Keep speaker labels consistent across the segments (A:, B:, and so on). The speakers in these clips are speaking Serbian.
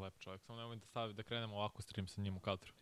A: Lep čovjek, samo nemoj da stavi da krenemo ovako stream sa njim u kadru.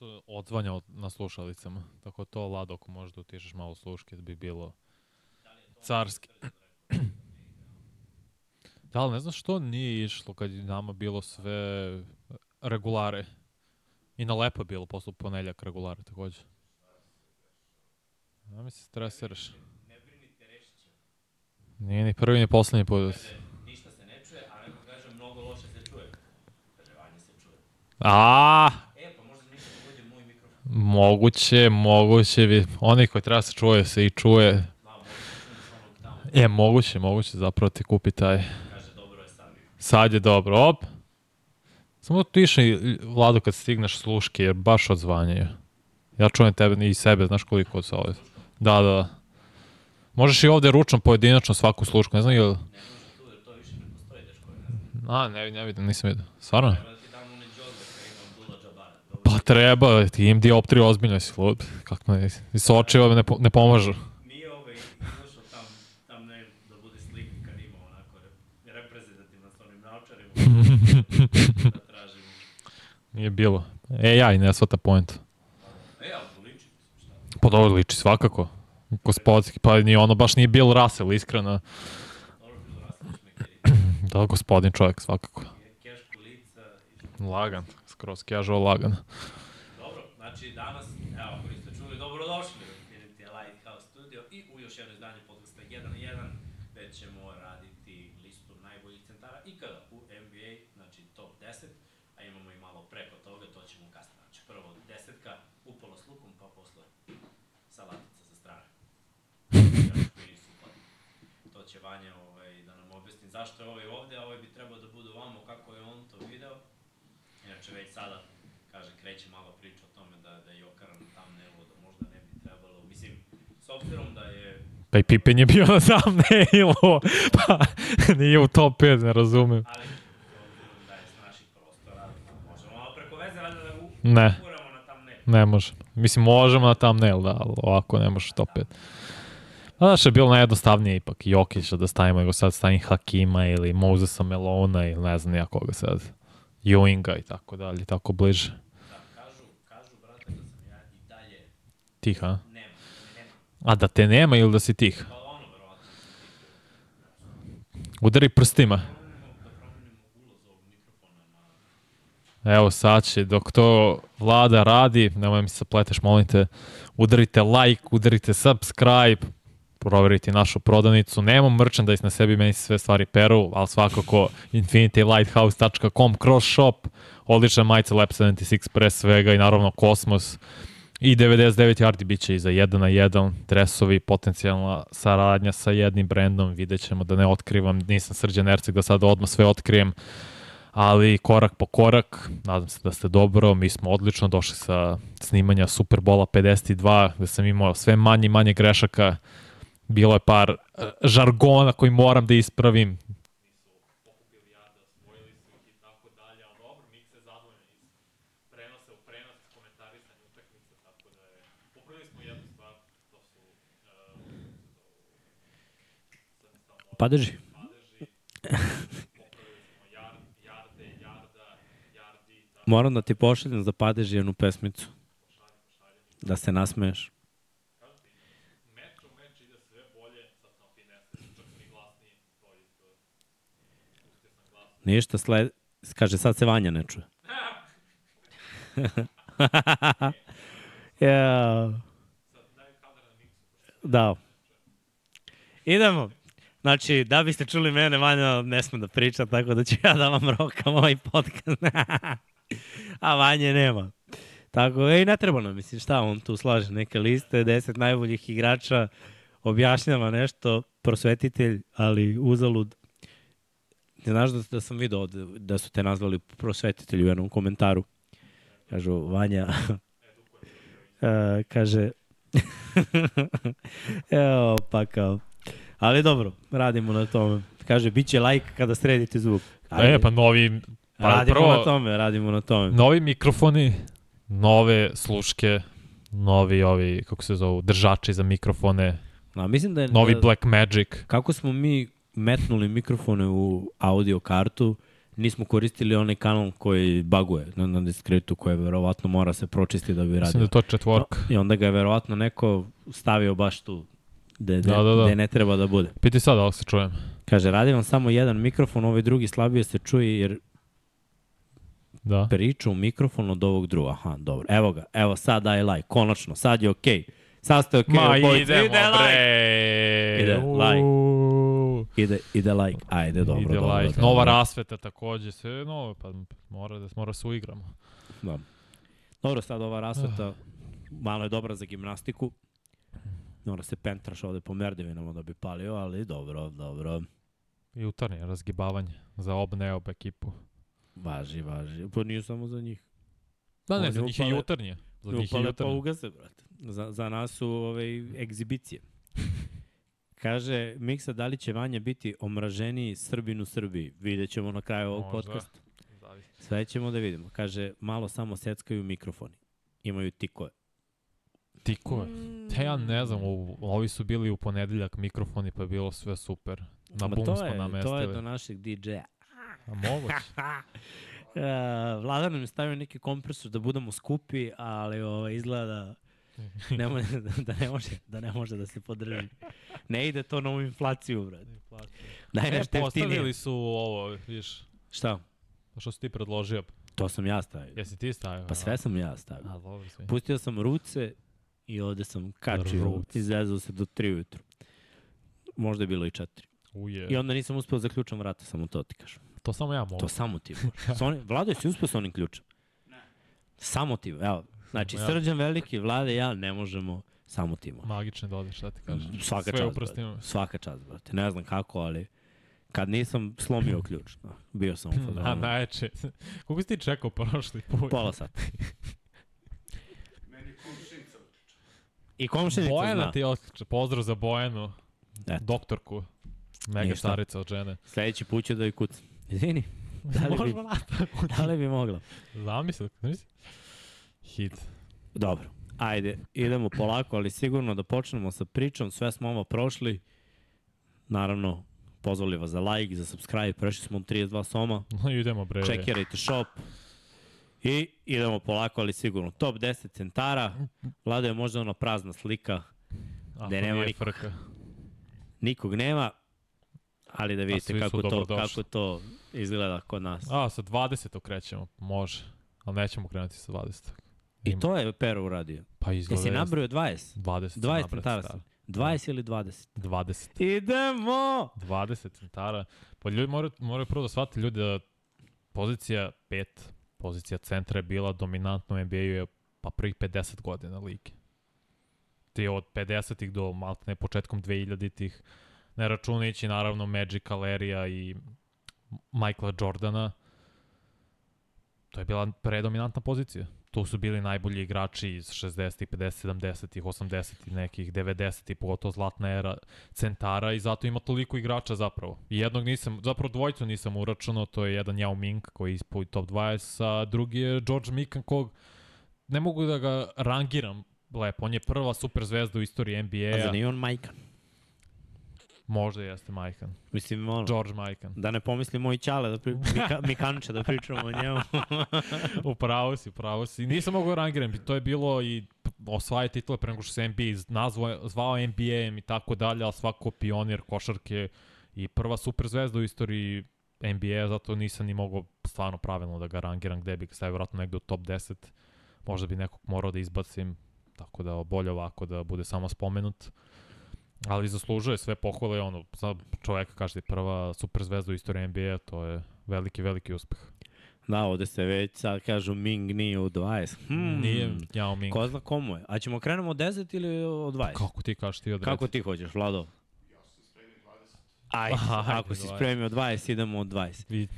A: Zato odzvanja od- na slušalicama. Tako to, Lado, ako možeš da utišeš malo sluške, da bi bilo
B: Da
A: carski. Da, ali ne znam što nije išlo kad je nama bilo sve regulare. I na lepo bilo posle ponedljak regulare takođe. Ja mi se stresiraš.
B: Ne brinite, rešit ćemo.
A: Nije ni prvi ni poslednji put.
B: Kaže, ništa se ne čuje, a neko kaže, mnogo loše se čuje. Kaže, Vanja se čuje.
A: A,
B: E, pa možda ništa da bude moj mikrofon.
A: Moguće, moguće. Oni koji treba se čuje se i čuje. E, moguće, moguće zapravo ti kupi taj.
B: Sad.
A: Je dobro, op. Samo tiše, Vlado, kad stigneš sluške, jer baš odzvanjaju. Ja čujem tebe i sebe, znaš koliko se ovdje. Da, da, da. Možeš i ovdje ručno pojedinačno svaku slušku, ne znam ili...
B: Ne može tu, jer to više ne postoji. Ne znam.
A: A, ne, ne vidim, nisam vidio. Stvarno?
B: Treba da ti dam one džozbe koje imam Dula Džabara. Dobro.
A: Pa treba, ti im dioptriju ozbiljno si lud. Kako ne, i s očeva ne, po- ne pomažu.
B: Nije ovaj izašao tam, tam ne, da bude slika kad ima onako re, reprezentativno s onim da tražimo.
A: Nije bilo. E, ja i ne svata point.
B: E, ali to liči?
A: Pa dobro, liči svakako. Gospodski, pa ni ono baš nije Bill Russell, iskreno. Da, gospodin čovjek, svakako.
B: Keško lica i
A: Lagan, skroz casual lagan.
B: Dobro, znači danas, evo, ako niste čuli, dobrodošli u Infinity Lighthouse Studio i u još jedno izdanje podcasta 1 na 1, gde ćemo raditi listu najboljih centara ikada u NBA, znači top 10, a imamo i malo preko toga, to ćemo kasnije. Znači prvo desetka, upola s lukom, pa posle salatica sa strane. To će Vanja ovaj, da nam objasni zašto je ovaj ovde, a ovaj bi trebao da bude ovamo kako je on to video. Inače već sada, kaže, kreće malo priča o tome da, da je na thumbnailu, da možda ne bi trebalo, mislim, s obzirom da je,
A: Pa i Pippen je bio na thumbnailu, pa nije u top 5, ne razumem.
B: ali da je s naših prostora, možemo malo preko veze, valjda da u,
A: Ne.
B: uramo na thumbnail.
A: Ne može. Mislim, možemo na thumbnail, da, ali ovako ne možeš top 5. A znaš, je bilo najjednostavnije ipak Jokića da stavimo, nego sad stavim Hakima ili Mosesa Melona ili ne znam ja koga sad. Ewinga i tako dalje, tako bliže.
B: Da, kažu, kažu, brate, da sam ja i dalje,
A: Tih, a?
B: nema, nema,
A: A da te nema ili da si tih?
B: pa ono, verovatno,
A: Udari prstima. Evo sad će, dok to vlada radi, nemoj mi se pleteš, molim te, udarite like, udarite subscribe, proverite našu prodavnicu. Nemamo merchandise na sebi, meni se sve stvari peru, ali svakako infinitylighthouse.com cross shop, odlična majica Lab 76 pre svega i naravno Kosmos. I 99 yardi bit će i za 1 na 1 dresovi, potencijalna saradnja sa jednim brendom, vidjet ćemo da ne otkrivam, nisam srđan Erceg da sad odmah sve otkrijem, ali korak po korak, nadam se da ste dobro, mi smo odlično došli sa snimanja Superbola 52, gde sam imao sve manje i manje grešaka, bilo je par uh, žargona koji moram da ispravim.
B: Padeži. Moram da ti pošaljem za padeži jednu pesmicu. Da se nasmeješ. Ništa, sled... Kaže, sad se Vanja ne čuje. ja. Da. Idemo. Znači, da biste čuli mene, Vanja ne sme da priča, tako da ću ja da vam rokam ovaj podcast. A Vanje nema. Tako, ej, ne treba nam, mislim, šta on tu slaže, neke liste, deset najboljih igrača, objašnjava nešto, prosvetitelj, ali uzalud. Ne znaš da, da sam ovde, da su te nazvali prosvetitelj u jednom komentaru. Kažu, Vanja, uh, kaže, evo, pa kao, Ali dobro, radimo na tome. Kaže, bit će like kada sredite zvuk.
A: Ali, e, pa novi... Pa
B: radimo
A: prvo,
B: na tome, radimo na tome.
A: Novi mikrofoni, nove sluške, novi ovi, kako se zovu, držači za mikrofone,
B: A, mislim da je,
A: novi
B: da,
A: Black Magic.
B: Kako smo mi metnuli mikrofone u audio kartu, nismo koristili onaj kanal koji baguje na, na diskretu, koje verovatno mora se pročistiti da bi radio.
A: Mislim da to četvorka.
B: I onda ga je verovatno neko stavio baš tu gde,
A: Da, da, da.
B: gde ne treba da bude.
A: Piti sad da li se čujem.
B: Kaže, radi vam samo jedan mikrofon, ovaj drugi slabije se čuje jer
A: Da.
B: priča u mikrofon od ovog druga. Aha, dobro. Evo ga, evo sad daj like, konačno, sad je okej. Okay. Sad ste okej,
A: Ma
B: obojica.
A: idemo
B: ide like.
A: bre!
B: Ide like. Ide, ide like, ajde, dobro,
A: Ide
B: dobro.
A: like.
B: dobro.
A: Nova rasveta takođe, sve novo, pa mora da mora se uigramo.
B: Da. Dobro, sad ova rasveta malo je dobra za gimnastiku. Mora se pentraš ovde po merdevinama da bi palio, ali dobro, dobro.
A: Jutarnje razgibavanje za ob neob ekipu.
B: Važi, važi. Pa nije samo za njih.
A: Da, ne,
B: Oni
A: za njih je jutarnje. Za njih je
B: pa
A: jutarnje.
B: ugase, brate. Za, za nas su ove egzibicije. Kaže, Miksa, da li će Vanja biti omraženiji Srbin u Srbiji? Vidjet ćemo na kraju ovog
A: Možda.
B: podcasta.
A: Zavisi.
B: Sve ćemo da vidimo. Kaže, malo samo seckaju mikrofoni. Imaju tikove.
A: Tikove. Te ja ne znam, u, ovi su bili u ponedeljak mikrofoni pa je bilo sve super. Na
B: Ma
A: bum smo
B: je,
A: namestili.
B: To je do našeg DJ-a.
A: A moguće.
B: Uh, Vlada nam je stavio neki kompresor da budemo skupi, ali ovo, izgleda ne može, da, ne može, da ne može da se podrži. Ne ide to na ovu inflaciju, brate. Daj
A: E,
B: nešto jeftinije.
A: postavili su ovo, vidiš,
B: Šta?
A: što si ti predložio.
B: To sam ja stavio.
A: Jesi ti stavio?
B: Pa sve sam ja stavio.
A: A, dobro sve.
B: Pustio sam ruce i ovde sam kačio,
A: Ruce.
B: izvezao se do 3 ujutru. Možda je bilo i 4.
A: Uje.
B: I onda nisam uspeo da zaključam vrata, samo to ti kažem.
A: To samo ja mogu.
B: To samo ti možeš. Sa onim, Vlado, jesi uspeo sa onim ključem? Ne. Samo ti, evo. Znači,
A: Ja.
B: Srđan Veliki, Vlade ja ne možemo, samo ti možeš.
A: Magične dode, šta ti kažeš?
B: Svaka
A: Sve
B: čast, brate. Svaka čast, brate. Ne znam kako, ali kad nisam slomio ključ, no, bio sam u
A: A,
B: fazonu.
A: najče. Koliko si ti čekao prošli put?
B: Pola sata. I komšenica
A: Bojana
B: zna.
A: ti otključa. Pozdrav za Bojanu,
B: Eto.
A: doktorku. Mega
B: Ništa.
A: starica od žene.
B: Sledeći put ću da je kucam. Izvini, da li bi, da li bi mogla?
A: Zamisli, znaš? Hit.
B: Dobro, ajde, idemo polako, ali sigurno da počnemo sa pričom. Sve smo ovo prošli. Naravno, pozvali vas za like, za subscribe. Prešli smo u 32 soma.
A: No, idemo bre.
B: Čekirajte shop. I idemo polako, ali sigurno. Top 10 centara. Vlada je možda ona prazna slika.
A: Ako
B: da nema nikog.
A: frka.
B: Nikog nema. Ali da vidite kako to,
A: dobrodošli.
B: kako to izgleda kod nas.
A: A, sa 20. krećemo, može. Ali nećemo krenuti sa 20.
B: I to je Pero uradio.
A: Pa izgleda
B: Jesi
A: jeste.
B: nabrojao 20?
A: 20 sam
B: 20
A: nabrao
B: centara
A: centara.
B: sam. 20 ili 20?
A: 20.
B: Idemo!
A: 20 centara. Pa ljudi moraju, moraju prvo da shvate ljudi da pozicija 5, pozicija centra je bila dominantna u NBA-u je pa prvih 50 godina lige. Ti od 50-ih do maltene početkom 2000-ih, ne računajući naravno Magic Alerija i Michaela Jordana, to je bila predominantna pozicija. Tu su bili najbolji igrači iz 60-ih, 50 70-ih, 80-ih, nekih 90-ih, pogotovo zlatna era centara i zato ima toliko igrača zapravo. I jednog nisam, zapravo dvojicu nisam uračunao, to je jedan Yao Ming koji je ispao top 20, a drugi je George Mikan kog ne mogu da ga rangiram lepo. On je prva super zvezda u istoriji
B: A
A: NBA-a.
B: za nije on majkan.
A: Možda jeste Majkan.
B: Mislim, ono,
A: George Majkan.
B: da ne pomisli moj ćale, da pri, Mika, Mikanče da pričamo o njemu.
A: upravo si, upravo si. Nisam mogao da rangiram, to je bilo i osvaja titule pre nego što se NBA nazvao, zvao NBA-em i tako dalje, ali svako pionir košarke i prva super zvezda u istoriji NBA, zato nisam ni mogao stvarno pravilno da ga rangiram gde bi ga stavio vratno negde u top 10. Možda bi nekog morao da izbacim, tako da bolje ovako da bude samo spomenut. Ali zaslužuje sve pohvale, ono, za čoveka kažete prva super zvezda u istoriji NBA, to je veliki, veliki uspeh.
B: Da, ovde se već sad kažu Ming nije u 20. Hmm,
A: Nije Yao Ming.
B: Ko zna komu je? A ćemo krenemo od 10 ili od 20?
A: Kako ti kažeš ti odredi?
B: Kako ti hoćeš, Vlado? Ajde,
A: Ajde,
B: ako si
A: 20.
B: spremio 20, idemo od 20.
A: Vi,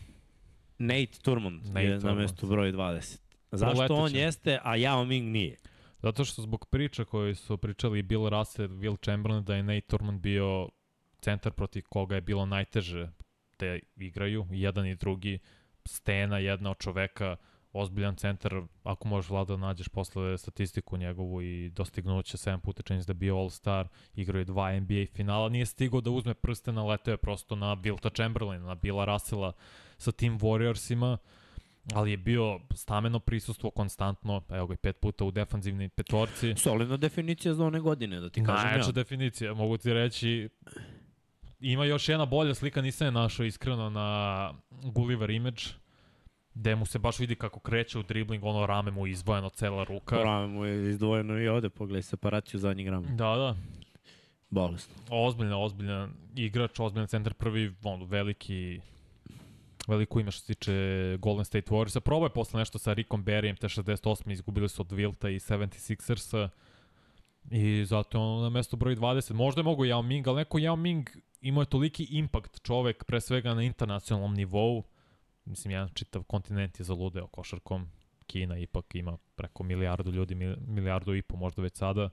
B: Nate Turmond
A: Nate
B: je na
A: Turmond.
B: mestu broj 20. Zašto on jeste, a Yao Ming nije?
A: Zato što zbog priča koje su pričali Bill Russell, Will Chamberlain, da je Nate Turman bio centar protiv koga je bilo najteže da igraju, jedan i drugi, stena jedna od čoveka, ozbiljan centar, ako možeš vlada da nađeš posle statistiku njegovu i dostignuće 7 puta čini se da bio All-Star, igrao je dva NBA finala, nije stigao da uzme prste na je prosto na Wilta Chamberlaina, na Billa Russella sa tim Warriorsima, ali je bio stameno prisustvo konstantno, evo ga i pet puta u defanzivnoj petorci.
B: Solidna definicija za one godine, da ti kažem
A: Najjača
B: ja.
A: definicija, mogu ti reći. Ima još jedna bolja slika, nisam je našao iskreno na Gulliver Image, gde mu se baš vidi kako kreće u dribling, ono rame mu je izdvojeno, cela ruka.
B: Pravo mu je izdvojeno i ovde, pogledaj separaciju zadnjih grama.
A: Da, da,
B: Bolesno.
A: ozbiljna, ozbiljna igrač, ozbiljan centar, prvi ono, veliki veliko ime što se tiče Golden State Warriorsa. Probao je posle nešto sa Rickom Berryem, te 68. izgubili su od Wilta i 76ersa i zato je on na mesto broj 20. Možda je mogo Yao Ming, ali neko Yao Ming imao je toliki impakt čovek, pre svega na internacionalnom nivou. Mislim, jedan čitav kontinent je zaludeo košarkom. Kina ipak ima preko milijardu ljudi, mil- milijardu i po možda već sada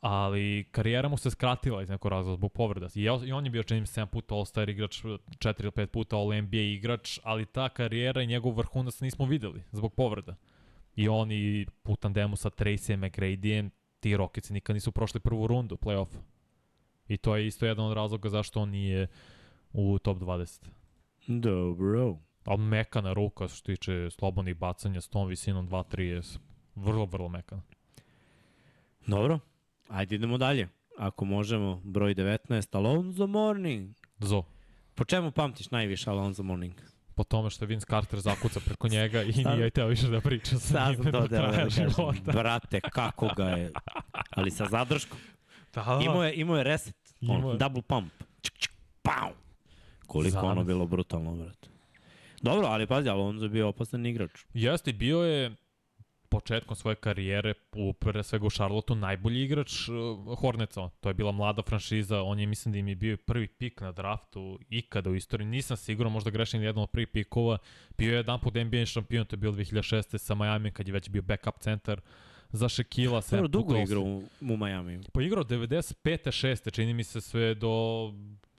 A: ali karijera mu se skratila iz nekog razloga zbog povreda. I, I on je bio čini mi se 7 puta All-Star igrač, 4 ili 5 puta All-NBA igrač, ali ta karijera i njegov vrhunac nismo videli zbog povreda. I on i u tandemu sa Tracy McGradyjem, ti Rocketsi nikad nisu prošli prvu rundu play-offa. I to je isto jedan od razloga zašto on nije u top 20.
B: Dobro.
A: Ali mekana ruka što tiče slobodnih bacanja s tom visinom 2-3 je vrlo, vrlo mekana.
B: Dobro. Ajde idemo dalje. Ako možemo, broj 19, Alonzo Morning.
A: Zo.
B: Po čemu pamtiš najviše Alonzo Morning?
A: po tome što je Vince Carter zakuca preko njega i nije teo više da priča sa
B: Sad
A: njim do
B: da, da
A: kraja života.
B: Brate, kako ga je. Ali sa zadrškom.
A: Da, da.
B: Imao je, imao je reset.
A: Imao
B: On,
A: je.
B: double pump. Čik, čik, pau. Koliko
A: Zanos.
B: ono bilo brutalno, brate. Dobro, ali pazi, Alonzo je bio opasan igrač.
A: Jeste, bio je početkom svoje karijere u pre svega u Charlotteu najbolji igrač uh, Hornetsa. To je bila mlada franšiza, on je mislim da im je bio prvi pik na draftu ikada u istoriji. Nisam siguran, možda grešim jedan od prvih pikova. Bio je jedan put NBA šampion, to je bilo 2006. sa Miami kad je već bio backup centar za Shekila.
B: Dobro, dugo je igrao u, u Miami.
A: Pa igrao 95. 6. čini mi se sve do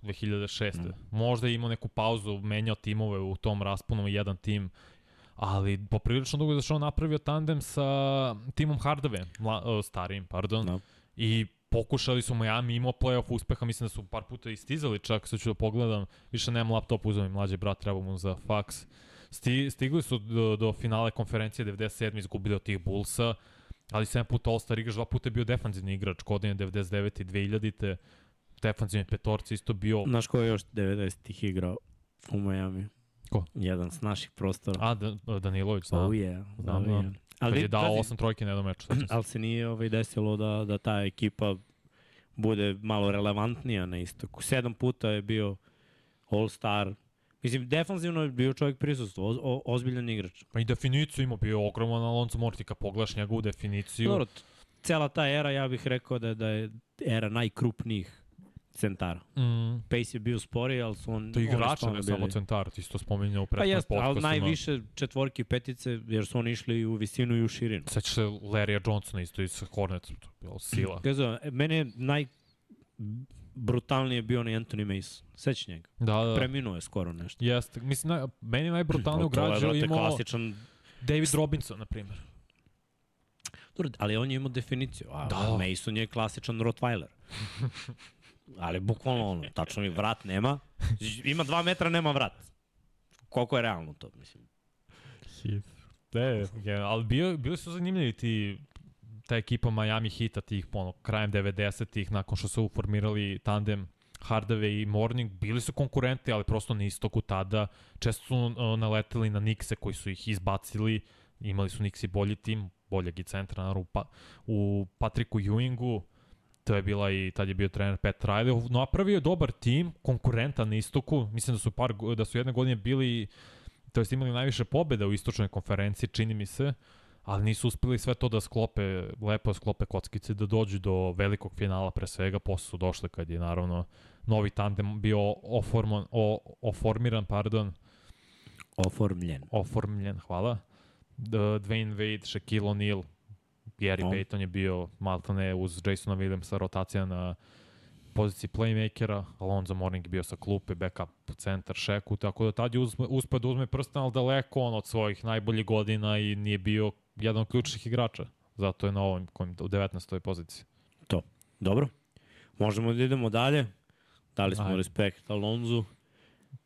A: 2006. Mm. Možda je imao neku pauzu, menjao timove u tom rasponu, jedan tim, ali poprilično dugo je zašto napravio tandem sa timom Hardaway, mla, o, starijim, pardon,
B: No.
A: i pokušali su Miami, imao playoff uspeha, mislim da su par puta istizali čak, sad ću da pogledam, više nemam laptop, uzeo mi mlađi brat, treba mu za faks. Sti, stigli su do, do finale konferencije 97. izgubili od tih Bullsa, ali 7 puta All-Star igrač, dva puta je bio defanzivni igrač, godine 99. i 2000. Defanzivni petorci isto bio...
B: Znaš ko je još 90-ih igrao u Miami?
A: Ko?
B: Jedan s naših prostora.
A: A, Da- Danilović, znam.
B: oh yeah.
A: Znam,
B: oh, yeah. Ali,
A: Kad je dao
B: pazi,
A: 8 trojke na jednom meču.
B: ali se nije ovaj desilo da, da ta ekipa bude malo relevantnija na istoku. Sedam puta je bio All-Star. Mislim, defanzivno je bio čovjek prisustvo, o, o, ozbiljan igrač.
A: Pa i definiciju ima bio ogroman Alonso Morti, kad pogledaš njegovu definiciju.
B: Dobro, cela ta era, ja bih rekao da, da je era najkrupnijih centara.
A: Mm,
B: Pace je bio sporiji, ali su on,
A: to igrača, ne samo centar, ti si to spominjao u
B: Pa
A: prethodnom
B: jeste, ali najviše četvorke i petice, jer su oni išli u visinu i u širinu.
A: Sećaš se Larrya Johnsona isto iz Hornets, to je bilo sila.
B: Kazo, mene je naj brutalnije bio onaj Anthony Mason. Sećaš njega?
A: Da, da.
B: Preminuo je skoro nešto.
A: Jeste, mislim, naj, meni je najbrutalniju
B: To je,
A: građu
B: brate,
A: imao
B: klasičan
A: David Robinson, na primjer.
B: Dobro, ali on je imao definiciju. A
A: da.
B: Mason je klasičan Rottweiler. ali bukvalno ono, tačno mi vrat nema. Ima dva metra, nema vrat. Koliko je realno to, mislim.
A: Ne, je, ali bio, bili su zanimljivi ti ta ekipa Miami Hita tih ono, krajem 90-ih nakon što su uformirali tandem Hardaway i Morning, bili su konkurenti, ali prosto na istoku tada. Često su uh, naleteli na Nixe koji su ih izbacili, imali su Nixi bolji tim, boljeg i centra naravno, u, pa, u Patriku Ewingu, to je bila i tad je bio trener Pat Riley, napravio je dobar tim, konkurentan na istoku, mislim da su par da su jedne godine bili to jest imali najviše pobjeda u istočnoj konferenciji, čini mi se, ali nisu uspeli sve to da sklope, lepo sklope kockice, da dođu do velikog finala pre svega, posle su došli kad je naravno novi tandem bio oformon, o, oformiran, pardon,
B: Oformljen.
A: oformljen, hvala. Dwayne Wade, Shaquille O'Neal, Gary
B: O.
A: Payton je bio maltene uz Jasona Williamsa rotacija na poziciji playmakera, Alonzo Mourning je bio sa klupe, backup centar Šeku, tako da tad je uzme, uspeo da uzme prsten, ali daleko on od svojih najboljih godina i nije bio jedan od ključnih igrača. Zato je na ovom, kojim, u 19. poziciji.
B: To. Dobro. Možemo da idemo dalje. Dali smo
A: Ajde.
B: respekt Alonzu.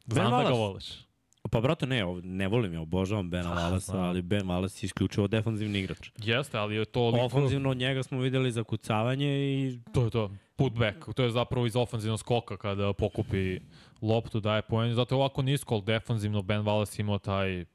A: Znam da ga voliš.
B: Pa brate, ne, ne volim ja, obožavam Bena
A: Ah,
B: Wallace, ali Ben Wallace je isključivo defanzivni igrač.
A: Jeste, ali je to... liko-
B: Ofanzivno od njega smo videli zakucavanje i
A: To je to. Putback. To je zapravo iz ofanzivnog skoka kada pokupi loptu, daje poen. Zato je ovako nisko, ali defanzivno Ben Wallace imao taj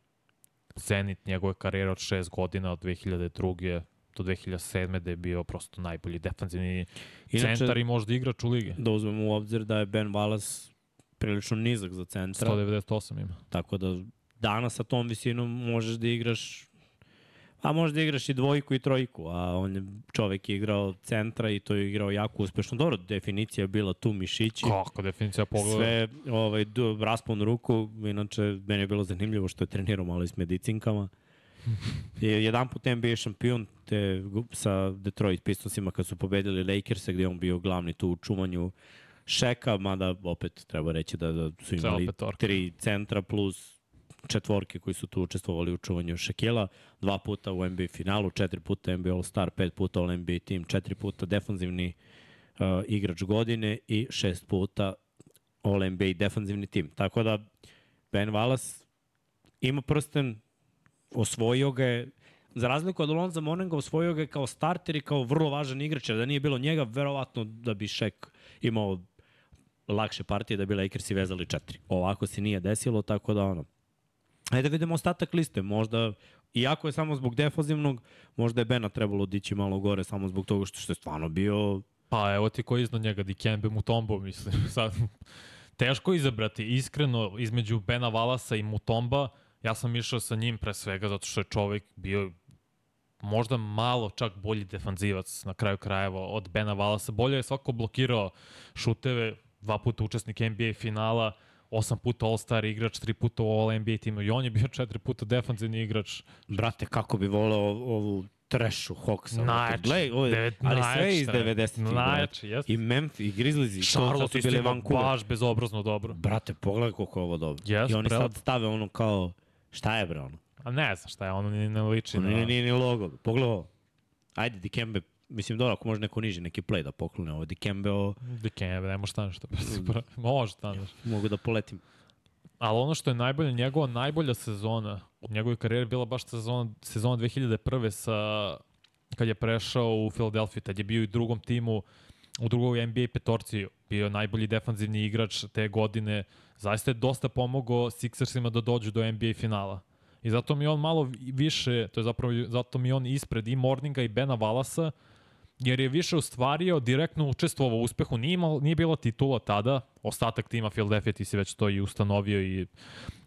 A: zenit njegove karijere od 6 godina, od 2002 do 2007. da je bio prosto najbolji defanzivni
B: Inače-
A: centar i možda igrač u ligi.
B: da uzmemo u obzir da je Ben Wallace prilično nizak za centra,
A: 198 ima.
B: tako da danas sa tom visinom možeš da igraš a možeš da igraš i dvojku i trojku, a on je čovek je igrao centra i to je igrao jako uspešno. Dobro, definicija je bila tu mišići.
A: Kako definicija pogleda?
B: Sve ovaj, raspon ruku, inače meni je bilo zanimljivo što je trenirao malo i s medicinkama. Je jedan put NBA šampion te, sa Detroit Pistonsima kad su pobedili Lakers gde je on bio glavni tu u čuvanju Šeka, mada opet treba reći da, da su imali tri centra plus četvorke koji su tu učestvovali u čuvanju Šekila, dva puta u NBA finalu, četiri puta NBA All-Star, pet puta All-NBA tim, četiri puta defanzivni uh, igrač godine i šest puta All-NBA defanzivni tim. Tako da Ben Wallace ima prsten, osvojio ga je, za razliku od Alonza Morninga, osvojio ga je kao starter i kao vrlo važan igrač, jer da nije bilo njega, verovatno da bi Šek imao lakše partije da bi Lakersi vezali četiri. Ovako se nije desilo, tako da ono, Ajde da vidimo ostatak liste, možda, iako je samo zbog defanzivnog, možda je Bena trebalo dići malo gore samo zbog toga što, što je stvarno bio
A: Pa evo ti ko je iznad njega, Dikembe Mutombo, mislim. Sad, teško izabrati, iskreno, između Bena Valasa i Mutomba, ja sam išao sa njim pre svega zato što je čovek bio možda malo čak bolji defanzivac na kraju krajeva od Bena Valasa. Bolje je svako blokirao šuteve, dva puta učesnik NBA finala, osam puta All-Star igrač, tri puta u All-NBA timu i on je bio četiri puta defanzivni igrač.
B: Brate, kako bi voleo ovu trešu Hawksa.
A: Najjači.
B: Gle, ovo,
A: Devet-
B: ali sve iz
A: najjači,
B: 90-ih. brate.
A: Najjači, jeste.
B: I Memphis, i Grizzlies, i
A: Charlotte
B: su bili Vancouver.
A: baš bezobrazno dobro.
B: Brate, pogledaj koliko je ovo dobro.
A: Jes,
B: I oni
A: prelepo.
B: sad stave ono kao, šta je bre ono?
A: A ne znam šta je, ono ni ne liči
B: Ono nije, nije ni logo. Pogledaj ovo. Ajde, Dikembe, mislim dobro, ako može neko niži neki play da poklone ovo. Dikembe, ovo,
A: Dikembe, ne može staneš to. može staneš.
B: mogu da poletim.
A: Ali ono što je najbolje, njegova najbolja sezona u njegovoj karijeri bila baš sezona, sezona 2001. sa kad je prešao u Philadelphia, tad je bio i drugom timu, u drugoj NBA petorci, bio najbolji defanzivni igrač te godine, zaista je dosta pomogao Sixersima da dođu do NBA finala. I zato mi on malo više, to je zapravo, zato mi on ispred i Morninga i Bena Valasa, jer je više ostvario, direktno učestvovao u uspehu, nije, imao, nije bila titula tada, ostatak tima Philadelphia ti si već to i ustanovio i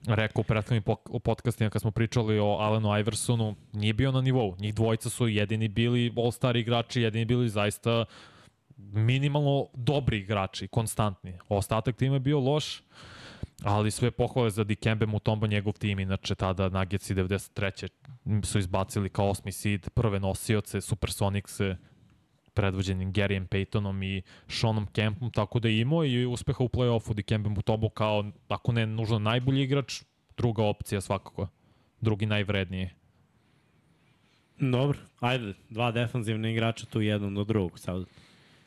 A: rekao u prethodnim podcastima kad smo pričali o Alenu Iversonu, nije bio na nivou. Njih dvojica su jedini bili all-star igrači, jedini bili zaista minimalno dobri igrači, konstantni. Ostatak tima je bio loš, ali sve pohvale za Dikembe Mutombo, njegov tim, inače tada Nuggets 93. su izbacili kao osmi seed, prve nosioce, Supersonics predvođenim Garyem Paytonom i Seanom Kempom, tako da je imao i uspeha u play-offu Dikembe Mutombo kao, ako ne nužno najbolji igrač, druga opcija svakako, drugi najvredniji.
B: Dobro, ajde, dva defanzivna igrača tu jedan do drugog sad.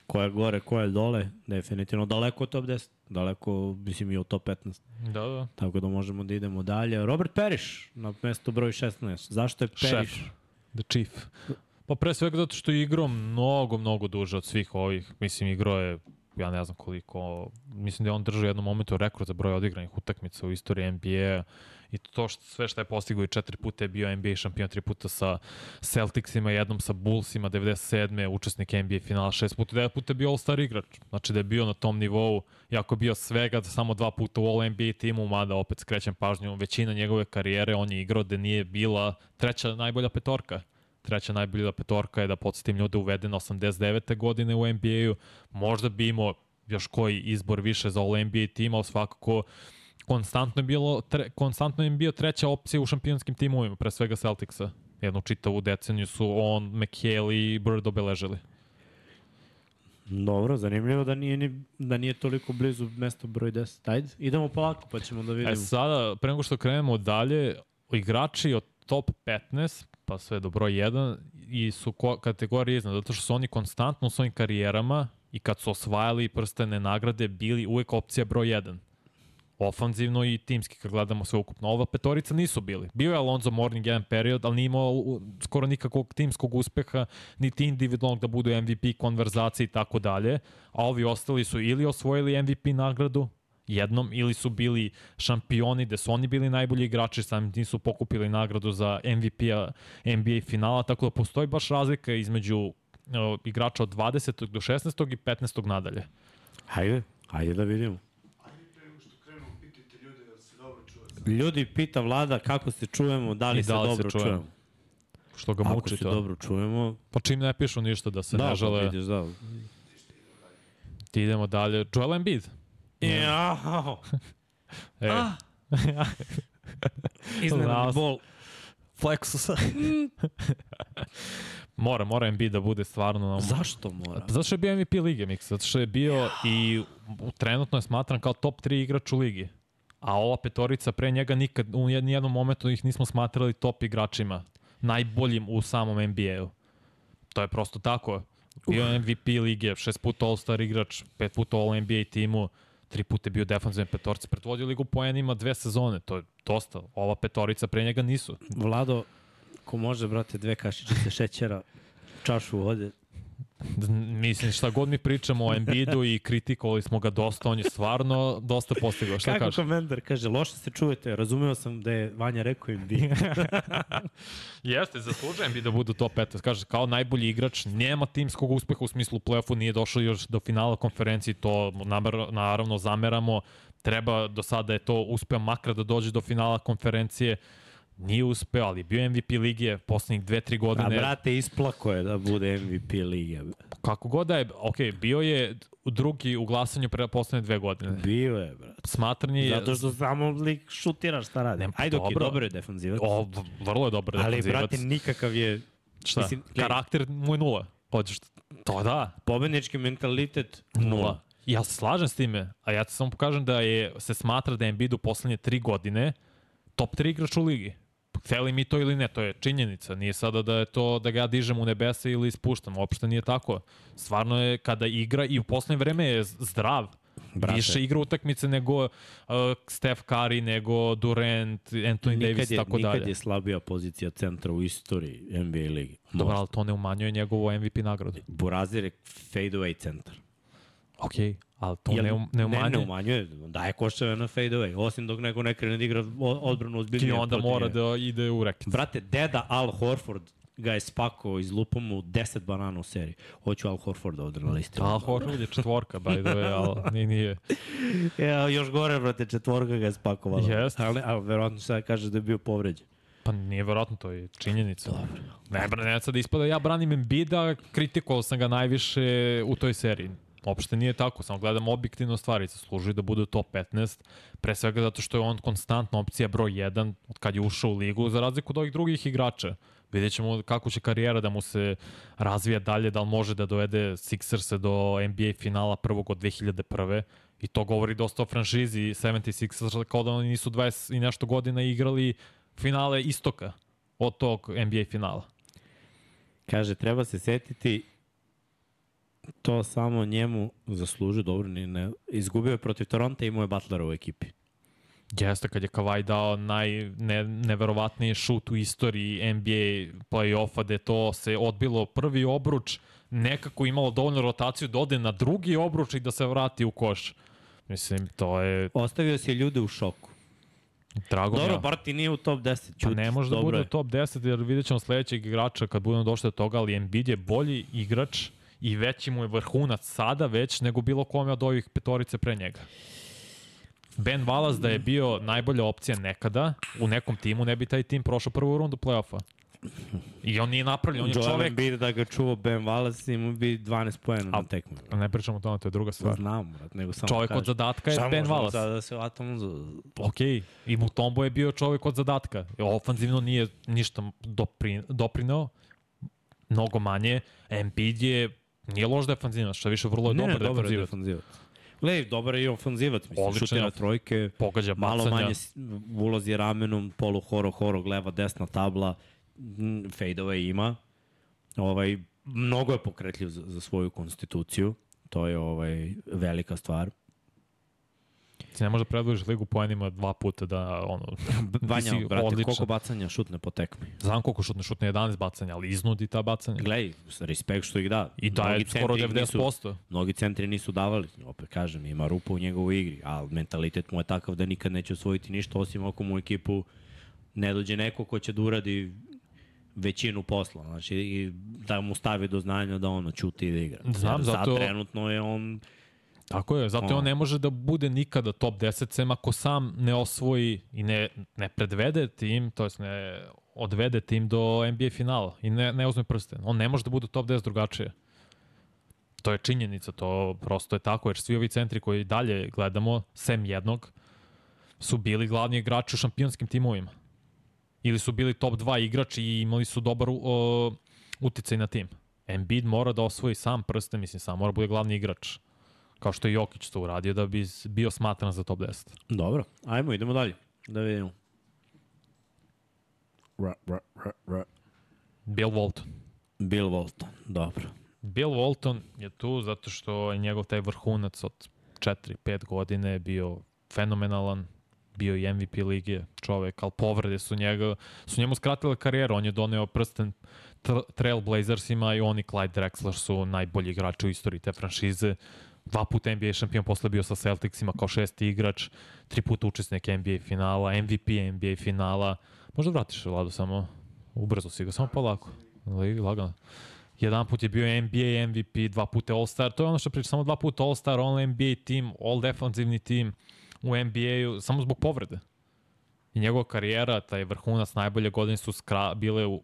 B: Ko je gore, ko je dole, definitivno daleko od top 10, daleko, mislim i od top 15.
A: Da, da.
B: Tako da možemo da idemo dalje. Robert Parrish na mesto broj 16. Zašto je Parrish?
A: Šef. The Chief. Pa pre svega zato što je igrao mnogo, mnogo duže od svih ovih. Mislim, igrao je, ja ne znam koliko, mislim da je on držao jednom momentu rekord za broj odigranih utakmica u istoriji NBA i to što, sve što je postigao i četiri puta je bio NBA šampion, tri puta sa Celticsima, jednom sa Bullsima, 97. učesnik NBA finala, šest puta, devet puta je bio All-Star igrač. Znači da je bio na tom nivou, jako bio svega samo dva puta u All-NBA timu, mada opet skrećem pažnju, većina njegove karijere on je igrao da nije bila treća najbolja petorka treća najbolja petorka je da podsjetim ljude uvedena 89. godine u NBA-u. Možda bi imao još koji izbor više za All NBA tim, ali svakako konstantno je, bilo, tre, konstantno je bio treća opcija u šampionskim timovima, pre svega Celticsa. Jednu čitavu deceniju su on, McHale i Bird obeležili.
B: Dobro, zanimljivo da nije, ni, da nije toliko blizu mesta broj 10. Ajde, idemo polako pa ćemo da vidimo.
A: E sada, pre nego što krenemo dalje, igrači od top 15 pa sve do broj 1 i su kategorije iznad, zato što su oni konstantno u svojim karijerama i kad su osvajali prstene nagrade bili uvek opcija broj 1 ofanzivno i timski kad gledamo sve ukupno. Ova petorica nisu bili. Bio je Alonzo Morning jedan period, ali nije imao skoro nikakvog timskog uspeha, niti individualnog da budu MVP konverzacije i tako dalje. A ovi ostali su ili osvojili MVP nagradu, jednom ili su bili šampioni gde su oni bili najbolji igrači, sami nisu pokupili nagradu za MVP-a NBA finala, tako da postoji baš razlika između uh, igrača od 20. do 16. i 15. nadalje.
B: Hajde, hajde da vidimo. Ljudi pita vlada kako se čujemo, da li,
A: I
B: se
A: da li
B: dobro
A: se čujemo.
B: čujemo.
A: Što ga
B: Ako
A: muči
B: se
A: to.
B: dobro čujemo,
A: Pa čim ne pišu ništa da se
B: da,
A: ne žele,
B: pa vidiš, da.
A: ti idemo dalje. Joel Embiid.
B: Jao,
A: E,
B: iznenadni bol.
A: Plexusa. mora, mora Embiid da bude stvarno na
B: Zašto mora?
A: Zato što je bio MVP lige, Mix. Zato što je bio i u- trenutno je smatran kao top 3 igrač u ligi. A ova petorica pre njega nikad, u jed- nijednom momentu ih nismo smatrali top igračima. Najboljim u samom NBA-u. To je prosto tako. Bio je MVP lige, šest puta All-Star igrač, pet puta All-NBA timu, tri puta bio defanzivni petorci, predvodio ligu poenima dve sezone, to je dosta. Ova petorica pre njega nisu.
B: Vlado, ko može, brate, dve kašičice šećera, čašu vode.
A: Mislim, šta god mi pričamo o Embiidu i kritikovali smo ga dosta, on je stvarno dosta postigao. Šta
B: Kako
A: kažeš?
B: komentar kaže, loše se čujete, razumeo sam da je Vanja rekao im bi.
A: Jeste, zaslužujem bi da budu top 15. Kaže, kao najbolji igrač, nema timskog uspeha u smislu play-offu, nije došao još do finala konferenciji, to naravno zameramo. Treba, do sada je to uspeo makar da dođe do finala konferencije. Nije uspeo, ali bio MVP lige poslednjih dve, tri
B: A
A: godine.
B: brate, isplako je da bude MVP lige.
A: Kako god da je, ok, bio je drugi u glasanju pre poslednje dve godine.
B: Bio je, brate.
A: Smatran je...
B: Zato što samo lik šutira šta radi. Ajde, ok,
A: dobro.
B: dobro je defanzivac.
A: O, vrlo je dobar
B: ali,
A: defanzivac.
B: brate, nikakav je
A: Šta?
B: mislim.
A: Karakter mu je nula. Hoćeš, to da,
B: pobednički mentalitet
A: nula. Ja se slažem s time, a ja ti samo pokažem da je, se smatra da je Embiid u poslednje tri godine top 3 igrač u ligi. Hteli mi to ili ne, to je činjenica. Nije sada da je to da ga ja dižem u nebesa ili ispuštam. Uopšte nije tako. Stvarno je kada igra i u poslednje vreme je zdrav.
B: Brate.
A: Više igra utakmice nego uh, Steph Curry, nego Durant, Anthony
B: Nikad
A: Davis i tako dalje.
B: nikad je slabija pozicija centra u istoriji NBA ligi.
A: Dobro, ali to ne umanjuje njegovu MVP nagradu.
B: Burazir je fadeaway centar.
A: Ok, ali to
B: Jel-
A: ne, ne umanjuje.
B: Ne, ne umanjuje. Daje koševe na fadeaway. Osim dok neko ne krene da igra odbranu ozbiljnije.
A: I onda mora da ide u reket.
B: Brate, deda Al Horford ga je spakao iz lupa mu 10 banana u seriji. Hoću Al Horforda ovde na listi.
A: Al Horford je četvorka, by the way, ali nije, nije.
B: Ja, još gore, brate, četvorka ga je spakovala.
A: Jeste.
B: Ali, ali verovatno sada kaže da je bio povređen.
A: Pa nije verovatno, to je činjenica. Dobro. Ne, ne sad ispada, ja branim Embida, kritikovao sam ga najviše u toj seriji. Uopšte nije tako, samo gledam objektivno stvari, služi da bude top 15, pre svega zato što je on konstantna opcija broj 1 od kad je ušao u ligu, za razliku od ovih drugih igrača. Vidjet ćemo kako će karijera da mu se razvija dalje, da li može da dovede Sixerse do NBA finala prvog od 2001. I to govori dosta o franšizi 76ers, kao da oni nisu 20 i nešto godina igrali finale istoka od tog NBA finala.
B: Kaže, treba se setiti to samo njemu zaslužio dobro, ni ne, izgubio je protiv Toronto i imao je Butlera u ekipi.
A: Jeste, kad je Kavaj dao naj, ne, neverovatniji šut u istoriji NBA play-offa, gde to se odbilo prvi obruč, nekako imalo dovoljno rotaciju da ode na drugi obruč i da se vrati u koš. Mislim, to je...
B: Ostavio si ljude u šoku.
A: Drago
B: Dobro,
A: mi je.
B: bar ti nije u top 10. Čuti.
A: Pa ne može da bude
B: je.
A: u top 10 jer vidjet ćemo sledećeg igrača kad budemo došli do toga, ali Embiid je bolji igrač i veći mu je vrhunac sada već nego bilo kome od ovih petorice pre njega. Ben Wallace da je bio najbolja opcija nekada, u nekom timu ne bi taj tim prošao prvu rundu play-offa. I on nije napravljen, on je
B: Joel
A: čovek...
B: Embiid da ga čuvo Ben Wallace imao bi 12 poena na tekmu.
A: Ne pričamo o tome, to je druga stvar.
B: Znam, brat, nego samo
A: Čovek
B: kažem.
A: od zadatka je
B: Šta
A: Ben Wallace.
B: Sada da se vatamo za...
A: Ok, i Mutombo je bio čovek od zadatka. Ofanzivno nije ništa dopri, doprineo, mnogo manje. Embiid je, nije loš defanzivac, što više vrlo je
B: Ne, ne,
A: dobar
B: dobar je
A: defanzivac.
B: defanzivac. Gledaj, dobar je i ofanzivac, mislim,
A: Odličan
B: šutira
A: je.
B: trojke,
A: Pogađa
B: malo manje ulazi ramenom, polu horo, horo, leva, desna tabla, fadeaway ima. Ovaj, mnogo je pokretljiv za, za svoju konstituciju, to je ovaj velika stvar.
A: Ti ne može da predvojiš ligu poenima dva puta da ono...
B: Vanja,
A: si
B: brate,
A: odličan.
B: koliko bacanja šutne po tekmi?
A: Znam koliko šutne, šutne 11 bacanja, ali iznudi ta bacanja.
B: Gledaj, respekt što ih da.
A: I daje
B: Mnogi
A: skoro
B: centri ih nisu-
A: 90%.
B: Mnogi centri nisu davali, opet kažem, ima rupa u njegovoj igri, ali mentalitet mu je takav da nikad neće osvojiti ništa, osim ako mu ekipu ne dođe neko ko će da uradi većinu posla, znači i da mu stavi do znanja da ono ćuti i da igra.
A: Znam,
B: Jer
A: zato-
B: Sad trenutno je on
A: Tako je, zato
B: O.
A: on ne može da bude nikada top 10 sem ako sam ne osvoji i ne, ne predvede tim, to jest ne odvede tim do NBA finala i ne, ne uzme prsten. On ne može da bude top 10 drugačije. To je činjenica, to prosto je tako, jer svi ovi centri koji dalje gledamo, sem jednog, su bili glavni igrači u šampionskim timovima. Ili su bili top 2 igrači i imali su dobar o, uticaj na tim. Embiid mora da osvoji sam prsten, mislim, sam mora da bude glavni igrač kao što je Jokić to uradio da bi bio smatran za top 10.
B: Dobro, ajmo, idemo dalje. Da vidimo. Ra, ra, ra, ra.
A: Bill Walton.
B: Bill Walton, dobro.
A: Bill Walton je tu zato što je njegov taj vrhunac od 4-5 godine bio fenomenalan, bio i MVP lige čovek, ali povrede su, njega, su njemu skratile karijeru. On je doneo prsten Tra- Trailblazersima i on i Clyde Drexler su najbolji igrači u istoriji te franšize. Dva puta NBA šampion, posle bio sa Celticsima kao šesti igrač, tri puta učesnik NBA finala, MVP NBA finala. Možda vratiš, Vlado, samo ubrzo si ga, samo polako. Lagano. Jedan put je bio NBA MVP, dva puta All-Star, to je ono što priča, samo dva puta All-Star, All NBA tim, All Defensivni tim u NBA-u, samo zbog povrede. I njegova karijera, taj vrhunac najbolje godine su skra, bile u,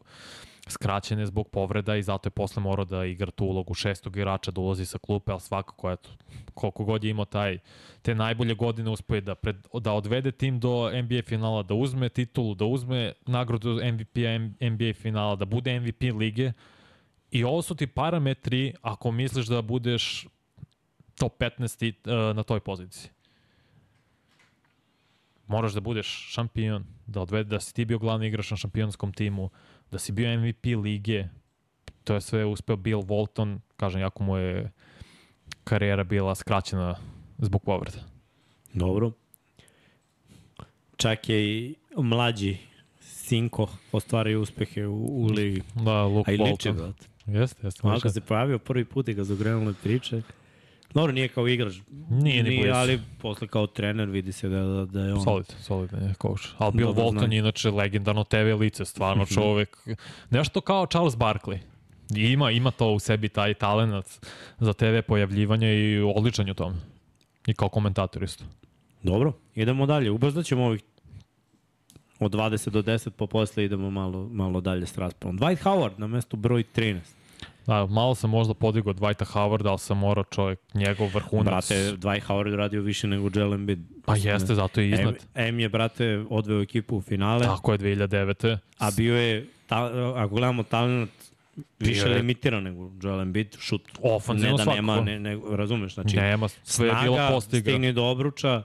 A: skraćene zbog povreda i zato je posle morao da igra tu ulogu šestog igrača, da ulazi sa klupe, ali svakako, eto, koliko god je imao taj, te najbolje godine uspoje da, pred, da odvede tim do NBA finala, da uzme titulu, da uzme nagradu MVP-a NBA finala, da bude MVP lige, I ovo su ti parametri ako misliš da budeš top 15 i, uh, na toj poziciji. Moraš da budeš šampion, da odvede, da si ti bio glavni igrač na šampionskom timu, da si bio MVP lige, to je sve uspeo Bill Walton, kažem, jako mu je karijera bila skraćena zbog povreda.
B: Dobro. Čak je i mlađi Sinko ostvario uspehe u, u ligi.
A: Da, Luke
B: A i liči,
A: Walton. Jeste, jeste.
B: Malo kad se pojavio prvi put i ga zagrenule priče. Dobro, nije kao igrač.
A: Nije ni blizu.
B: ali posle kao trener vidi se da, da, da je on...
A: Solid, solid je coach. Ali Bill
B: Dobro
A: Walton je inače legendarno TV lice, stvarno čovek. Nešto kao Charles Barkley. I Ima, ima to u sebi, taj talent za TV pojavljivanje i odličan je u tome. I kao komentator isto.
B: Dobro, idemo dalje. Ubrzat ćemo ovih od 20 do 10, pa posle idemo malo, malo dalje s raspravom. Dwight Howard na mestu broj 13.
A: Da, malo sam možda podigao Dwighta Howarda, ali sam morao čovjek, njegov vrhunac.
B: Brate, Dwight Howard radio više nego Joel Embiid.
A: pa jeste, zato je iznad.
B: M, M je, brate, odveo ekipu u finale,
A: Tako je 2009.
B: a bio je, ta, ako gledamo talent, više
A: je-
B: limitiran nego Joel Embiid, šut.
A: Ofanzivno
B: ne da nema,
A: svakako.
B: ne, ne, razumeš, znači,
A: Nema, sve je bilo
B: snaga,
A: postiga.
B: stigne do obruča,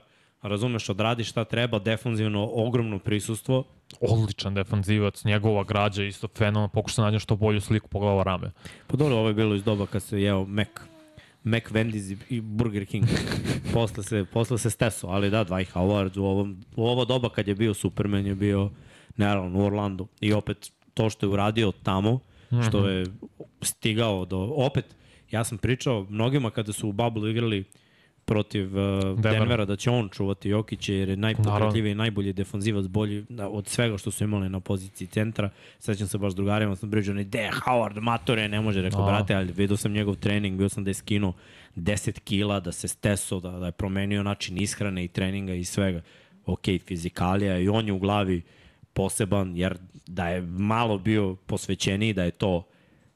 B: razumeš, odradi šta treba, defanzivno ogromno prisustvo.
A: Odličan defanzivac, njegova građa isto fenomen, pokuša da nađem što bolju sliku pogledava rame.
B: Pa dobro, ovo je bilo iz doba kad se jeo Mac. Mac Wendy's i- Burger King. posle, se, posle se steso, ali da, Dwight Howard u, ovom, u ovo doba kad je bio Superman je bio naravno u Orlandu. I opet to što je uradio tamo, što je stigao do... Opet, ja sam pričao mnogima kada su u Bubble igrali protiv uh,
A: Denvera.
B: Denvera da će on čuvati Jokića jer je najpokretljiviji i najbolji defanzivac bolji da, od svega što su imali na poziciji centra. Sećam se baš drugarima, sam pričao, ne, de, Howard, matore, ne može, rekao,
A: Da.
B: brate, ali vidio sam njegov trening, bio sam da je skinuo 10 kila, da se steso, da, da je promenio način ishrane i treninga i svega. Ok, fizikalija i on je u glavi poseban, jer da je malo bio posvećeniji, da je to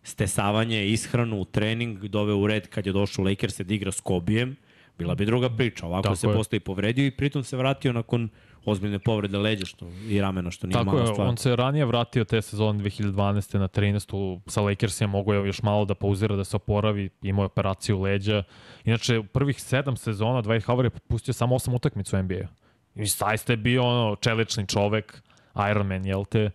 B: stesavanje, ishranu, trening doveo u red kad je došao Lakers da igra s Kobijem, bila bi druga priča. Ovako
A: Tako
B: se
A: je.
B: posle i povredio i pritom se vratio nakon ozbiljne povrede leđa što, i ramena, što nije
A: Tako
B: mala
A: je,
B: stvar.
A: on se ranije vratio te sezone 2012. na 13. sa Lakersima, mogo je još malo da pauzira, da se oporavi, imao je operaciju leđa. Inače, u prvih sedam sezona Dwight Howard je popustio samo osam utakmica u NBA. I zaista je bio ono, čelični čovek, Iron Man, jel te?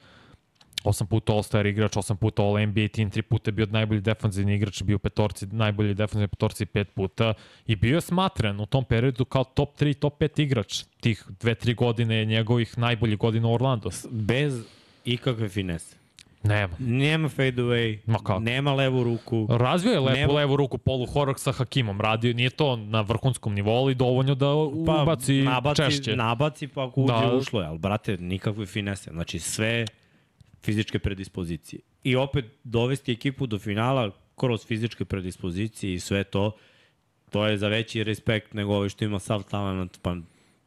A: Osam puta All-Star igrač, osam puta All-NBA team, tri puta je bio najbolji defanzivni igrač, bio petorci, najbolji defanzivni petorci pet puta i bio je smatran u tom periodu kao top 3, top 5 igrač. Tih dve, tri godine njegovih najboljih godina u Orlandu.
B: Bez ikakve finese.
A: Nema.
B: Nema fade away,
A: Ma kako?
B: nema levu ruku.
A: Razvio je lepu
B: Nema-
A: levu ruku polu Horok sa Hakimom. Radio, nije to na vrhunskom nivou, ali dovoljno da ubaci
B: Pa, nabaci,
A: češće.
B: Nabaci pa ako uđe
A: da.
B: ušlo je, ali brate, nikakve finese. Znači sve fizičke predispozicije. I opet dovesti ekipu do finala kroz fizičke predispozicije i sve to, to je za veći respekt nego ovaj što ima sav talent, pa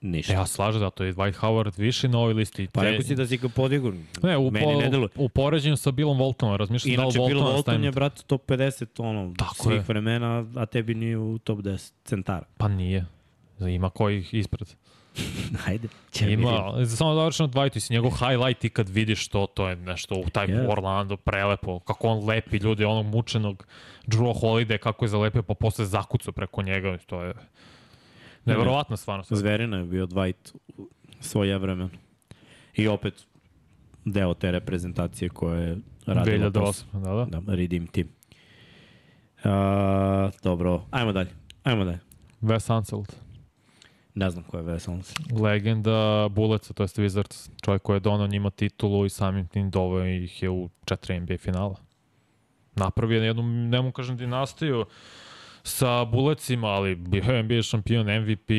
B: ništa.
A: Ja slažem da to je Dwight Howard više na ovoj listi.
B: Pa rekao si da si ga podigur.
A: Ne, u,
B: Meni ne deluje.
A: po, u poređenju sa Billom Voltonom, razmišljam da li
B: Bill
A: Voltona
B: Walton
A: stavim.
B: je, brate, top 50 ono,
A: Tako
B: svih
A: je.
B: vremena, a tebi nije u top 10 centara.
A: Pa nije. Ima kojih ispred.
B: Ajde, će
A: Ima, samo da završeno Dwightu, si njegov highlight i kad vidiš to, to je nešto u taj
B: Yes.
A: Orlando prelepo, kako on lepi ljudi, onog mučenog Drew Holiday, kako je zalepio, pa posle zakucao preko njega, to je neverovatno stvarno.
B: Zverina je bio Dwight u svoje vreme. I opet deo te reprezentacije koje je radila
A: 2008, da, da.
B: Da, Redeem Team. Uh, dobro, ajmo dalje. Ajmo dalje.
A: Wes Unseld.
B: Ne znam ko je Vesels.
A: legenda Buleca, to jest Wizards, čovjek koji je donao njima titulu i samim tim doveo ih je u četiri NBA finala. Napravio je jednu, ne mu kažem dinastiju sa Bulecima, ali bio je NBA šampion, MVP.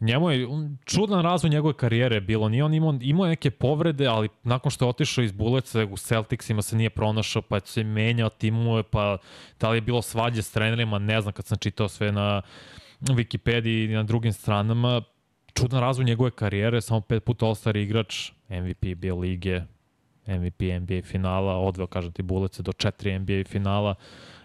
A: Njemu je čudan razvoj njegove karijere bilo. Nije on imao, imao je neke povrede, ali nakon što je otišao iz Buleca u Celticsima se nije pronašao, pa se menjao timove, pa da li je bilo svađe s trenerima, ne znam kad sam čitao sve na Wikipediji i na drugim stranama. Čudan razvoj njegove karijere, samo pet puta All-Star igrač, MVP bio lige, MVP NBA finala, odveo, kažem ti, Bulece do četiri NBA finala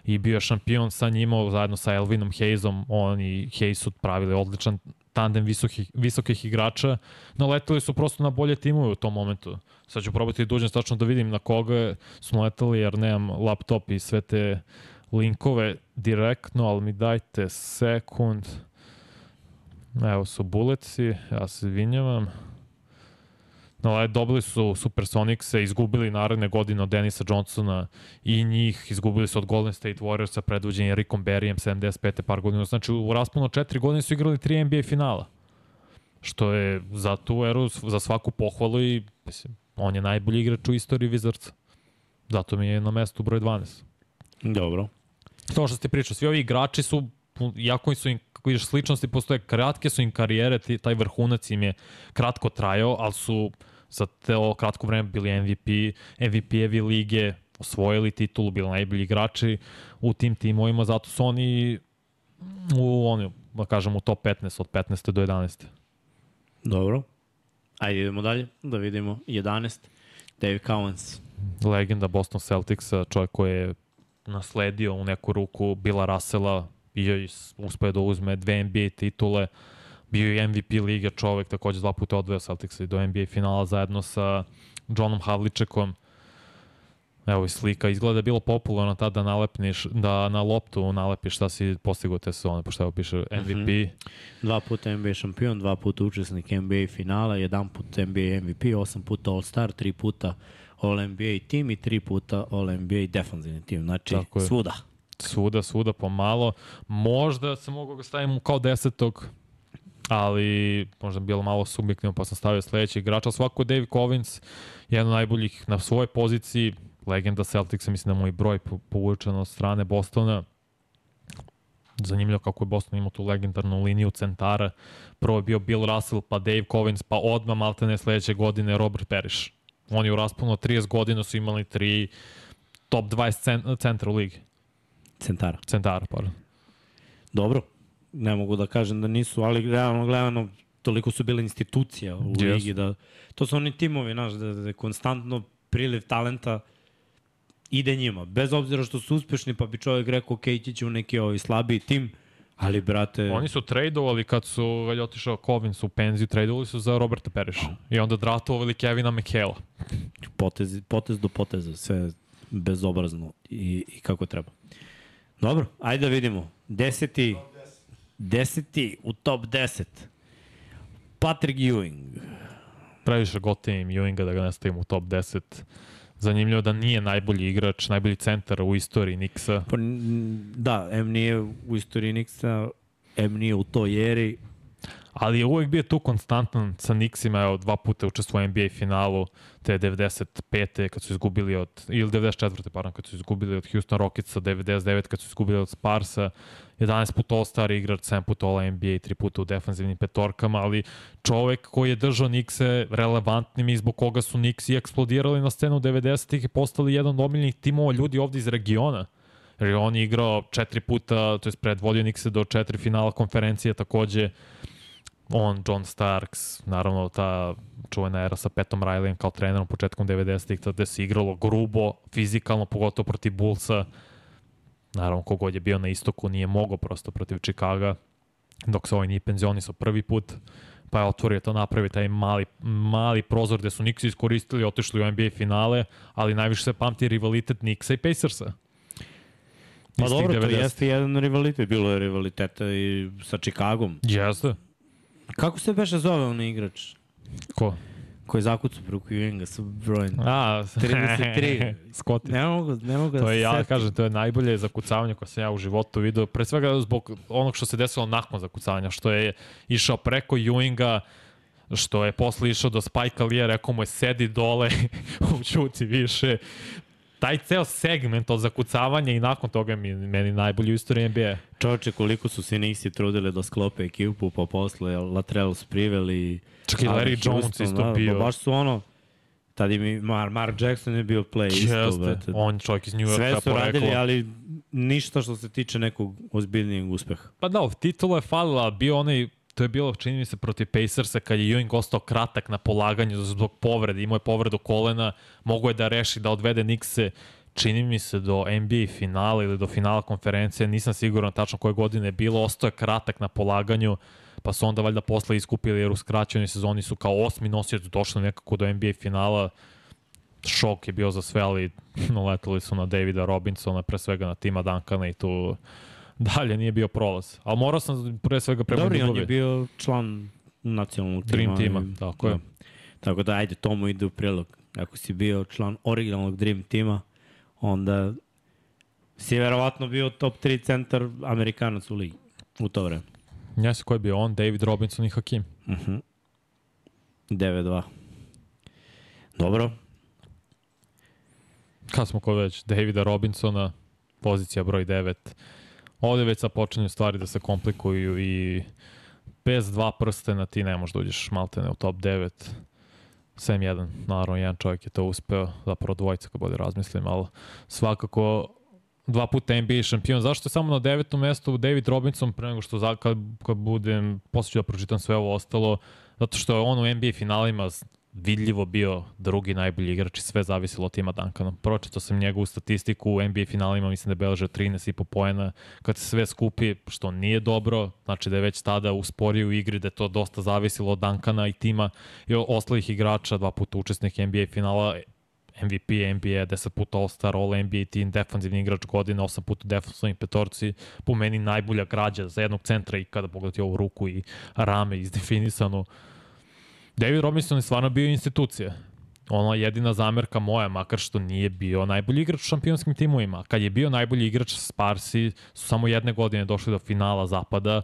A: i bio je šampion sa njima zajedno sa Elvinom Hayesom, on i Hayes su pravili odličan tandem visokih, visokih igrača, naletali su prosto na bolje timove u tom momentu. Sad ću probati da uđem tačno da vidim na koga su naletali, jer nemam laptop i sve te linkove direktno, ali mi dajte sekund. Evo su buleci, ja se izvinjavam. No, dobili su Supersonics-e, izgubili naredne godine od Denisa Johnsona i njih, izgubili su od Golden State Warriorsa predvođenje Rickom Berryem 75. par godina. Znači, u rasponu četiri godine su igrali tri NBA finala. Što je za tu eru, za svaku pohvalu i mislim, on je najbolji igrač u istoriji Wizardsa. Zato mi je na mestu broj 12.
B: Dobro.
A: To što ste pričali, svi ovi igrači su, jako su im, kako vidiš, sličnosti postoje, kratke su im karijere, taj vrhunac im je kratko trajao, ali su za to kratko vreme bili MVP, MVP-evi lige, osvojili titulu, bili najbolji igrači u tim timovima, zato su oni u, oni, da kažem, u top 15, od 15. do 11.
B: Dobro. Ajde, idemo dalje, da vidimo. 11. Dave Cowens.
A: legenda Boston Celticsa, čovjek koji je nasledio u neku ruku Bila Russella, bio s- uspeo da uzme dve NBA titule, bio je MVP lige čovek, takođe dva puta odveo Celticsa i do NBA finala zajedno sa Johnom Havličekom. Evo i slika, izgleda da je bilo popularno tada da nalepniš, da na loptu nalepiš šta si postigao te sezone, pošto evo piše MVP.
B: Dva puta NBA šampion, dva puta učesnik NBA finala, jedan put NBA MVP, osam puta All-Star, tri puta All-NBA tim i tri puta All-NBA defanzivni tim. Znači,
A: Tako je.
B: svuda.
A: svuda, svuda pomalo. Možda sam mogao ga stavim kao desetog, ali možda bi bilo malo subjektivno, pa sam stavio sledeći igrač, ali svako Dave Covins, jedan od najboljih na svojoj poziciji, legenda Celticsa, mislim da mu i broj po- povučen od strane Bostona. Zanimljivo kako je Boston imao tu legendarnu liniju centara. Prvo je bio Bill Russell, pa Dave Covins, pa odmah maltene sledeće godine Robert Parrish. Oni u rasponu od 30 godina su imali tri top 20 cen- centra u ligi.
B: Centara.
A: Centara, pardon.
B: Dobro, ne mogu da kažem da nisu, ali realno gledano toliko su bile institucija u
A: Jesu.
B: ligi da to su oni timovi, znaš, da, da konstantno priliv talenta ide njima. Bez obzira što su uspešni, pa bi čovjek rekao, ok, ići će u neki ovaj slabiji tim, ali brate...
A: Oni su tradovali kad su je otišao Kovins u penziju, tradovali su za Roberta Periša. I onda draftovali Kevina McHale.
B: potez, potez do poteza, sve bezobrazno i, i kako treba. Dobro, ajde da vidimo. Deseti, deseti u top 10. Patrick Ewing.
A: Previše gotivim Ewinga da ga ne stavim u top 10. Zanimljivo da nije najbolji igrač, najbolji centar u istoriji Nixa.
B: Pa, da, M nije u istoriji Nixa, M nije u toj eri.
A: Ali je uvek bio tu konstantan sa Nixima, evo, dva puta je učestvovao u NBA finalu, te 95. kad su izgubili od, ili 94. pardon, kad su izgubili od Houston Rocketsa, 99. kad su izgubili od Sparsa, 11 puta All-Star igrač, 7 puta All-NBA, 3 puta u defanzivnim petorkama, ali čovek koji je držao Nixe relevantnim i zbog koga su Nixi eksplodirali na scenu 90-ih i postali jedan od omiljenih timova ljudi ovde iz regiona. Jer je on igrao četiri puta, to je predvodio Nixe do četiri finala konferencije, takođe on, John Starks, naravno ta čuvena era sa Petom Rileyem kao trenerom početkom 90-ih, tada se igralo grubo, fizikalno, pogotovo protiv Bullsa. Naravno, kogod je bio na istoku nije mogao prosto protiv Chicaga, dok se ovaj nije penzionisao prvi put, pa je otvorio to napravi taj mali, mali prozor gde su Knicks iskoristili, otišli u NBA finale, ali najviše se pamti rivalitet Knicksa i Pacersa.
B: Pa dobro, to
A: 90.
B: jeste jedan rivalitet. Bilo je rivaliteta i sa Chicagom.
A: Jeste.
B: Kako se beše zove onaj igrač
A: Ko?
B: koji je zakucao preko Ewinga sa brojem?
A: A,
B: 33.
A: Scotty.
B: Ne mogu, ne mogu
A: To
B: da
A: je, ja
B: setim.
A: kažem, to je najbolje zakucavanje koje sam ja u životu video. Pre svega zbog onog što se desilo nakon zakucavanja, što je išao preko Ewinga, što je posle išao do Spike Lee, rekao mu je sedi dole, učuci više. Taj ceo segment od zakucavanja i nakon toga mi meni najbolji u istoriji NBA.
B: Čovječe, koliko su se Nixi trudili da sklope ekipu, pa posle Latrell Sprivel i...
A: Čak i
B: Larry
A: Larry Jones
B: Houston,
A: isto
B: da,
A: bio.
B: Pa baš su ono... Tad im i Mar, Mark Jackson je bio play isto,
A: Jeste,
B: brate.
A: on čovjek iz New Yorka
B: Sve su radili,
A: poreklo.
B: ali ništa što se tiče nekog ozbiljnijeg uspeha.
A: Pa da, titula je falila, bio onaj to je bilo, čini mi se, protiv Pacersa kad je Ewing ostao kratak na polaganju zbog povrede, imao je povredu kolena, mogo je da reši da odvede Nixe čini mi se do NBA finala ili do finala konferencije, nisam siguran tačno koje godine je bilo, ostao je kratak na polaganju, pa su onda valjda posle iskupili jer u skraćenoj sezoni su kao osmi nosioc došli nekako do NBA finala, šok je bio za sve, ali naletali su na Davida Robinsona, pre svega na Tima Duncana i tu dalje nije bio prolaz. Ali morao sam pre svega prema
B: Dobro, i on je bio član nacionalnog tima.
A: Dream tima, tako je.
B: Da. Tako da, ajde, to mu ide u prilog. Ako si bio član originalnog Dream tima, onda si verovatno bio top 3 centar Amerikanac u ligi u to vreme.
A: Ja se ko je bio on, David Robinson i Hakim.
B: Uh -huh. 9-2. Dobro.
A: Kad smo kod već, Davida Robinsona, pozicija broj 9. Ovde već sad počinju stvari da se komplikuju i bez dva prstena ti ne možeš da uđeš maltene u top 9. Sem jedan, naravno, jedan čovjek je to uspeo, zapravo dvojica kad bolje razmislim, ali svakako dva puta NBA šampion. Zašto je samo na devetom mestu David Robinson pre nego što kad, kad budem, posle ću da pročitam sve ovo ostalo, Zato što je on u NBA finalima vidljivo bio drugi najbolji igrač i sve zavisilo od tima Duncana. Pročito sam njegovu statistiku u NBA finalima, mislim da je beležio 13,5 poena. Kad se sve skupi, što nije dobro, znači da je već tada usporio u igri, da je to dosta zavisilo od Duncana i tima i ostalih igrača, dva puta učesnik NBA finala, MVP NBA, 10 puta All-Star, All-NBA team, defanzivni igrač godine, 8 puta defanzivni petorci, po meni najbolja građa za jednog centra i kada pogledati ovu ruku i rame izdefinisano. David Robinson je stvarno bio institucija. Ono jedina zamerka moja, makar što nije bio najbolji igrač u šampionskim timovima. Kad je bio najbolji igrač Sparsi, su samo jedne godine došli do finala zapada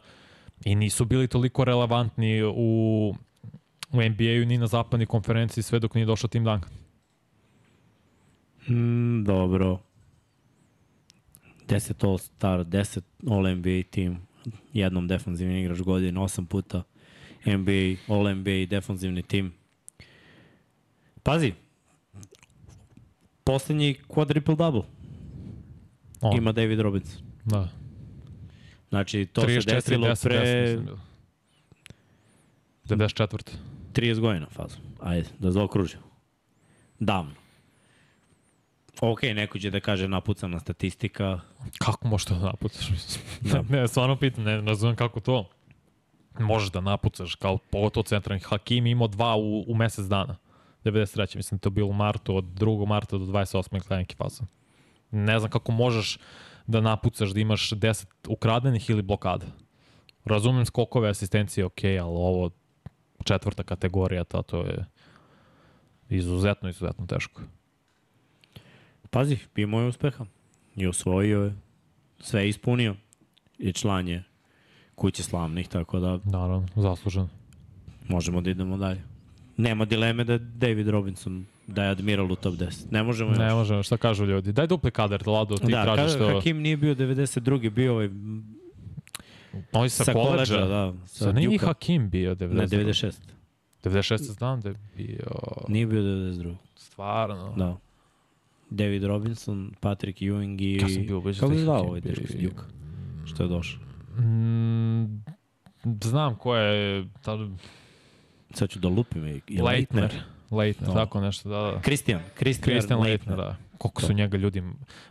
A: i nisu bili toliko relevantni u, u NBA-u ni na zapadnoj konferenciji sve dok nije došao Tim Duncan.
B: Mm, dobro. 10 All-Star, 10 All-NBA tim, jednom defanzivni igrač godine, 8 puta NBA, All-NBA defanzivni tim. Pazi, poslednji quadruple-double
A: On,
B: ima David Robinson.
A: Da.
B: Znači, to
A: 34,
B: se desilo
A: 10,
B: pre
A: 10, mislim bilo. 94.
B: 30 godina fazu. Ajde, da zaokružimo. Davno. Ok, neko će da kaže napucana statistika.
A: Kako možeš to da napucaš? Da. ne, stvarno pitam, ne, znam kako to. Možeš da napucaš, kao pogotovo centralni. Hakim imao dva u, u mesec dana. 93. Mislim, to bilo u martu, od 2. marta do 28. kada neki faza. Ne znam kako možeš da napucaš da imaš 10 ukradenih ili blokada. Razumem skokove asistencije, ok, ali ovo četvrta kategorija, ta, to je izuzetno, izuzetno teško.
B: Pazi, imao je uspeha. I osvojio je. Sve je ispunio. I član je kuće slavnih, tako da
A: Naravno, zasluženo.
B: možemo da idemo dalje. Nema dileme da je David Robinson da je admiral u top 10. Ne možemo još.
A: Ne možemo, šta kažu ljudi? Daj dupli kadar, Lado, ti
B: da,
A: tražiš to.
B: Hakim nije bio 92. bio ovaj
A: Ovi sa,
B: sa
A: koleđa.
B: koleđa, da. Sa
A: Sa nije. Hakim bio 90.
B: Ne, 96.
A: 96 znam da je bio...
B: Nije bio 92.
A: Stvarno.
B: Da. David Robinson, Patrick Ewing i...
A: Ja sam bio ubeđen
B: Kako
A: da
B: se
A: je
B: zvao
A: Hakim
B: ovaj
A: bio
B: dečko s Duke? Što je došao?
A: Mm, znam ko je... Ta,
B: Sad ću da lupim. I, i
A: Leitner. Leitner,
B: Da.
A: tako nešto, da. da.
B: Christian, Christian
A: Leitner, da. Koliko su njega ljudi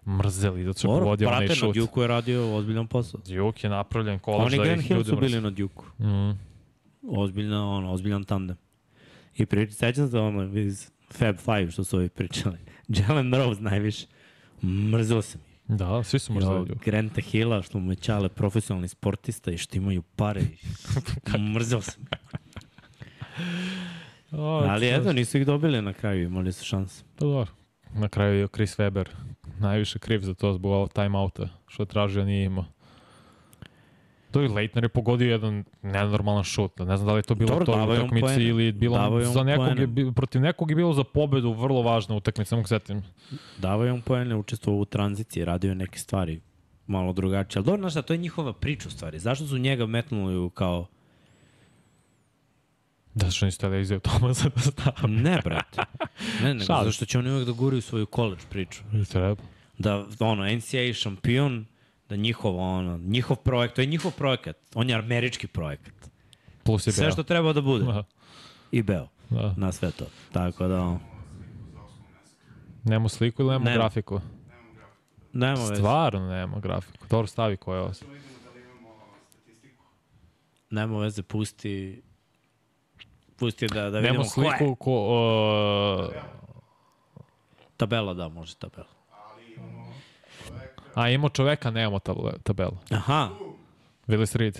A: mrzeli da su
B: Dobro,
A: povodio onaj
B: brate, na
A: šut.
B: Duke je radio ozbiljan posao.
A: Duke je napravljen
B: Oni i
A: da
B: Grant
A: ih
B: Hill
A: ljudi
B: su bili na Duke.
A: Mm.
B: Ozbiljna, ono, ozbiljan tandem. I prič, sećam se ono iz Fab Five što su ovi pričali. Jalen Rose najviše. Mrzio sam.
A: Da, svi su mrzeli Duke.
B: Granta Hilla, što mu je čale profesionalni sportista i što imaju pare. Mrzio sam.
A: O,
B: Ali
A: to-
B: eto, nisu ih dobili na kraju, imali su šanse.
A: Pa dobro. Na kraju je Chris Weber najviše kriv za to zbog timeouta, što je tražio, nije imao. To je Leitner je pogodio jedan nenormalan šut. Ne znam da li je to bilo
B: Dobro,
A: to u utakmici ili je bilo za nekog je, protiv nekog je bilo za pobedu vrlo važna utakmica, samo setim.
B: Davao je on poene, učestvovao u tranziciji, radio je neke stvari malo drugačije. Ali dobro, znaš šta, to je njihova priča u stvari. Zašto su njega metnuli kao...
A: Da što niste da izjeo Tomasa da stavi.
B: Ne, brate. Ne, nego zašto će oni uvek da guraju svoju college priču.
A: Treba.
B: Da, ono, NCAA šampion, da njihov, ono, njihov projekat, to je njihov projekat. On je američki projekat.
A: Plus je
B: Sve što treba da bude.
A: Da,
B: I Beo.
A: da.
B: Na sve to. Tako da,
A: Nemo sliku ili nemo
B: Nema.
A: grafiku?
B: nema veze.
A: Stvarno nema grafiku. Dobro stavi ko je ovo.
B: Nema veze, pusti pusti da, da vidimo
A: Nemo
B: ko je.
A: sliku ko... Uh,
B: Tabela, da, može tabela.
A: A imamo čoveka, nemamo tabele- tabelu.
B: Aha,
A: Willis Reed.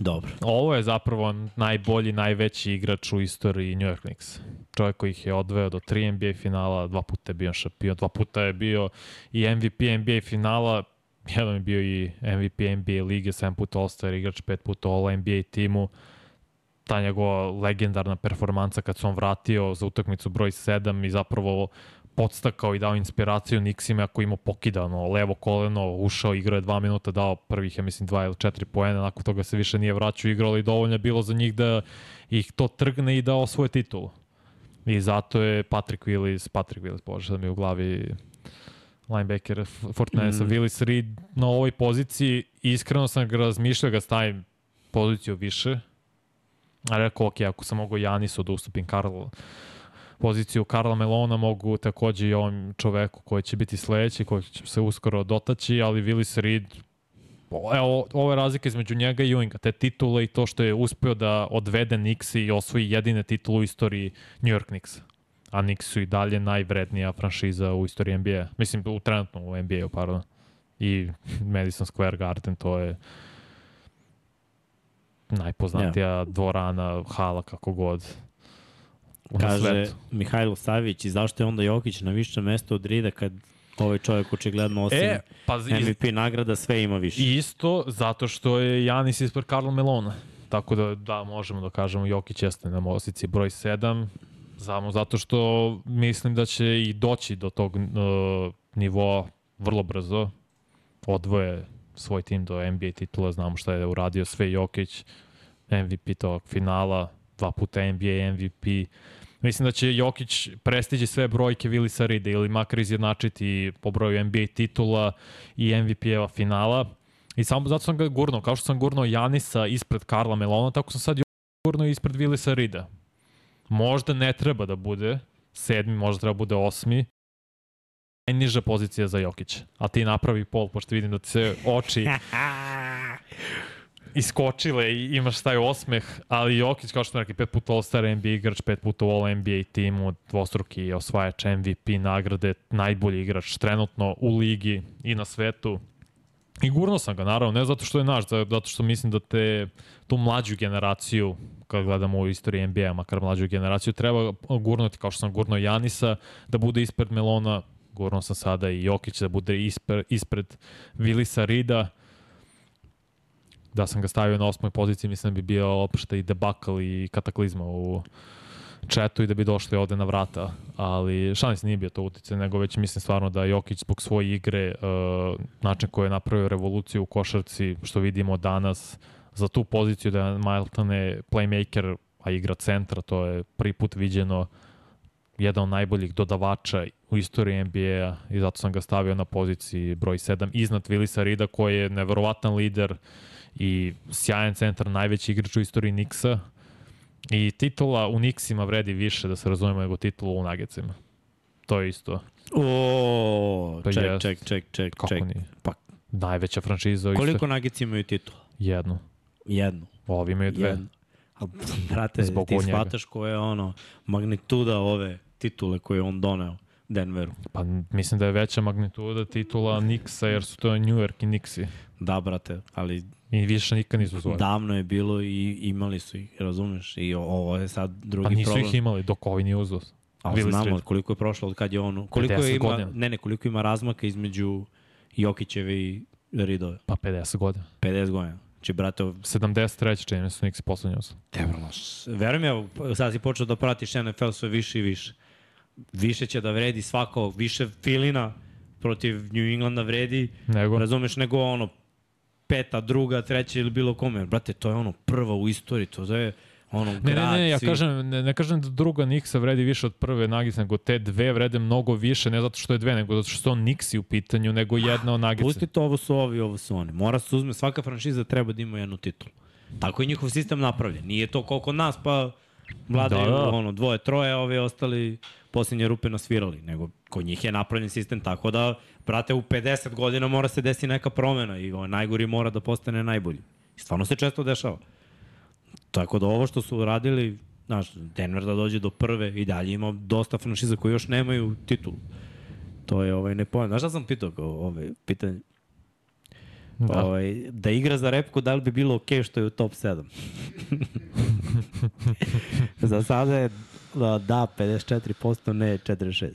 B: dobro.
A: Ovo je zapravo najbolji, najveći igrač u istoriji New York Knicks. Čovjek koji ih je odveo do tri NBA finala, dva puta je bio šampion, dva puta je bio i MVP NBA finala, jedan je bio i MVP NBA lige, 7 puta All-Star igrač, pet puta All-NBA timu. Ta njegova legendarna performanca kad se on vratio za utakmicu broj 7 i zapravo podstakao i dao inspiraciju Nixima ako imao pokidano levo koleno, ušao, igrao je dva minuta, dao prvih, ja mislim, dva ili četiri poena, nakon toga se više nije vraćao, igrao ali dovoljno je bilo za njih da ih to trgne i da osvoje titulu. I zato je Patrick Willis, Patrick Willis, bože da mi u glavi linebacker Fortnite mm. Willis Reed na ovoj poziciji. Iskreno sam ga razmišljao da ga stavim poziciju više, A rekao, ok, ako sam mogo Janisu da ustupim Karl, poziciju Karla Melona, mogu takođe i ovom čoveku koji će biti sledeći, koji će se uskoro dotaći, ali Willis Reed, evo, ovo je razlika između njega i Ewinga, te titule i to što je uspeo da odvede Knicks i osvoji jedine titule u istoriji New York Knicks. A Knicks su i dalje najvrednija franšiza u istoriji NBA. Mislim, u trenutno u NBA-u, pardon. I Madison Square Garden, to je najpoznatija dvorana, hala, kako god.
B: Kaže
A: svetu.
B: Mihajlo Savić i zašto je onda Jokić na više mesto od Rida kad ovaj čovjek očigledno osim
A: E, pa iz,
B: MVP nagrada sve ima više.
A: Isto zato što je Janis ispred Karla Melona. Tako da, da, možemo da kažemo Jokić jeste na mosici broj 7, samo zato što mislim da će i doći do tog uh, nivoa vrlo brzo. Odvoje svoj tim do NBA titula, znamo šta je uradio sve Jokić, MVP tog finala, dva puta NBA MVP. Mislim da će Jokić prestići sve brojke Vilisa Rida ili makar izjednačiti po broju NBA titula i MVP-eva finala. I samo zato sam ga gurnuo. Kao što sam gurnuo Janisa ispred Karla Melona, tako sam sad gurnuo ispred Vilisa Rida. Možda ne treba da bude sedmi, možda treba da bude osmi. Najniža pozicija za Jokić. A ti napravi pol, pošto vidim da ti se oči iskočile i imaš taj osmeh, ali Jokić, kao što smo rekli, pet puta All-Star NBA igrač, pet puta u All-NBA timu, dvostruki osvajač MVP nagrade, najbolji igrač trenutno u ligi i na svetu. I gurno sam ga, naravno, ne zato što je naš, zato što mislim da te, tu mlađu generaciju, kad gledamo u istoriji NBA, makar mlađu generaciju, treba gurnuti, kao što sam gurnuo Janisa, da bude ispred Melona, gurnuo sam sada i Jokić da bude ispred, ispred Vilisa Rida, da sam ga stavio na osmoj poziciji, mislim da bi bio opšta i debakal i kataklizma u četu i da bi došli ovde na vrata, ali šalim nije bio to utice, nego već mislim stvarno da Jokić zbog svoje igre, uh, način koji je napravio revoluciju u košarci, što vidimo danas, za tu poziciju da je Miltone playmaker, a igra centra, to je prvi put viđeno jedan od najboljih dodavača u istoriji NBA-a i zato sam ga stavio na poziciji broj 7 iznad Willisa Rida koji je neverovatan lider i sjajan centar, najveći igrač u istoriji Nixa i titula u Nixima vredi više da se razumemo nego titula u Nuggetsima. To je isto.
B: O,
A: Pa
B: ček,
A: jest.
B: ček, ček, ček,
A: Kako
B: ček.
A: nije?
B: Pa,
A: Najveća franšiza u
B: koliko
A: istoriji.
B: Nuggets imaju titul?
A: Jednu.
B: Jednu.
A: Ovi imaju dve.
B: Jednu. A, brate,
A: Zbog
B: ti shvataš koja je ono magnituda ove titule koje je on doneo Denveru.
A: Pa mislim da je veća magnituda titula Nixa jer su to New York i Nixi.
B: Da, brate, ali
A: I više nikad nisu zvali.
B: davno je bilo i imali su ih, razumeš? I ovo je sad drugi
A: Pa nisu
B: problem.
A: ih imali dok ovi nije uzeo.
B: Ali
A: Willis
B: znamo
A: Reed.
B: koliko je prošlo od kad je on, koliko
A: 50
B: je ima,
A: godina.
B: ne ne, koliko ima razmaka između Jokićeve i Ridove.
A: Pa 50 godina.
B: 50 godina. Znači, brate,
A: 73. čini se Nixi poslednji uzeo.
B: Tebrano. Verujem ja, sad si počeo da pratiš NFL sve više i više. Više će da vredi svako, više filina protiv New Englanda vredi,
A: Nego?
B: razumeš, nego ono peta, druga, treća ili bilo kome. Brate, to je ono prva u istoriji, to je ono
A: Ne,
B: grad,
A: ne, ne, ja kažem, ne, ne kažem da druga Nixa vredi više od prve Nagice, nego te dve vrede mnogo više, ne zato što je dve, nego zato što su on Nixi u pitanju, nego jedna od Nagice.
B: Pusti to, ovo su ovi, ovo su oni. Mora se uzme, svaka franšiza treba da ima jednu titulu. Tako je njihov sistem napravljen. Nije to kod nas, pa vladaju
A: Da,
B: da, ono, dvoje, troje, a ovi ostali posljednje rupe nasvirali. Nego kod njih je napravljen sistem tako da, brate, u 50 godina mora se desi neka promena i ovaj najgori mora da postane najbolji. I stvarno se često dešava. Tako da ovo što su uradili, znaš, Denver da dođe do prve i dalje ima dosta franšiza koji još nemaju titulu. To je ovaj nepojemno. Znaš šta sam pitao kao ovaj, pitanje?
A: Da.
B: Ovaj, da igra za repku, da li bi bilo okej okay što je u top 7? za sada je da, da 54%, ne 46%.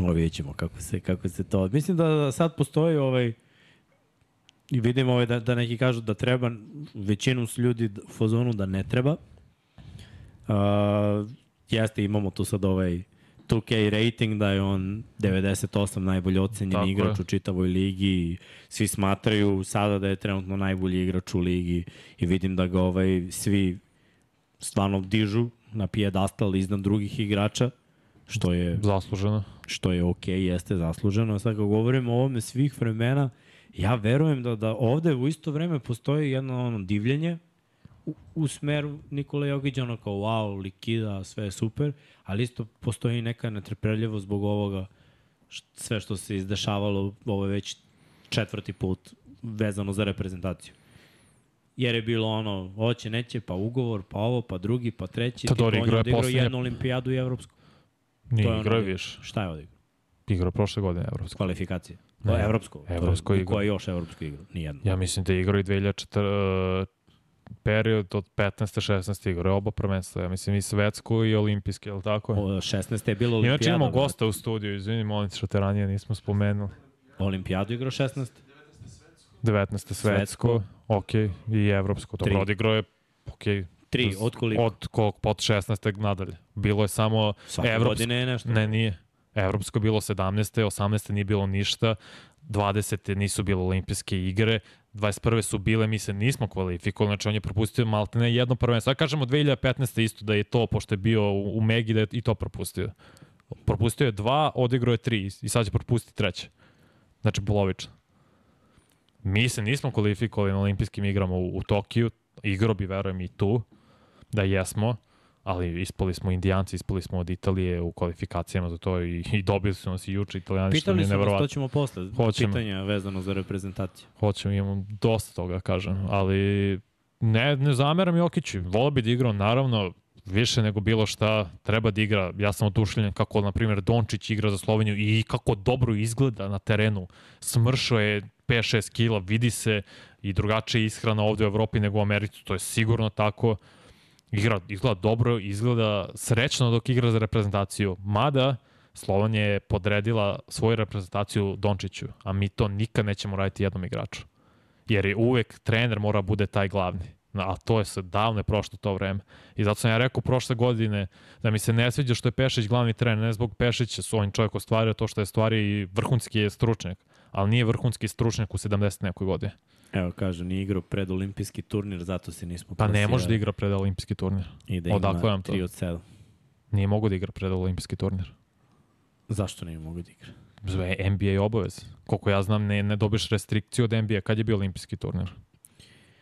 B: Ovo vidjet ćemo kako se, kako se to... Mislim da sad postoji ovaj... I vidim ovaj da, da neki kažu da treba, većinom su ljudi u fazonu da ne treba. Uh, jeste, imamo tu sad ovaj 2K rating da je on 98 najbolje ocenjen
A: Tako
B: igrač
A: je.
B: u čitavoj ligi i svi smatraju sada da je trenutno najbolji igrač u ligi i vidim da ga ovaj svi stvarno dižu na pijedastal iznad drugih igrača što je
A: Zasluženo.
B: što je okej, okay, jeste zasluženo. Sad kad govorimo o ovome svih vremena, ja verujem da, da ovde u isto vreme postoji jedno ono divljenje u, u smeru Nikola Jokića, ono kao wow, likida, sve je super, ali isto postoji neka netrpeljivost zbog ovoga sve što se izdešavalo, ovo je već četvrti put vezano za reprezentaciju. Jer je bilo ono, hoće, neće, pa ugovor, pa ovo, pa drugi, pa treći. On
A: igrao je
B: odigrao
A: poslednje-
B: jednu olimpijadu i evropsku. To je
A: Nije
B: ono
A: igrao je
B: gde-
A: više.
B: Šta je odigrao?
A: Igrao prošle godine Evropsko.
B: Kvalifikacije.
A: Ne,
B: Ne, evropsko.
A: evropsko
B: To je-
A: igrao.
B: Ko je još evropsko igrao? Nijedno.
A: Ja mislim da je igrao i 2004 period od 15. 16. igrao je oba prvenstva. Ja mislim i svetsku i olimpijski, je li tako?
B: O, 16. je bilo olimpijada.
A: Inače imamo gosta u studiju, izvini, molim što te ranije nismo spomenuli.
B: Olimpijadu igrao 16.
A: 19. svetsko, ok, i evropsko. Dobro, odigrao je, ok,
B: Tri, od koliko?
A: od kog, pod 16. nadalje. Bilo je samo
B: Svake
A: evropsko.
B: godine je nešto.
A: Ne, nije. Evropsko je bilo 17. 18. nije bilo ništa. 20. nisu bile olimpijske igre. 21. su bile, mi se nismo kvalifikovali, znači on je propustio malte ne jedno prvenstvo. Ja kažemo 2015. isto da je to, pošto je bio u u Megi, da je i to propustio. Propustio je dva, odigrao je tri i sad će propustiti treće. Znači polovično. Mi se nismo kvalifikovali na olimpijskim igrama u, u Tokiju, igro bi, verujem, i tu, da jesmo, ali ispali smo indijanci, ispali smo od Italije u kvalifikacijama za to i, i dobili su nas i juče italijani,
B: Pitali su nas, to ćemo posle.
A: Hoćemo.
B: Pitanja vezano za reprezentaciju.
A: Hoćemo, imamo dosta toga, kažem, ali ne, ne zameram Jokiću. Volio bi da igrao, naravno, više nego bilo šta treba da igra. Ja sam odušljen kako, na primjer, Dončić igra za Sloveniju i kako dobro izgleda na terenu. Smršao je 5-6 kila, vidi se i drugačija ishrana ovde u Evropi nego u Americi, to je sigurno tako. Igra, izgleda dobro, izgleda srećno dok igra za reprezentaciju. Mada, Slovenija je podredila svoju reprezentaciju Dončiću, a mi to nikad nećemo raditi jednom igraču. Jer je uvek trener mora bude taj glavni. A to je se davno je prošlo to vreme. I zato sam ja rekao prošle godine da mi se ne sviđa što je Pešić glavni trener, ne zbog Pešića su on čovjek ostvario to što je stvari i vrhunski je stručnjak, ali nije vrhunski stručnjak u 70 nekoj godine.
B: Evo, kaže, nije igrao pred olimpijski turnir, zato se nismo
A: Pa ne može da igra pred olimpijski turnir.
B: I da ima
A: Odakle vam to?
B: 3 od 7.
A: Nije mogu da igra pred olimpijski turnir.
B: Zašto ne mogu da igra?
A: NBA je obavez. Koliko ja znam, ne, ne dobiješ restrikciju od NBA. Kad je bio olimpijski turnir?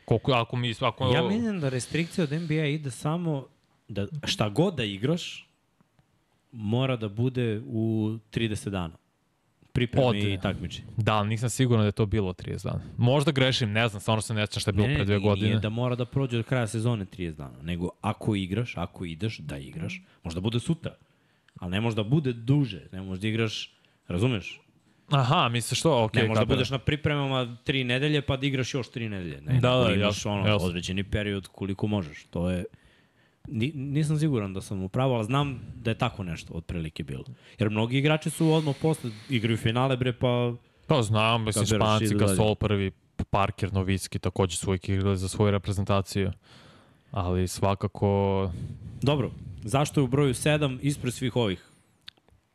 A: Koliko, ako mi, ako...
B: Ja mislim da restrikcija od NBA ide samo da šta god da igraš mora da bude u 30 dana. Pripreme
A: Od-
B: i takmiče.
A: Da, ali nisam siguran da je to bilo 30 dana. Možda grešim, ne znam, stvarno se ne sjećam šta je bilo pre dve godine.
B: Nije da mora da prođe od kraja sezone 30 dana, nego ako igraš, ako ideš da igraš, možda bude sutra. Ali ne može da bude duže, ne može da igraš, razumeš?
A: Aha, misliš što? Ok,
B: Ne možda budeš na pripremama tri nedelje pa da igraš još tri nedelje. Ne,
A: Da, da,
B: imaš
A: jasno,
B: ono,
A: jasno.
B: određeni period koliko možeš. To je... Ni, nisam siguran da sam upravo, ali znam da je tako nešto otprilike bilo. Jer mnogi igrači su odmah posle igraju finale, bre, pa
A: Pa znam, mislim, Španci. Gasol prvi, Parker, Novicki, takođe su uvijek igrali za svoju reprezentaciju. Ali svakako,
B: Dobro, zašto je u broju 7 ispred svih ovih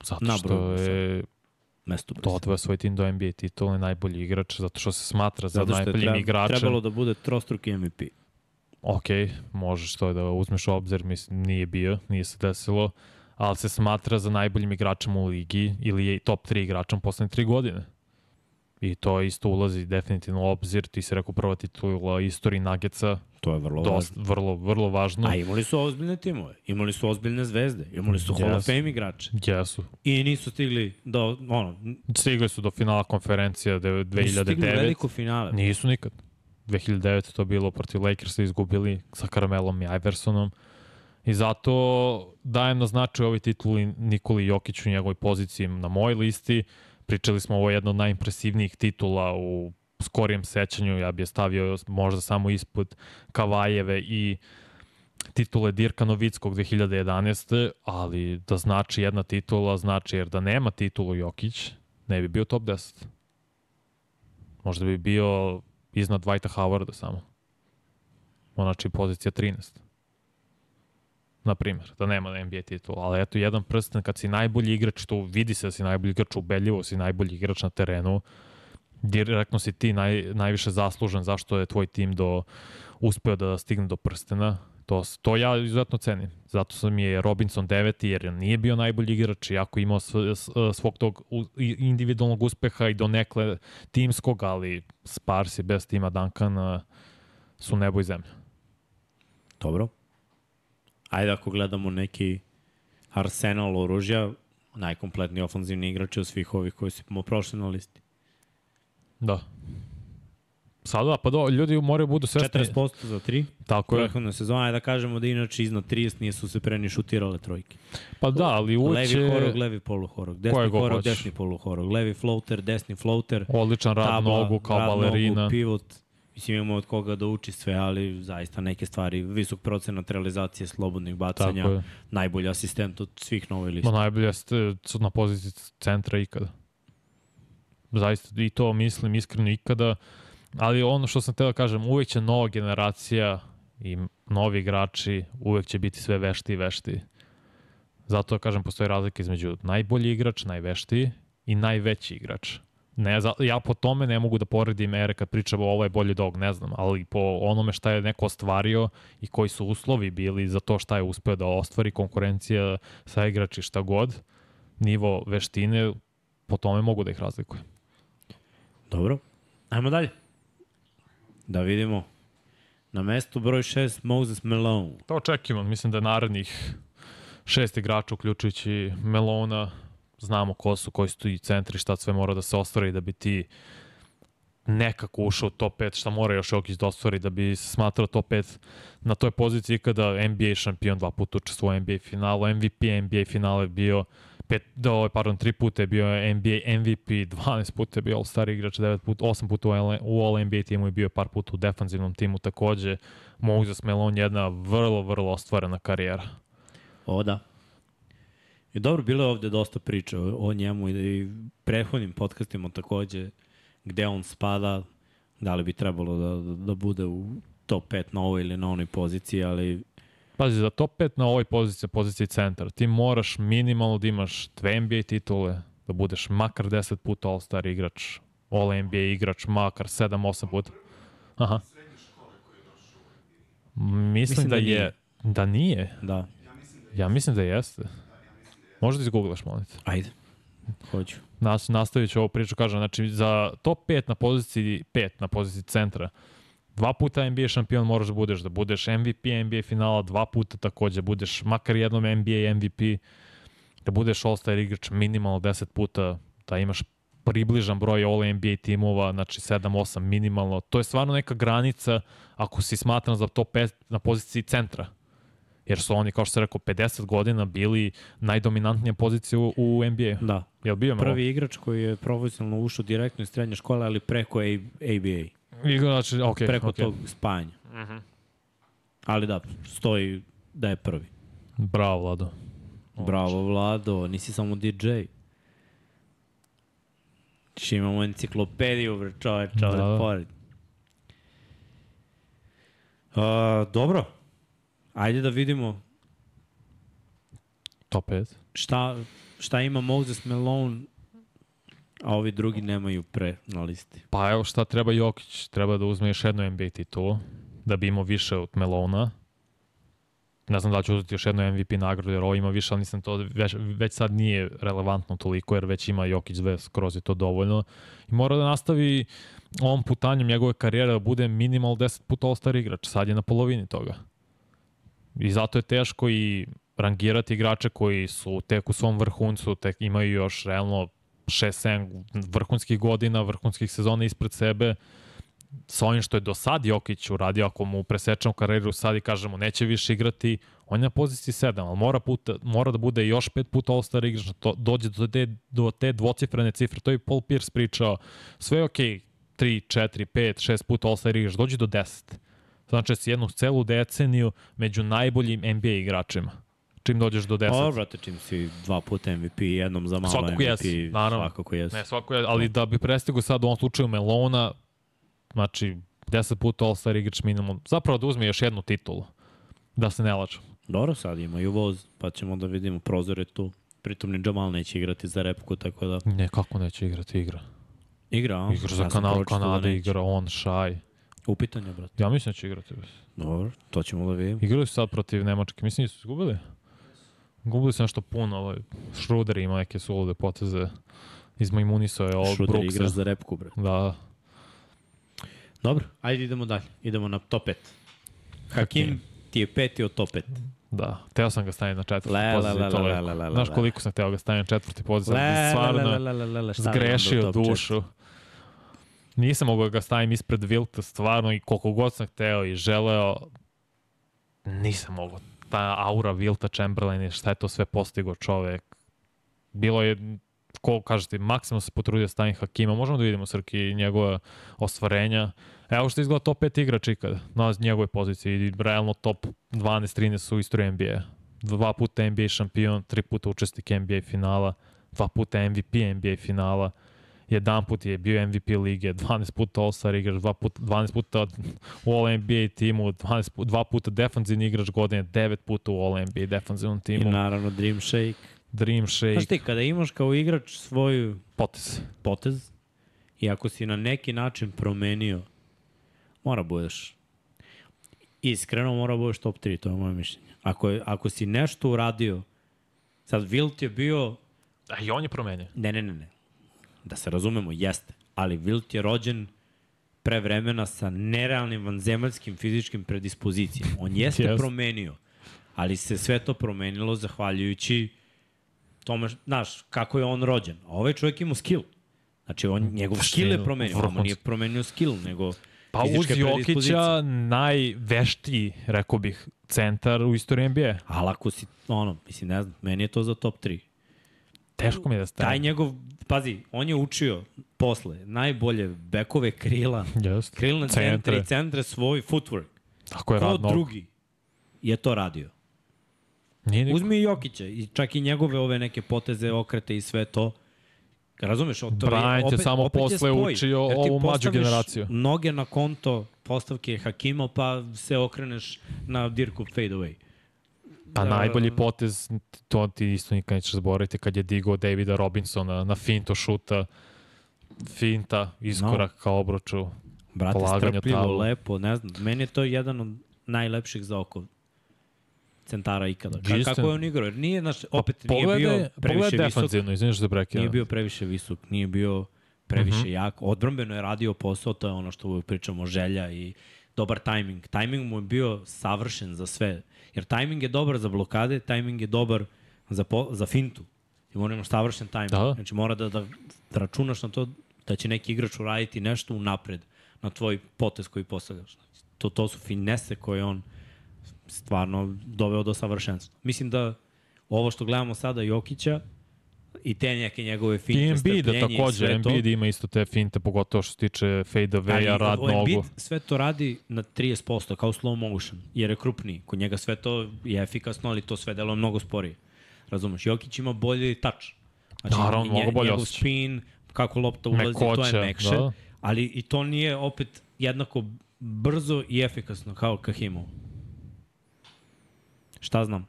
A: zato što je
B: mesto?
A: to odveo svoj tim do NBA titula, najbolji igrač, zato što se smatra za
B: Zato što je
A: najboljim
B: treba,
A: igračem.
B: trebalo da bude trostruki MVP.
A: ok, možeš to da uzmeš u obzir, mislim, nije bio, nije se desilo, ali se smatra za najboljim igračem u ligi ili je top 3 igračem poslednje 3 godine. I to isto ulazi definitivno u obzir, ti si rekao prva titula istoriji Nuggetsa,
B: To je vrlo
A: dosta, vrlo, vrlo važno.
B: A imali su ozbiljne timove, imali su ozbiljne zvezde, imali su Hall of. Fame igrače.
A: Jesu.
B: I nisu stigli do, ono,
A: Stigli su do finala konferencija de-
B: nisu stigli u
A: 2009.
B: veliko finale.
A: Nisu nikad. 2009 je to bilo protiv Lakersa izgubili sa Karamelom i Iversonom. I zato dajem na značaj ovoj tituli Nikoli Jokiću i njegovoj poziciji na mojoj listi. Pričali smo ovo je jedna od najimpresivnijih titula u skorijem sećanju. Ja bi je stavio možda samo ispod Kavajeve i titule Dirka Novickog 2011. Ali da znači jedna titula, znači jer da nema titulu Jokić, ne bi bio top 10. Možda bi bio iznad Dwighta Howarda samo. Znači pozicija 13. Na primjer, da nema NBA titul. Ali eto, jedan prsten kad si najbolji igrač, to vidi se da si najbolji igrač, ubedljivo si najbolji igrač na terenu, direktno si ti naj, najviše zaslužen zašto je tvoj tim do, uspeo da stigne do prstena. To, to ja izuzetno cenim. Zato sam je Robinson deveti, jer nije bio najbolji igrač, iako imao svog tog i- individualnog uspeha i do nekle timskog, ali Sparsi bez tima Duncana su nebo i zemlja.
B: Dobro. Ajde ako gledamo neki arsenal oružja, najkompletniji ofenzivni igrač od svih ovih koji smo prošli na listi.
A: Da. Sada, pa do, ljudi moraju budu svesni.
B: 40% za 3.
A: Tako je.
B: Prethodna sezona, ajde da kažemo da inače iznad 30 nisu se pre ni šutirale trojke.
A: Pa da, ali uče...
B: Levi horog, levi poluhorog, desni horog, desni poluhorog, levi floater, desni floater,
A: Odličan rad
B: tabla,
A: nogu kao
B: rad
A: balerina.
B: Nogu, pivot, mislim imamo od koga da uči sve, ali zaista neke stvari, visok procenat realizacije slobodnih bacanja,
A: Tako je.
B: najbolji asistent od svih na ovoj listi.
A: Ma najbolje ste su na poziciji centra ikada. Zaista, i to mislim iskreno ikada. Ali ono što sam teo da kažem, uvek će nova generacija i novi igrači uvek će biti sve veštiji i veštiji. Zato kažem, postoji razlika između najbolji igrač, najveštiji i najveći igrač. Ne, za, ja po tome ne mogu da poredim ere kad pričamo ovo je bolji dog, ne znam, ali po onome šta je neko ostvario i koji su uslovi bili za to šta je uspeo da ostvari konkurencija sa igrači šta god, nivo veštine, po tome mogu da ih razlikujem.
B: Dobro, ajmo dalje. Da vidimo. Na mestu broj 6 Moses Malone.
A: To očekujemo, mislim da je narednih šest igrača, uključujući Melona, znamo ko su, koji su tu i centri, šta sve mora da se ostvari da bi ti nekako ušao u top 5, šta mora još Jokić da ostvari da bi se smatrao top 5 na toj poziciji kada NBA šampion dva puta učestvuje u NBA finalu, MVP NBA finale bio pet, da, ovaj, pardon, tri puta je bio NBA MVP, 12 puta je bio All-Star igrač, 9 puta, 8 puta u, All, u All NBA timu i bio je par puta u defanzivnom timu takođe. Moses Melon jedna vrlo, vrlo ostvarena karijera.
B: O, da. I dobro, bilo je ovde dosta priča o, o njemu i, i prethodnim podcastima takođe, gde on spada, da li bi trebalo da, da, da bude u top 5 na ovoj ili na onoj poziciji, ali
A: Pazi, za top 5 na ovoj poziciji, poziciji centar, ti moraš minimalno da imaš dve NBA titule, da budeš makar 10 puta All-Star igrač, All-NBA igrač, makar 7-8 puta. Aha. Mislim,
B: Mislim
A: da,
B: da
A: je, da nije.
B: da,
A: Ja mislim da jeste. Možda da izgooglaš, molim te.
B: ajde. Hoću.
A: Nas, nastavit ću ovu priču, kažem, znači za top 5 na poziciji 5 na poziciji centra, dva puta NBA šampion moraš da budeš, da budeš MVP NBA finala, dva puta takođe budeš makar jednom NBA MVP, da budeš All-Star igrač minimalno 10 puta, da imaš približan broj All NBA timova, znači 7-8 minimalno. To je stvarno neka granica ako si smatran za top 5 na poziciji centra. Jer su oni, kao što se rekao, 50 godina bili najdominantnija pozicija u, NBA.
B: Da.
A: Jel bio?
B: Prvi igrač koji je profesionalno ušao direktno iz srednje škole, ali preko A- ABA.
A: Igra, znači, ok,
B: Preko
A: ok.
B: tog spajanja. Ali da, stoji da je prvi.
A: Bravo, Vlado.
B: Bravo, Vlado, nisi samo DJ. Še imamo enciklopediju, bre, čoveč, čoveč,
A: Da, da.
B: pored. Uh, dobro, ajde da vidimo
A: Top 5.
B: šta, šta ima Moses Malone, a ovi drugi nemaju pre na listi.
A: Pa evo šta treba Jokić, treba da uzme još jednu NBA titulu, da bi imao više od Melona. Ne znam da ću uzeti još jednu MVP nagradu, jer ovo ima više, ali to već, već sad nije relevantno toliko, jer već ima Jokić dve, skroz je to dovoljno. I mora da nastavi ovom putanjem njegove karijere da bude minimal 10 puta All-Star igrač. Sad je na polovini toga. I zato je teško i rangirati igrače koji su tek u svom vrhuncu, tek imaju još realno 6-7 vrhunskih godina, vrhunskih sezona ispred sebe, sa ovim što je do sad Jokić uradio, ako mu presečemo karijeru sad i kažemo neće više igrati, on je na poziciji 7, ali mora, puta, mora da bude još pet puta All-Star igrač, da to dođe do te, do te dvocifrene cifre. To je Paul Pierce pričao. Sve je okej, 3, 4, 5, 6 puta All-Star igrač, dođi do 10. Znači si jednu celu deceniju među najboljim NBA igračima. Čim dođeš do 10.
B: Ovo, brate, čim si dva puta MVP, jednom za malo
A: Svakako
B: MVP,
A: jesi, naravno.
B: svakako jesi.
A: Ne, svako je, ali da bi prestigo sad u ovom slučaju Melona, znači 10 puta All-Star igrač minimum, zapravo da uzme još jednu titulu, da se ne laču.
B: Dobro, sad imaju voz, pa ćemo da vidimo, prozor je tu. Pritom ni Jamal neće igrati za repku, tako da...
A: Ne, kako neće igrati igra?
B: Igra, a?
A: Igra za
B: Ja
A: kanal
B: pročitao da
A: igra on, Šaj.
B: Upitanje, brate.
A: Ja mislim da će igrati.
B: Dobro, to ćemo da vidimo.
A: Igrali su sad protiv Nemačke, mislim da su izgubili. Gubili su nešto puno, ovaj, Schroeder ima neke sulude poteze. Izmajmunisao je ovog Brooksa.
B: igra za repku, bre.
A: Da,
B: Dobro, ajde idemo dalje. Idemo na top 5. Hakim ti je peti od top 5.
A: Da, teo sam ga staviti na četvrti
B: Le, le,
A: poziciju.
B: le, le,
A: je-
B: le, le, le,
A: Znaš
B: le.
A: koliko sam teo ga staviti na četvrti poziciju,
B: Le, le,
A: stvarno
B: le, le, le, le, le,
A: zgrešio
B: top četiri?
A: Nisam mogao da ga stavim ispred Vilta, stvarno, i koliko god sam hteo i želeo, nisam mogao. Ta aura Vilta Chamberlain i šta je to sve postigo čovek. Bilo je, ko kažete, maksimum se potrudio da stavim Hakima. Možemo da vidimo Srki njegove ostvarenja. Evo što izgleda top 5 igrač ikada na njegove pozicije i realno top 12-13 su u istoriji NBA. Dva puta NBA šampion, tri puta učesnik NBA finala, dva puta MVP NBA finala, jedan put je bio MVP lige, 12 puta All-Star igrač, dva puta, 12 puta u All-NBA timu, 12 puta, dva puta defanzivni igrač godine, 9 puta u All-NBA defanzivnom
B: I
A: timu,
B: naravno Dream Shake.
A: Dream
B: Znaš
A: Shake,
B: ti, kada imaš kao igrač svoju
A: potez.
B: potez i ako si na neki način promenio, mora budeš iskreno mora budeš top 3, to je moje mišljenje. Ako, je, ako si nešto uradio, sad Wilt je bio,
A: A i on je promenio.
B: ne, ne, ne, ne, da se razumemo, jeste, ali Wilt je rođen pre vremena sa nerealnim vanzemaljskim fizičkim predispozicijama. On jeste
A: Jeste.
B: promenio, ali se sve to promenilo zahvaljujući tome, znaš, kako je on rođen. A ovaj čovjek ima skill. Znači, on, njegov skill je promenio. On nije promenio skill, nego
A: Pa uz. Jokića najveštiji, rekao bih, centar u istoriji NBA.
B: Ali ako si, ono, mislim, ne znam, meni je to za top 3.
A: Teško mi je da
B: Taj
A: stavim.
B: njegov, pazi, on je učio posle najbolje bekove krila,
A: Jest.
B: krilne centre
A: Centre.
B: centre svoj footwork.
A: Tako je
B: Ko
A: rad nogu.
B: drugi je to radio?
A: Nije niko.
B: Uzmi i Jokića i čak i njegove ove neke poteze, okrete i sve to. Razumeš? O, to
A: Bryant je samo posle
B: spoj.
A: učio ovu mlađu generaciju.
B: Noge na konto postavke Hakima, pa se okreneš na dirku fade away.
A: Pa
B: Da.
A: najbolji potez, to ti isto nikad nećeš zaboraviti, kad je digao Davida Robinsona na finto šuta, finta, iskorak ka obruču.
B: Brate, strpljivo,
A: tablu.
B: lepo, ne znam. Meni je to jedan od najlepših za oko centara ikada. Ka, kako je on igrao? Jer nije, znaš, opet nije
A: Pogledaj-
B: bio previše visok.
A: defanzivno, izviniš da prekidam.
B: Nije bio previše visok, nije bio previše
A: Mhm.
B: jak. Odbrambeno je radio posao, to je ono što uvijek pričamo, želja i dobar tajming. Tajming mu je bio savršen za sve. Jer tajming je dobar za blokade, tajming je dobar za, po, za fintu. I mora imaš savršen tajming.
A: Da.
B: Znači mora da, da, da računaš na to da će neki igrač uraditi nešto unapred na tvoj potez koji postavljaš. To, to su finese koje on stvarno doveo do savršenstva. Mislim da ovo što gledamo sada Jokića i te neke njegove finte,
A: I Embiid da takođe,
B: to,
A: Embiid ima isto te finte, pogotovo što se tiče fade away-a, rad
B: o- Embiid
A: nogu.
B: sve to radi na 30%, kao slow motion, jer je krupniji. Kod njega sve to je efikasno, ali to sve deluje mnogo sporije. Razumeš, Jokić ima bolji touch. Znači,
A: Naravno,
B: nje-
A: mnogo bolje
B: njegov
A: osjećaj.
B: spin, kako lopta ulazi, to
A: Mekoća,
B: je mekše.
A: da.
B: Ali i to nije opet jednako brzo i efikasno kao Kahimov. Šta znam?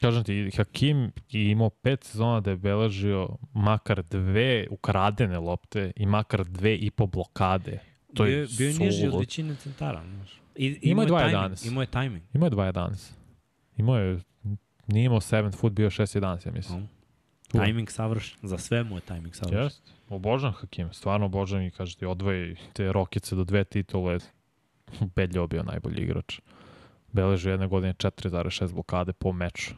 A: Kažem ti, Hakim je imao pet sezona da je beležio makar dve ukradene lopte i makar dve i po blokade. To
B: bio,
A: je
B: je- bio je niži od većine centara. Znaš. I,
A: Imao je
B: imao
A: 2.11.
B: timing, Imao je timing.
A: Imao je 2.11. Imao je, nije imao 7 foot, bio 6.11, ja mislim. Tu.
B: Timing savršen. Za sve mu je timing savršen.
A: Jest. Obožavam Hakim, stvarno obožavam i kaže ti odvoji te rokice do dve titule. Ubedljivo bio najbolji igrač. Beleži jedne godine 4,6 blokade po meču.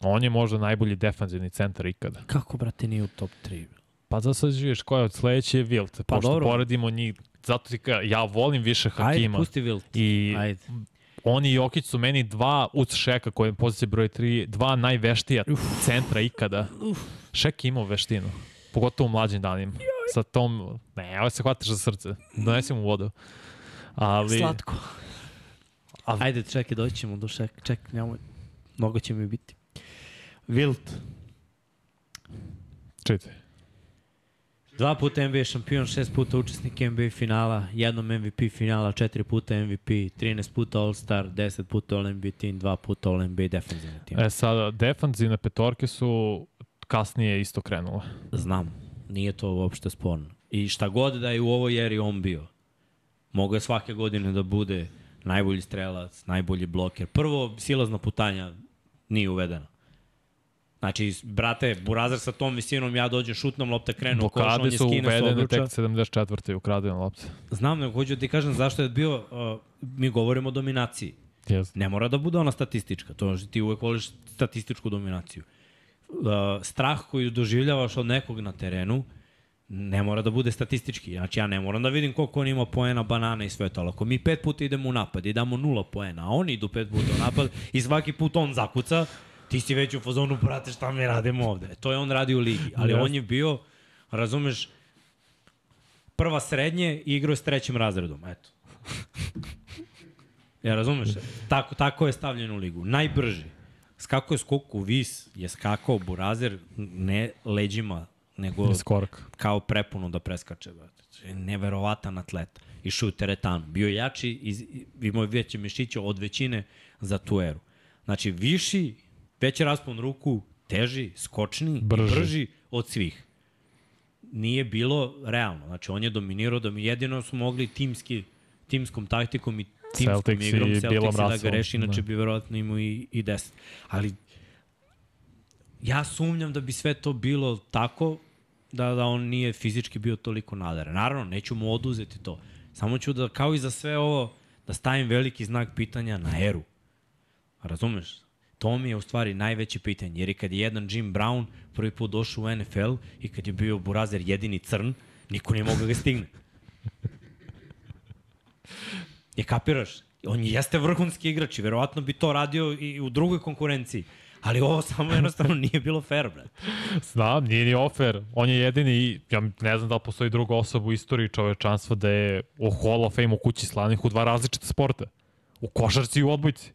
A: On je možda najbolji defanzivni centar ikada.
B: Kako, brate, nije u top 3?
A: Pa za sad živiš ko je od sledeće je Wilt. Pa Pošto
B: dobro.
A: poredimo njih, zato ti ka, ja volim više
B: Ajde,
A: Hakima.
B: pusti Wilt.
A: I
B: Ajde.
A: oni i Jokić su meni dva uz Šeka koji je pozicija broj 3, dva najveštija centra ikada. Šek je imao veštinu. Pogotovo u mlađim danima. Sa tom, ne, ovo se hvataš za srce. Donesi mu vodu. Ali,
B: Slatko.
A: A-
B: Ajde, čekaj, doći ćemo do šek. Ček, nemoj. Mnogo će mi biti. Wilt.
A: čitaj.
B: Dva puta NBA šampion, šest puta učesnik NBA finala, jednom MVP finala, četiri puta MVP, 13 puta All-Star, 10 puta All-NBA team, dva puta All-NBA defensivni tim.
A: E sada, defanzivne petorke su kasnije isto krenule.
B: Znam, nije to uopšte sporno. I šta god da je u ovoj eri on bio, mogo je svake godine da bude najbolji strelac, najbolji bloker. Prvo, silazna putanja nije uvedena. Znači, brate, Burazar sa tom visinom, ja dođem, šutnom, lopta krenu, koš, on
A: Blokade
B: je
A: su
B: skine sa
A: uvedene
B: obruča.
A: tek 74. ukradene lopte.
B: Znam, nego hoću da ti kažem zašto je bio, uh, mi govorimo o dominaciji.
A: Yes.
B: Ne mora da bude ona statistička, to znači ti uvek voliš statističku dominaciju. Uh, strah koji doživljavaš od nekog na terenu ne mora da bude statistički. Znači ja ne moram da vidim koliko on ima poena, banana i sve to. Ako mi pet puta idemo u napad i damo nula poena, a oni idu pet puta u napad i svaki put on zakuca, ti si već u fazonu, brate, šta mi radimo ovde? E, To je on radi u ligi. Ali
A: Jeste.
B: on je bio, razumeš, prva srednje i igrao je s trećim razredom. Eto. Ja razumeš? Tako, tako je stavljen u ligu. Najbrži. Skako je skoku vis, je skakao burazer ne leđima, nego
A: Iz korak.
B: kao prepuno da preskače. brate. Neverovatan atlet. Išao u teretanu. Bio je jači, iz, imao je veće mišiće od većine za tu eru. Znači, viši, veći raspon ruku, teži, skočni, brži,
A: Brži.
B: brži od svih. Nije bilo realno. Znači, on je dominirao, da mi jedino su mogli timski, timskom taktikom i timskom
A: Celtics
B: igrom Celtics da ga reši, inače
A: da.
B: bi verovatno imao i, i 10. Ali ja sumnjam da bi sve to bilo tako da, da on nije fizički bio toliko nadaren. Naravno, neću mu oduzeti to. Samo ću da, kao i za sve ovo, da stavim veliki znak pitanja na eru. Razumeš? To mi je u stvari najveće pitanje. Jer i kad je jedan Jim Brown prvi put došao u NFL i kad je bio Burazer jedini crn, niko nije mogao da ga stigne. Je kapiraš? On jeste vrhunski igrač i verovatno bi to radio i u drugoj konkurenciji. Ali ovo samo jednostavno nije bilo fair, brate.
A: Znam, nije ni ofer. On je jedini, ja ne znam da li postoji druga osoba u istoriji čovečanstva da je u Hall of Fame u kući slavnih u dva različita sporta. U košarci i u odbojci.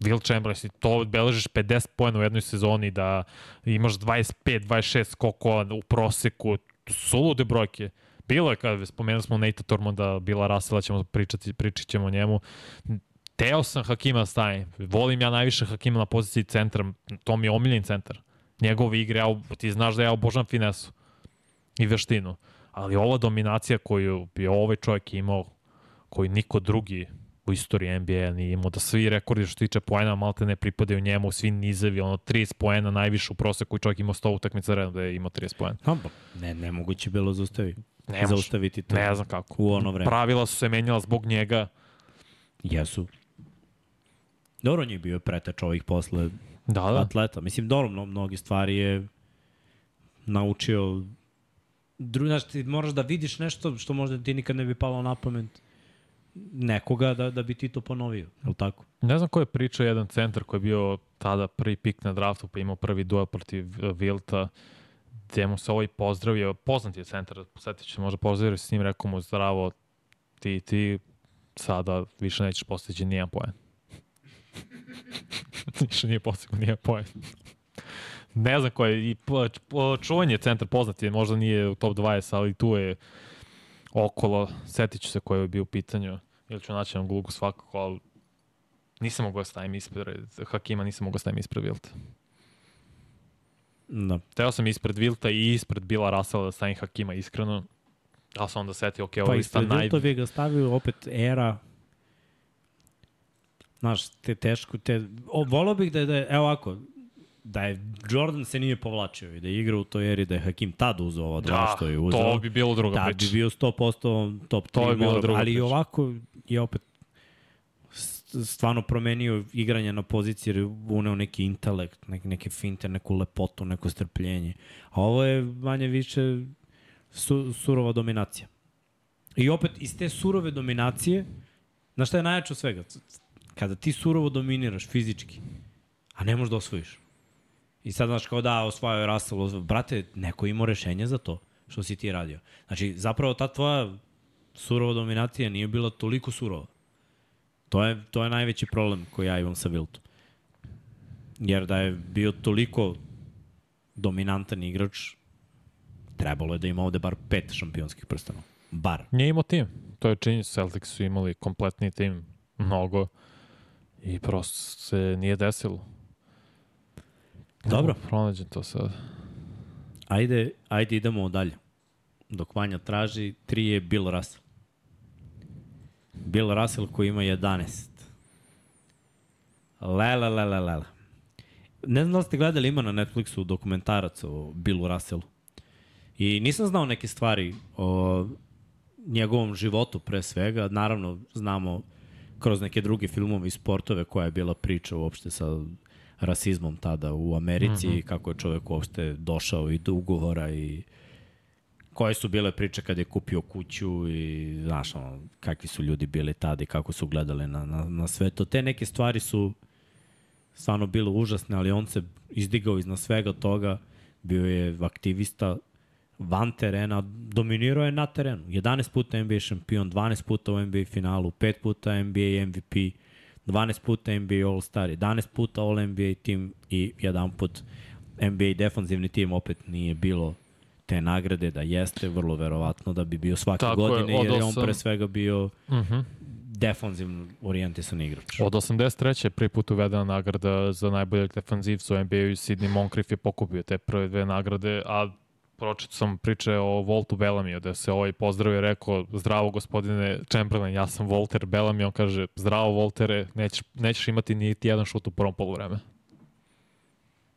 A: Will Chamberlain, to beležiš 50 pojena u jednoj sezoni, da imaš 25, 26 skokova u proseku, su sulude brojke. Bilo je, kada spomenuli smo Nate Tormonda, Bila Rasela, ćemo pričati, pričat ćemo o njemu. Teo sam Hakima stavim. Volim ja najviše Hakima na poziciji centra. To mi je omiljen centar. Njegove igre, ja, ti znaš da ja obožavam finesu i veštinu. Ali ova dominacija koju bi ovaj čovjek imao, koju niko drugi u istoriji NBA nije imao, da svi rekordi što tiče poena malte ne pripadaju njemu, svi nizevi, ono 30 poena najviše u proseku i čovjek imao 100 utakmica redom da je imao 30 poena.
B: Ne, nemoguće bilo zaustaviti.
A: Ne.
B: Zaustaviti to.
A: Ne znam kako.
B: U ono vreme.
A: Pravila su se menjala zbog njega.
B: Jesu. Dobro, on je bio pretač ovih posle
A: Da, da.
B: atleta. Mislim, dobro, mno, mnogi stvari je naučio Dru, znaš, ti moraš da vidiš nešto što možda ti nikad ne bi palo na pamet nekoga da, da bi ti to ponovio, je li tako?
A: Ne znam ko je pričao jedan centar koji je bio tada prvi pik na draftu pa imao prvi duel protiv eh, Vilta gde mu se ovaj pozdravio, poznat je centar, posjetit ću možda pozdravio s njim, rekao mu zdravo, ti, ti sada više nećeš postići nijedan poen. više nije postigao nijedan poen. ne znam ko je, i po- po- čuvan je centar, poznat je, možda nije u top 20, ali tu je okolo, setit ću se koji je bio u pitanju, ili ću naći na Google svakako, ali nisam mogao da stavim ispred Hakima, nisam mogao da stavim ispred Vilta.
B: Da.
A: Teo sam ispred Vilta i ispred Bila Rasela da stavim Hakima iskreno. Ali sam onda setio, ok, ovo
B: Pa
A: je lista
B: ispred
A: naj...
B: Vilta bi ga stavio opet era Znaš, te teško, te, o, volao bih da je, da je, evo ovako, da je Jordan se nije povlačio i da je igrao u toj eri da je Hakim tad uzeo ova dva
A: Da,
B: što je uzeo.
A: to bi bilo druga
B: tad
A: priča.
B: bi bio 100% top 3
A: To bi bila
B: mora,
A: druga
B: ali
A: priča.
B: ovako je opet stvarno promenio igranje na poziciji, jer je uneo neki intelekt, neke, neke finte, neku lepotu, neko strpljenje. A ovo je manje više su, surova dominacija. I opet iz te surove dominacije, znaš šta je najjače od svega? Kada ti surovo dominiraš fizički, a ne možeš da osvojiš. I sad znaš kao da osvajao je Russell, brate, neko ima rešenje za to što si ti radio. Znači, zapravo ta tvoja surova dominacija nije bila toliko surova. To je, to je najveći problem koji ja imam sa Viltom. Jer da je bio toliko dominantan igrač, trebalo je da ima ovde bar pet šampionskih prstanova. Bar.
A: Nije imao tim. To je činjenica. Celtics su imali kompletni tim, mnogo. I prosto se nije desilo.
B: Dobro.
A: Pronađem to sad.
B: Ajde, ajde idemo dalje. Dok Vanja traži, tri je Bill Russell. Bill Russell koji ima 11. Lele, lele, lele. Ne znam da li ste gledali, ima na Netflixu dokumentarac o Billu Russellu. I nisam znao neke stvari o njegovom životu pre svega. Naravno, znamo kroz neke druge filmove i sportove koja je bila priča uopšte sa rasizmom tada u Americi mm -hmm. kako je čovek uopšte došao i do ugovora i koje su bile priče kad je kupio kuću i znaš ono, kakvi su ljudi bili tada i kako su gledali na, na, na sve to. Te neke stvari su stvarno bile užasne, ali on se izdigao iznad svega toga, bio je aktivista van terena, dominirao je na terenu. 11 puta NBA šampion, 12 puta u NBA finalu, 5 puta NBA MVP, 12 puta NBA All-Star, 11 puta All-NBA tim i jedan put NBA defanzivni tim opet nije bilo te nagrade da jeste, vrlo verovatno da bi bio svake Tako godine, je, jer je on pre svega bio uh mhm. -huh. defanzivno orijentisan igrač.
A: Od 83. je prvi put uvedena nagrada za najboljeg defanzivca u NBA-u i Sidney Moncrief je pokupio te prve dve nagrade, a pročito sam priče o Voltu Bellamiju, da se ovaj pozdravio i rekao, zdravo gospodine Chamberlain, ja sam Volter Bellamy, on kaže, zdravo Voltere, nećeš, nećeš imati niti jedan šut u prvom polovreme.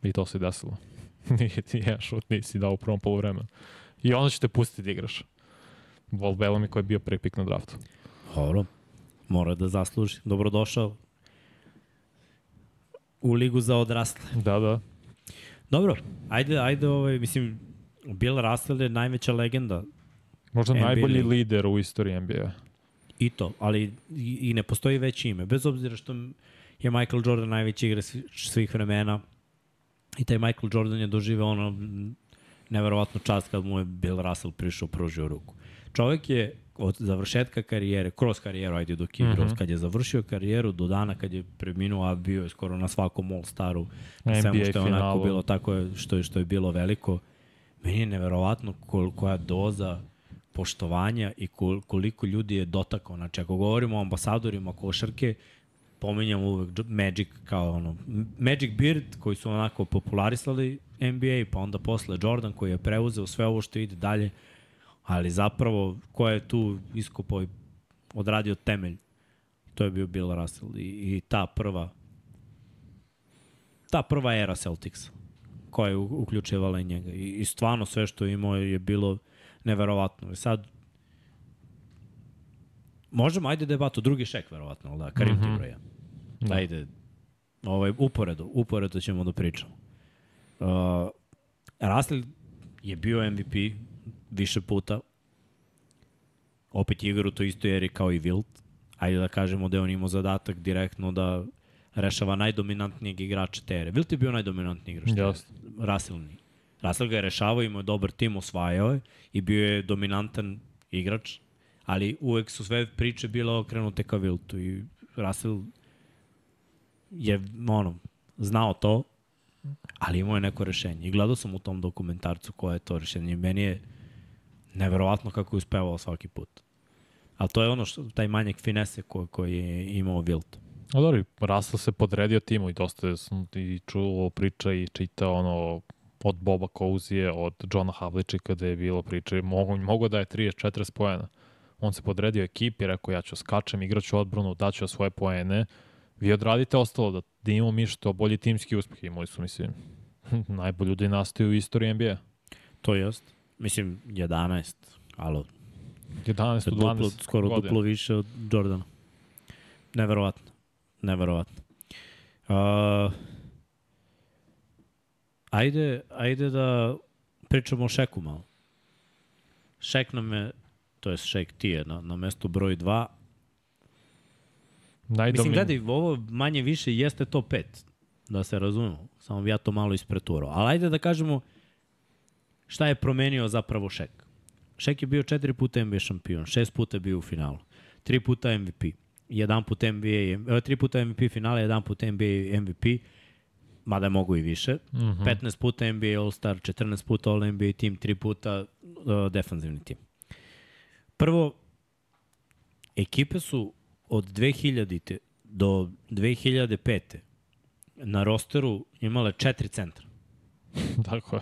A: I to se desilo. Nije ti jedan šut nisi dao u prvom polovremenu. I onda će te pustiti da igraš. Volt Bellamy koji je bio prvi pik na draftu.
B: Dobro, mora da zasluži. Dobrodošao u ligu za odrasle.
A: Da, da.
B: Dobro, ajde, ajde, ovaj, mislim, Bill Russell je najveća legenda.
A: Možda NBA najbolji liga. lider u istoriji NBA.
B: I to, ali i, ne postoji veće ime. Bez obzira što je Michael Jordan najveći igra svih vremena, I taj Michael Jordan je doživeo ono neverovatno čast kad mu je Bill Russell prišao, pružio ruku. Čovek je od završetka karijere, kroz karijeru, ajde dok je igrao, mm -hmm. kad je završio karijeru do dana kad je preminuo, a bio je skoro na svakom All-Staru, na svemu što je onako bilo tako je, što je, što je bilo veliko. Meni je neverovatno kol, koja doza poštovanja i kol, koliko ljudi je dotakao. Znači, ako govorimo o ambasadorima košarke, pominjam uvek Magic kao ono, Magic Beard koji su onako popularisali NBA, pa onda posle Jordan koji je preuzeo sve ovo što ide dalje, ali zapravo ko je tu iskopao i odradio temelj, to je bio Bill Russell i, i ta prva ta prva era Celtics koja je uključivala i njega i, i stvarno sve što je imao je bilo neverovatno. I sad Možemo, ajde debatu, drugi šek, verovatno, da, Karim mm -hmm. Tibroja. Da. Ajde, ovaj, uporedo, uporedo ćemo da pričamo. Uh, Russell je bio MVP više puta. Opet je igra u toj istoj eri kao i Wilt. Ajde da kažemo da je on imao zadatak direktno da rešava najdominantnijeg igrača te ere. Wilt je bio najdominantniji igrač.
A: Just.
B: Russell nije. Russell ga je rešavao, imao je dobar tim, osvajao je i bio je dominantan igrač, ali uvek su sve priče bile okrenute ka Wiltu i Russell je ono, znao to, ali imao je neko rešenje. I gledao sam u tom dokumentarcu koje je to rešenje. Meni je neverovatno kako je uspevao svaki put. Ali to je ono što, taj manjak finese koji, koji je imao Wilt.
A: A dobro, Russell se podredio timu i dosta sam i čuo priča i čitao ono od Boba Kouzije, od Johna Havlića kada je bilo priče, mogo, mogo da je 30-40 pojena. On se podredio ekipi, rekao ja ću skačem, igraću odbranu, daću svoje poene, vi odradite ostalo da, da imamo mi što bolji timski uspeh. Imali su, mislim, najbolju dinastiju u istoriji NBA.
B: To jest. Mislim, 11, alo.
A: 11 u 12
B: duplo, Skoro godine. duplo više od Jordana. Neverovatno. Neverovatno. Uh, ajde, ajde da pričamo o Šeku malo. Šek nam je, to je Šek ti je na, na mestu broj 2, Najdomin... Mislim, gledaj, ovo manje više jeste top 5, da se razumemo. Samo bi ja to malo ispreturao. Ali ajde da kažemo šta je promenio zapravo Šek. Šek je bio četiri puta NBA šampion, šest puta je bio u finalu, tri puta MVP, jedan put NBA, tri puta MVP finale, jedan put NBA MVP, mada je mogu i više, mm -hmm. 15 puta NBA All-Star, 14 puta All-NBA tim, tri puta uh, defanzivni tim. Prvo, ekipe su od 2000. do 2005. na rosteru imale četiri centra.
A: Tako je.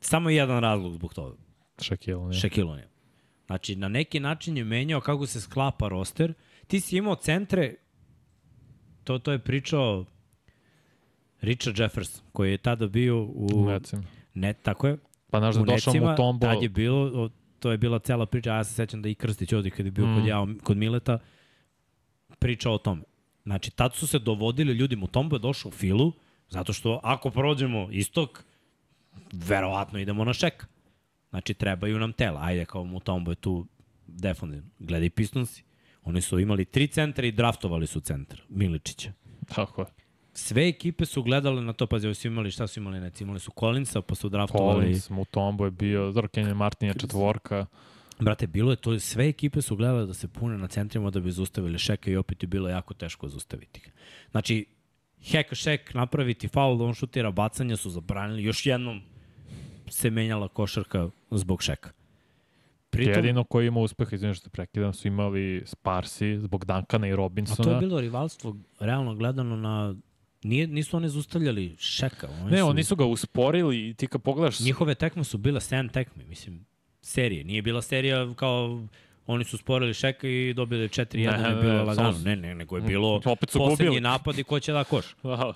B: Samo jedan razlog zbog toga.
A: Shaquille O'Neal.
B: Znači, na neki način je menjao kako se sklapa roster. Ti si imao centre, to, to je pričao Richard Jefferson, koji je tada bio u...
A: Necima.
B: Ne, tako je.
A: Pa znaš da došao mu Tombo...
B: Tad je bilo, to je bila cela priča, ja se sećam da i Krstić ovdje kada je bio mm. kod, ja, kod Mileta, priča o tome. Znači, tad su se dovodili ljudi, Mutombo je došao u filu, zato što ako prođemo istok, verovatno idemo na šek. Znači, trebaju nam tela. Ajde, kao Mutombo je tu defensivno. Gledaj Pistonsi. Oni su imali tri centra i draftovali su centar, Miličića.
A: Tako je.
B: Sve ekipe su gledale na to, pazi, ovi su imali, šta su imali, neci, imali su Collinsa, pa su draftovali...
A: Collins, Mutombo je bio, Kenyon Martin je četvorka.
B: Brate, bilo je to, sve ekipe su gledale da se pune na centrima da bi zaustavili Šeka i opet je bilo jako teško zaustaviti ga. Znači, Heka Šek napraviti faul da on šutira bacanja su zabranili. Još jednom se menjala košarka zbog Šeka.
A: Pritom, Jedino koji ima uspeh, izvinite što prekidam, su imali Sparsi zbog Duncana i
B: a
A: Robinsona.
B: to je bilo rivalstvo realno gledano na Nije, nisu oni zaustavljali Šeka. Oni
A: Ne,
B: su,
A: oni su ga usporili i ti kad pogledaš...
B: Njihove tekme su bile 7 tekme, mislim, serije. Nije bila serija kao oni su sporili Šeka i dobili 4-1
A: Ne,
B: i
A: ne,
B: bilo
A: ne,
B: lagano. Ne, ne, nego je bilo
A: Opet su
B: poslednji
A: gubili.
B: napad i ko će da koš.
A: Aha.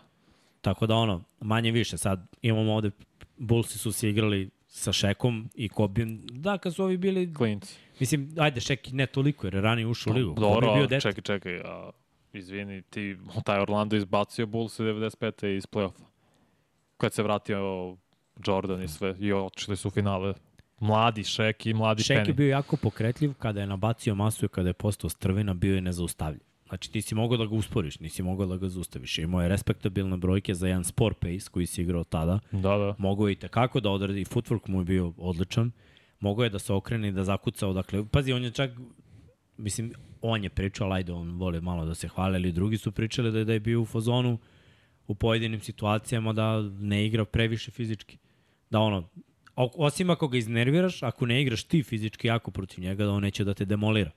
B: Tako da ono, manje više. Sad imamo ovde, Bullsi su se igrali sa Šekom i Kobijom. Da, kad su ovi bili,
A: Klinci.
B: mislim, ajde, Šek ne toliko jer je ranije ušao u ligu. Je
A: Dobro,
B: bio
A: a
B: dete.
A: čekaj, čekaj. A, izvini, ti, taj Orlando izbacio Bulls 95. iz play-offa. Kad se vratio Jordan i sve, i otišli su u finale. Mladi Šek i mladi
B: Šek je
A: Penny.
B: bio jako pokretljiv kada je nabacio masu i kada je postao strvina, bio je nezaustavljiv. Znači ti si mogao da ga usporiš, nisi mogao da ga zaustaviš. Imao je respektabilne brojke za jedan sport pace koji si igrao tada.
A: Da, da.
B: Mogao je i tekako da odradi, footwork mu je bio odličan. Mogao je da se okrene i da zakuca odakle. Pazi, on je čak, mislim, on je pričao, ajde, on voli malo da se hvale, ali drugi su pričali da je, da je bio u fazonu u pojedinim situacijama da ne igra previše fizički. Da ono, osim ako ga iznerviraš, ako ne igraš ti fizički jako protiv njega, da on neće da te demolira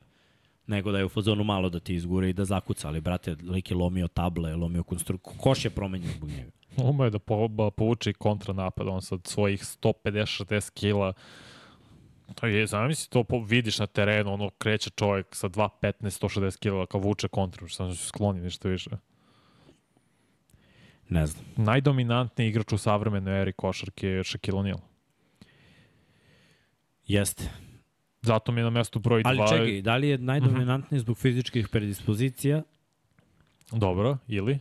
B: nego da je u fazonu malo da ti izgure i da zakuca, ali brate, lik je lomio table, lomio konstrukciju, koš je promenjen zbog njega.
A: Ume da po, ba, povuče kontranapad, on sad svojih 150-60 kila. Je, zamisli to po, vidiš na terenu, ono kreće čovjek sa 2-15-160 kila kao vuče kontru, što se skloni ništa više.
B: Ne znam.
A: Najdominantniji igrač u savremenoj eri košarke je Shaquille O'Neal.
B: Jeste.
A: Zato mi je na mestu broj 2.
B: Ali čekaj, da li je najdominantniji zbog fizičkih predispozicija
A: Dobro, ili?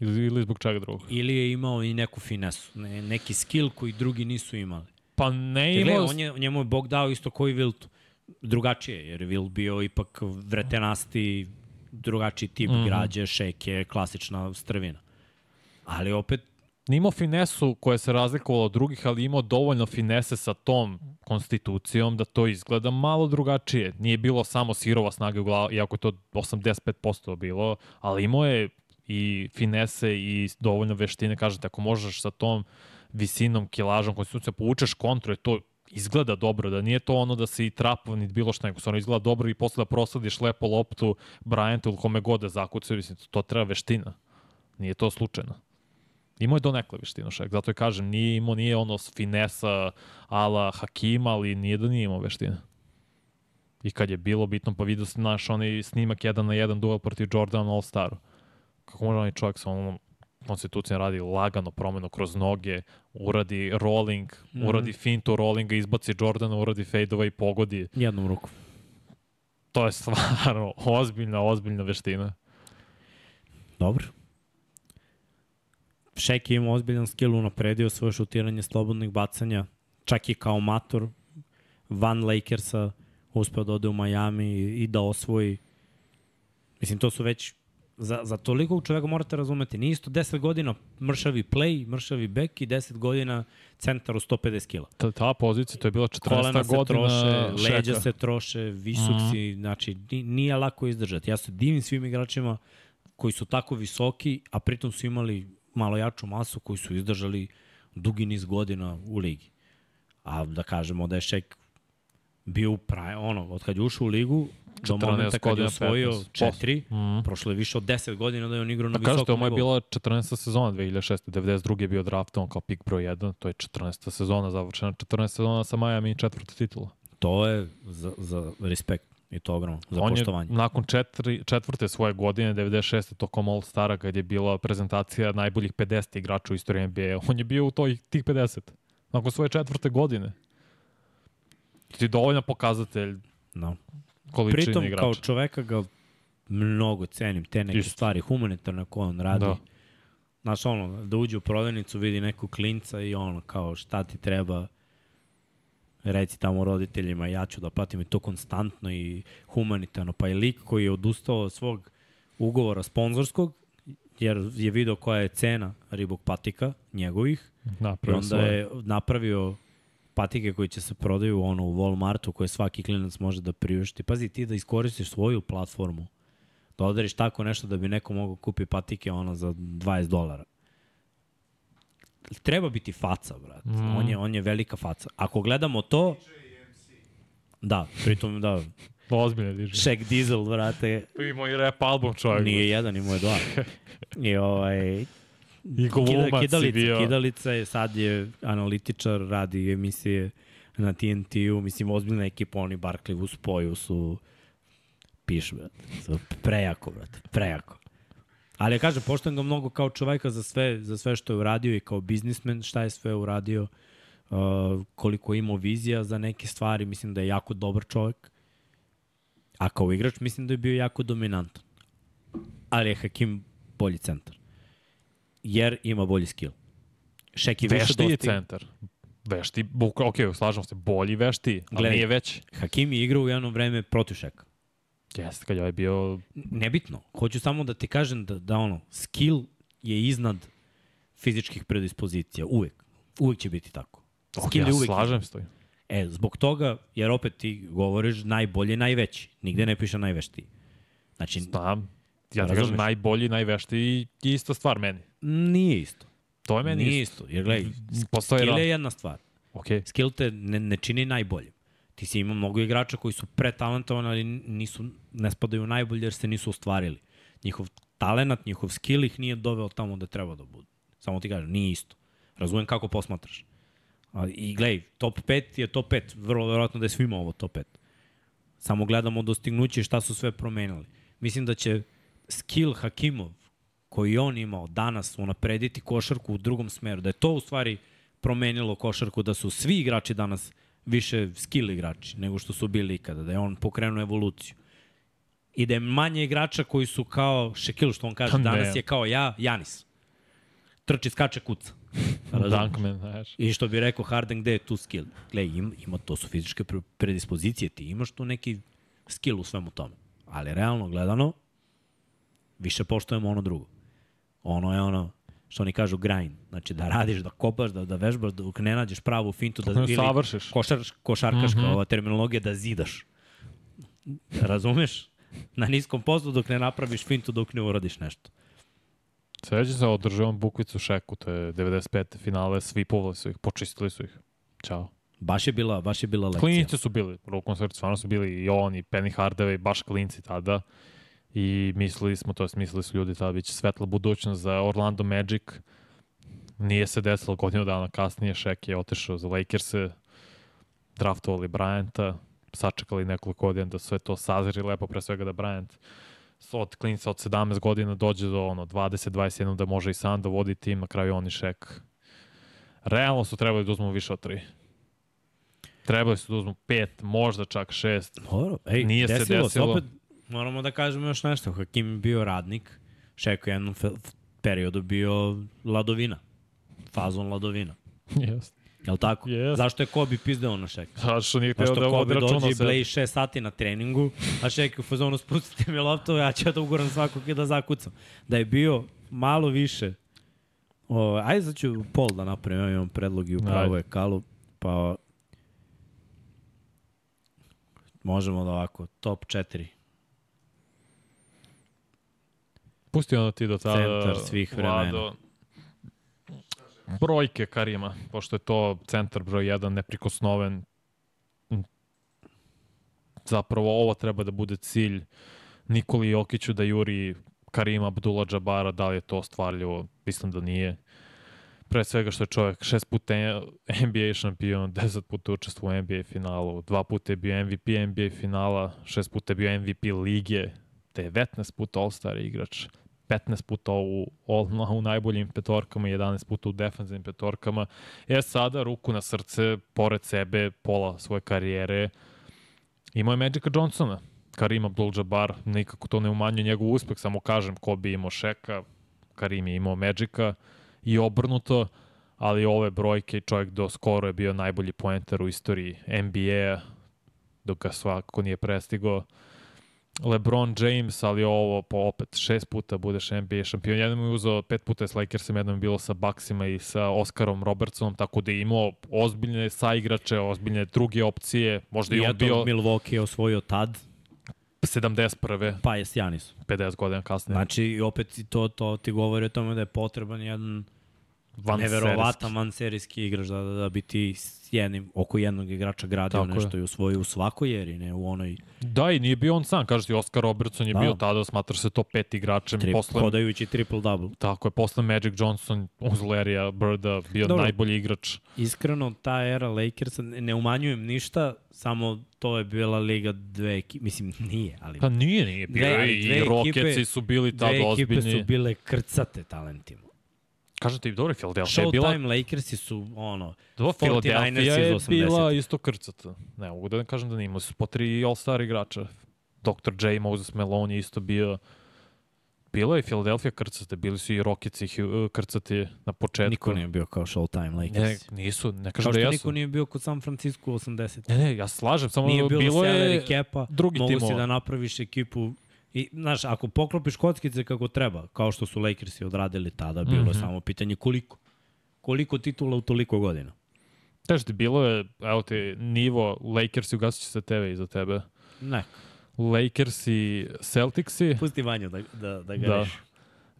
A: Ili, ili zbog čega drugog?
B: ili je imao i neku finesu, ne, neki skill koji drugi nisu imali?
A: Pa ne imao...
B: gledaj, on je, njemu je Bog dao isto koji Viltu. Drugačije, jer je Wilt bio ipak vretenasti, drugačiji tip mm
A: Mhm.
B: -hmm. građe, šeke, klasična strvina. Ali opet,
A: imao finesu koja se razlikovala od drugih, ali imao dovoljno finese sa tom konstitucijom da to izgleda malo drugačije. Nije bilo samo sirova snaga u glavu, iako je to 85% bilo, ali imao je i finese i dovoljno veštine. Kažete, ako možeš sa tom visinom, kilažom, konstitucijom, povučeš kontru, je to izgleda dobro, da nije to ono da si trapov ni bilo što nego, stvarno izgleda dobro i posle da proslediš lepo loptu Bryantu ili kome god da zakucaju, mislim, to treba veština. Nije to slučajno. Imao je donekle veštinu Šek, zato je kažem, nije imao, nije ono finesa ala Hakima, ali nije da nije imao veštine. I kad je bilo bitno, pa vidio se naš onaj snimak jedan na jedan duel protiv Jordana na All-Staru. Kako može onaj čovjek sa onom konstitucijom radi lagano promenu kroz noge, uradi rolling, mm. -hmm. uradi fintu rollinga, izbaci Jordana, uradi fadeova i pogodi.
B: jednom rukom.
A: To je stvarno ozbiljna, ozbiljna veština.
B: Dobro. Šek je imao ozbiljan skill, unapredio svoje šutiranje slobodnih bacanja, čak i kao mator van Lakersa uspeo da ode u Miami i, i da osvoji. Mislim, to su već za, za toliko čoveka morate razumeti. Nije isto 10 godina mršavi play, mršavi back i 10 godina centar u 150 kila.
A: Ta, ta pozicija, to je bila 14.
B: Kolena se
A: godina
B: troše, leđa
A: Šeka.
B: se troše, visok si, znači ni- nije lako izdržati. Ja se divim svim igračima koji su tako visoki, a pritom su imali malo jaču masu koji su izdržali dugi niz godina u ligi. A da kažemo da je Šek bio praj, ono, od kad je ušao u ligu, do
A: 14
B: momenta kad je osvojio
A: 15.
B: četiri,
A: Mhm.
B: prošlo je više od 10 godina da je on igrao na
A: Da kažete,
B: visokom
A: ovo je
B: nivou.
A: bila 14. sezona 2006. 92. je bio draftovan kao pik broj 1. To je 14. sezona završena. 14. sezona sa Miami i četvrta titula.
B: To je za, za respekt i to ogromno, za
A: On
B: poštovanje.
A: je nakon četiri, četvrte svoje godine, 96. tokom All Stara, kad je bila prezentacija najboljih 50 igrača u istoriji NBA, on je bio u toj, tih 50. Nakon svoje četvrte godine. Ti je dovoljan pokazatelj
B: No.
A: količine
B: Pritom,
A: igrača.
B: kao čoveka ga mnogo cenim te neke
A: Isto.
B: stvari, humanitarne koje on radi.
A: Da.
B: Da. Znaš, ono, da uđe u prodavnicu, vidi nekog klinca i ono, kao šta ti treba, reci tamo roditeljima, ja ću da platim i to konstantno i humanitarno. Pa i lik koji je odustao od svog ugovora sponzorskog, jer je video koja je cena ribog patika, njegovih, I
A: Napravio
B: onda
A: svoje.
B: je napravio patike koji će se prodaju ono u Walmartu koje svaki klinac može da priušti. Pazi, ti da iskoristiš svoju platformu, da odariš tako nešto da bi neko mogao kupi patike ono za 20 dolara. Treba biti faca, brat. Mm. On, je, on je velika faca. Ako gledamo to... Da, pritom da,
A: Ozbiljno diže.
B: Shaq Diesel, brate,
A: Imao i rap album čovjek.
B: nije jedan, imao je dva. I ovaj,
A: I glumac si
B: kidalica,
A: bio.
B: Kidalica je, sad je analitičar, radi emisije na TNT-u, mislim, ozbiljna ekipa, oni Barkley u spoju su pišu, brate. Su prejako, brate, prejako. Ali ja kažem, poštojem ga mnogo kao čoveka za sve, za sve što je uradio i kao biznismen, šta je sve uradio, uh, koliko je imao vizija za neke stvari, mislim da je jako dobar čovek. A kao igrač mislim da je bio jako dominantan. Ali je Hakim bolji centar. Jer ima bolji skill. Šek je više
A: Vešti je centar. Vešti, buk, ok, slažemo se, bolji vešti, ali
B: Gledaj.
A: nije veći.
B: Hakim je igrao u jedno vreme protiv Šeka.
A: Jeste, kad je ovaj bio...
B: Nebitno. Hoću samo da ti kažem da, da ono, skill je iznad fizičkih predispozicija. Uvek. Uvek će biti tako.
A: Ok,
B: Skill
A: ja
B: je uvek
A: slažem se.
B: E, zbog toga, jer opet ti govoriš najbolje, najveći. Nigde ne piše najveštiji. Znači,
A: Znam. Ja ti
B: Razumeš?
A: kažem najbolji, najvešti i ista stvar meni.
B: nije isto.
A: To je meni
B: Nije
A: isto.
B: isto. Jer gledaj, skill je jedna stvar.
A: Ok,
B: Skill te ne, ne čini najboljim. Ti si imao mnogo igrača koji su pretalentovani, ali nisu, ne spadaju najbolje jer se nisu ostvarili. Njihov talenat, njihov skill ih nije doveo tamo da treba da budu. Samo ti kažem, nije isto. Razumem kako posmatraš. I gledaj, top 5 je top 5. Vrlo verovatno da je svima ovo top 5. Samo gledamo dostignuće šta su sve promenili. Mislim da će skill Hakimov koji on imao danas unaprediti košarku u drugom smeru. Da je to u stvari promenilo košarku, da su svi igrači danas više skill igrači nego što su bili ikada, da je on pokrenuo evoluciju. I da je manje igrača koji su kao Shaquille, što on kaže,
A: Pa
B: danas je kao ja, Janis. Trči, skače, kuca.
A: Dunkman, znaš.
B: I što bi rekao Harden, gde je tu skill? Gle, ima, ima, to su fizičke pre- predispozicije, ti imaš tu neki skill u svemu tome. Ali realno gledano, više poštujemo ono drugo. Ono je ono, što oni kažu grind. Znači da radiš, da kopaš, da, da vežbaš, dok ne nađeš pravu fintu, da,
A: ne savršiš.
B: košar, košarkaška mm -hmm. ova terminologija, da zidaš. Razumeš? Na niskom poslu dok ne napraviš fintu, dok ne uradiš nešto.
A: Sveđa se održavam bukvicu šeku, to je 95. finale, svi povali su ih, počistili su ih. Ćao.
B: Baš je bila, baš je bila lekcija.
A: Klinici su bili, rukom srcu, stvarno su bili i on i Penny Hardaway, baš klinci tada. I mislili smo, to jest mislili su ljudi tada, bit će svetla budućnost za Orlando Magic. Nije se desilo godinu dana kasnije, Shaq je otišao za Lakers-e, draftovali Bryanta, sačekali nekoliko godina da sve to sazri lepo, pre svega da Bryant od klinca od 17 godina dođe do ono 20-21 da može i sam da vodi tim, na kraju on i Shaq. Realno su trebali da uzmu više od 3. Trebali su da uzmu 5, možda čak 6.
B: Dobro, ej,
A: Nije se
B: desilo
A: desilo.
B: opet, moramo da kažemo još nešto. Hakim je bio radnik, Šeko je jednom periodu bio ladovina. Fazon ladovina.
A: Jeste.
B: Jel tako?
A: Jest.
B: Zašto je Kobe pizdeo na Šeka?
A: Zato što nije hteo
B: Zašto
A: da vodi
B: Kobe
A: računa
B: dođe i
A: se.
B: bleji 6 sati na treningu, a Šek u fazonu spustite mi loptu, ja ću da ugoram svakog i da zakucam. Da je bio malo više O, ajde sad ću pol da napravim, ja imam predlog i upravo je Kalu, pa možemo da ovako, top 4.
A: Pusti ono ti do tada.
B: Centar svih vremena.
A: Vlado, brojke Karima, pošto je to centar broj 1, neprikosnoven. Zapravo ovo treba da bude cilj Nikoli Jokiću da juri Karima Abdullah Džabara, da li je to stvarljivo? Mislim da nije. Pre svega što je čovjek šest puta NBA šampion, deset puta učestvo u NBA finalu, dva puta je bio MVP NBA finala, šest puta je bio MVP lige, 19 puta All-Star igrač, 15 puta u, u najboljim petorkama, 11 puta u defensivnim petorkama. E sada, ruku na srce, pored sebe, pola svoje karijere, imao je Magica Johnsona, Karim Abdul-Jabbar, nikako to ne umanjuje njegov uspeh, samo kažem ko bi imao Šeka, Karim je imao Magica i obrnuto, ali ove brojke čovjek do skoro je bio najbolji poenter u istoriji NBA-a, dok ga svakako nije prestigao. LeBron James, ali ovo po opet šest puta budeš NBA šampion. Jednom je uzao pet puta s Lakersem, jednom je bilo sa Bucksima i sa Oskarom Robertsonom, tako da je imao ozbiljne saigrače, ozbiljne druge opcije. Možda i,
B: I
A: on bio
B: Milwaukee je osvojio tad,
A: 71.
B: pa je Janis.
A: 50 godina kasnije.
B: Znači, opet i to, to ti govori o tome da je potreban jedan
A: Van
B: neverovatan vanserijski igrač da, da, da bi ti s jednim, oko jednog igrača gradio
A: Tako je.
B: nešto i usvojio u svakoj eri, ne u onoj
A: Da, i nije bio on sam, kažeš ti, Oskar Robertson je
B: Da.
A: bio tada, smatra se to pet igračem.
B: tri,
A: posle,
B: hodajući triple-double.
A: tako je, posle Magic Johnson uz Larrya Birda bio
B: Dobro.
A: najbolji igrač.
B: Iskreno, ta era Lakersa, ne, ne umanjujem ništa, samo to je bila liga dve ekipe, mislim nije, ali
A: Pa nije, nije bio.
B: Dve, ali
A: I
B: dve
A: Rocketsi
B: ekipe-
A: su bili
B: dve
A: tada
B: ekipe
A: ozbiljni.
B: su bile krcate talentima.
A: Kažem ti, dobro, Philadelphia je bila...
B: Showtime Lakersi su, ono,
A: Do,
B: 49ers
A: Philadelphia je
B: iz 80.
A: bila isto krcata. Ne, mogu da ne kažem da. Imali su po tri all-star igrača. Dr. J. Moses Malone je isto bio... Bilo je Philadelphia krcate, bili su i Rocketsi Hu- krcati na početku.
B: niko nije bio kao Showtime
A: Ne,
B: Lakers.
A: nisu, ne
B: Kao
A: kažem
B: što
A: da
B: niko
A: jesu.
B: nije bio kod San Francisco u 80.
A: Ne, ne, ja slažem, samo
B: Nije bilo,
A: bilo je
B: capa,
A: drugi
B: mogu si da napraviš ekipu I, znaš, ako poklopiš kockice kako treba, kao što su Lakersi odradili tada, bilo
A: Mhm.
B: je samo pitanje koliko. Koliko titula u toliko godina?
A: Tež ti bilo je, evo ti, nivo Lakers i ugasit će se TV iza tebe.
B: Ne.
A: Lakers i Celticsi.
B: Pusti Vanju da, da, da ga
A: Da.
B: reši.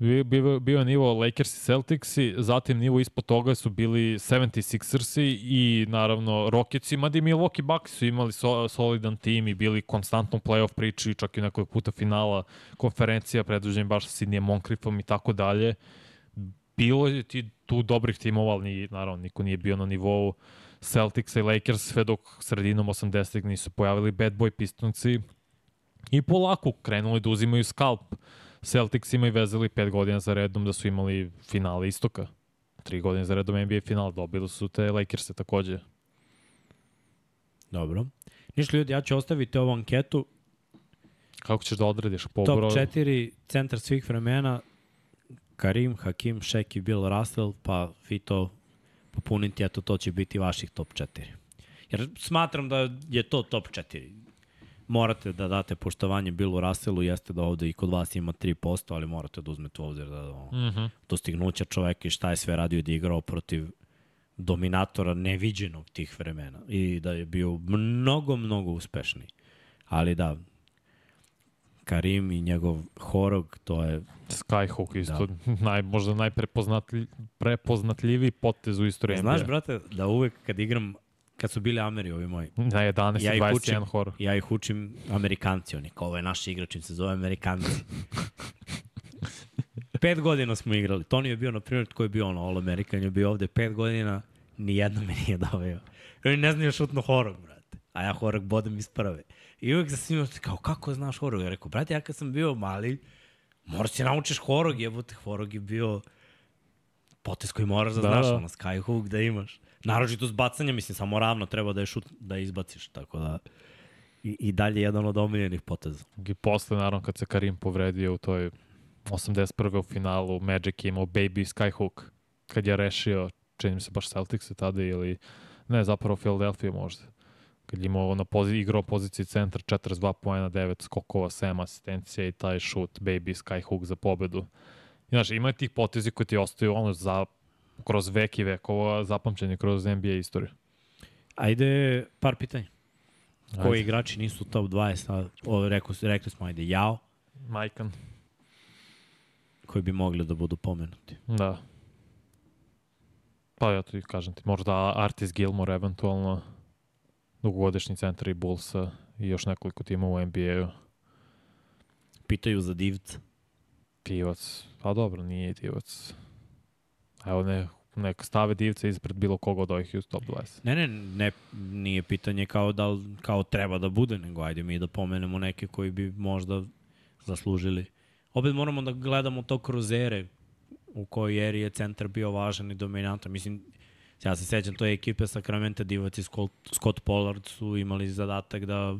A: Bio, bio, je nivo Lakers i Celticsi, zatim nivo ispod toga su bili 76ersi i naravno Rocketsi, mada i Milwaukee Bucks su imali so, solidan tim i bili konstantno playoff priči, čak i nekoliko puta finala konferencija predvođen baš sa Sidney Moncriefom i tako dalje. Bilo je ti tu dobrih timova, ali naravno niko nije bio na nivou Celticsa i Lakers sve dok sredinom 80-ih nisu pojavili Bad Boy Pistonci i polako krenuli da uzimaju skalp Celticsima i vezali pet godina za redom da su imali finale istoka. Tri godine za redom NBA final dobili su te Lakers takođe.
B: Dobro. Ništa ljudi, ja ću ostaviti ovu anketu.
A: Kako ćeš da odrediš? Po
B: Top
A: broju?
B: 4 centar svih vremena. Karim, Hakim, Šek i Bill Russell, pa vi to popunite, eto to će biti vaših top 4. Jer smatram da je to top 4. Morate da date poštovanje Billu Russellu, jeste da ovde i kod vas ima 3%, ali morate da uzmete u obzir da ono,
A: Mhm.
B: dostignuća čoveka i šta je sve radio da je igrao protiv dominatora neviđenog tih vremena i da je bio mnogo, mnogo uspešniji. Ali da, Karim i njegov horog, to je
A: Skyhook isto, da. naj, možda najprepoznatlji, prepoznatljiviji potez u istoriji NBA.
B: Znaš, brate, da uvek kad igram, kad su bili Ameri ovi moji,
A: Na 11
B: ja
A: i
B: ih
A: 21
B: učim,
A: horor.
B: ja ih učim Amerikanci, oni kao ovaj naš igrač im se zove Amerikanci. pet godina smo igrali. Tony je bio, na primjer, ko je bio ono, All American, je bio ovde pet godina, ni jedno me nije doveo. Oni ne znaju šutno horog, brate. A ja horog bodem iz prve. I uvek za svima, kao, kako znaš horog? Ja rekao, brate, ja kad sam bio mali, moraš se naučiš horog, jebote, horog je bio potez koji moraš da,
A: Da,
B: da znaš,
A: da.
B: ono, skyhook da imaš. Naročito s bacanjem, mislim, samo ravno treba da je šut, da je izbaciš, tako da i, i dalje jedan od omiljenih poteza.
A: I posle, naravno, kad se Karim povredio u toj 81. u finalu, Magic je imao Baby Skyhook, kad je rešio, čini se baš Celtics tada ili, ne, zapravo Philadelphia možda. Kad je imao na pozi, igrao poziciji centar 42 poena, 9 skokova, 7 asistencija i taj šut, Baby Skyhook za pobedu. I, znaš, ima tih potezi koji ti ostaju ono za, kroz vek i vekova zapamćeni kroz NBA istoriju.
B: Ajde, par pitanja. Koji
A: Ajde.
B: igrači nisu top 20, a o, rekli, rekli smo, ajde, Jao,
A: Majkan.
B: koji bi mogli da budu pomenuti.
A: Da. Pa ja ti kažem ti, možda Artis Gilmore eventualno dugogodišnji centar i Bullsa i još nekoliko tima u NBA-u.
B: Pitaju za divca.
A: Divac, pa dobro, nije divac. Evo ne, nek stave divca ispred bilo koga od ovih iz top 20.
B: Ne, ne, ne, nije pitanje kao da kao treba da bude, nego ajde mi da pomenemo neke koji bi možda zaslužili. Opet moramo da gledamo to kroz ere u kojoj eri je centar bio važan i dominantan. Mislim, ja se sećam, to je ekipe Sacramento Divac i Scott, Scott Pollard su imali zadatak da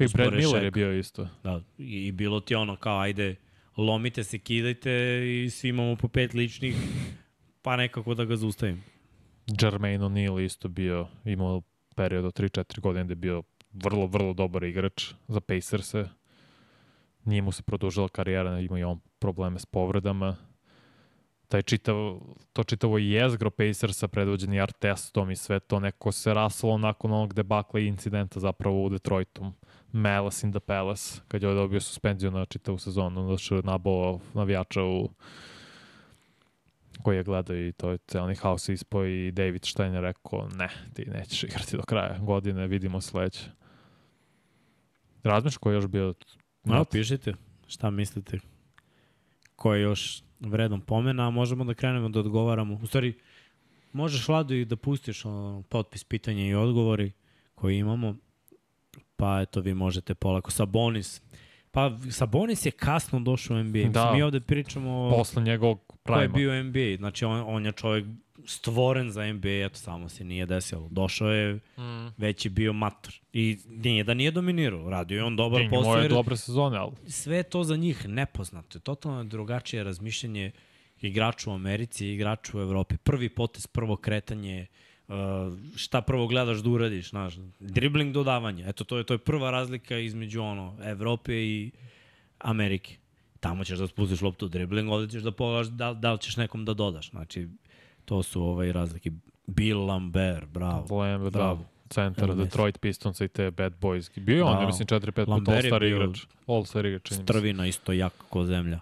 A: I Brad Miller je bio isto.
B: Da, i, i bilo ti ono kao, ajde, lomite se, kidajte i svi imamo po pet ličnih, pa nekako da ga zaustavim.
A: Jermaine O'Neal isto bio, imao period od 3-4 godine da je bio vrlo, vrlo dobar igrač za Pacers-e. Nije mu se produžila karijera, ima i on probleme s povredama. Taj čitav, to čitavo jezgro Pacersa predvođeni Artestom i sve to neko se raslo nakon onog debakla i incidenta zapravo u Detroitu. Malice in the Palace, kad je dobio suspenziju na čitavu sezonu, da što je nabao navijača u koji je gledao i to je celni haos ispao i David Stein je rekao ne, ti nećeš igrati do kraja godine, vidimo sledeće. Razmiš ko je još bio
B: No, pišite šta mislite. Ko je još vredan pomena, a možemo da krenemo da odgovaramo. U stvari, možeš Vladu i da pustiš ono, potpis pitanja i odgovori koji imamo, pa eto vi možete polako. Sabonis. Pa Sabonis je kasno došao u NBA.
A: Da.
B: Mi ovde pričamo o
A: posle njegovog
B: ko je bio NBA. Znači on, on je čovjek stvoren za NBA, eto samo se nije desilo. Došao je,
A: Mm.
B: već je bio mator. I nije da nije dominirao, radio je on dobar posao.
A: je
B: jer-
A: dobre sezone, ali
B: sve je to za njih nepoznato. Totalno drugačije razmišljanje igrača u Americi i igrača u Evropi. Prvi potez, prvo kretanje, uh, šta prvo gledaš da uradiš, znaš, dribling dodavanje. Eto, to je, to je prva razlika između ono, Evrope i Amerike. Tamo ćeš da spustiš loptu dribling, ovde ćeš da pogledaš da, da li ćeš nekom da dodaš. Znači, to su ovaj razlike. Bill Lambert, bravo.
A: Lamb, da,
B: Bravo.
A: centar Detroit Pistons i te bad boys. Bio je on,
B: Da.
A: ja mislim, 4-5 puta
B: Lambert
A: All-Star igrač. All-Star igrač.
B: Strvina isto jak ko zemlja.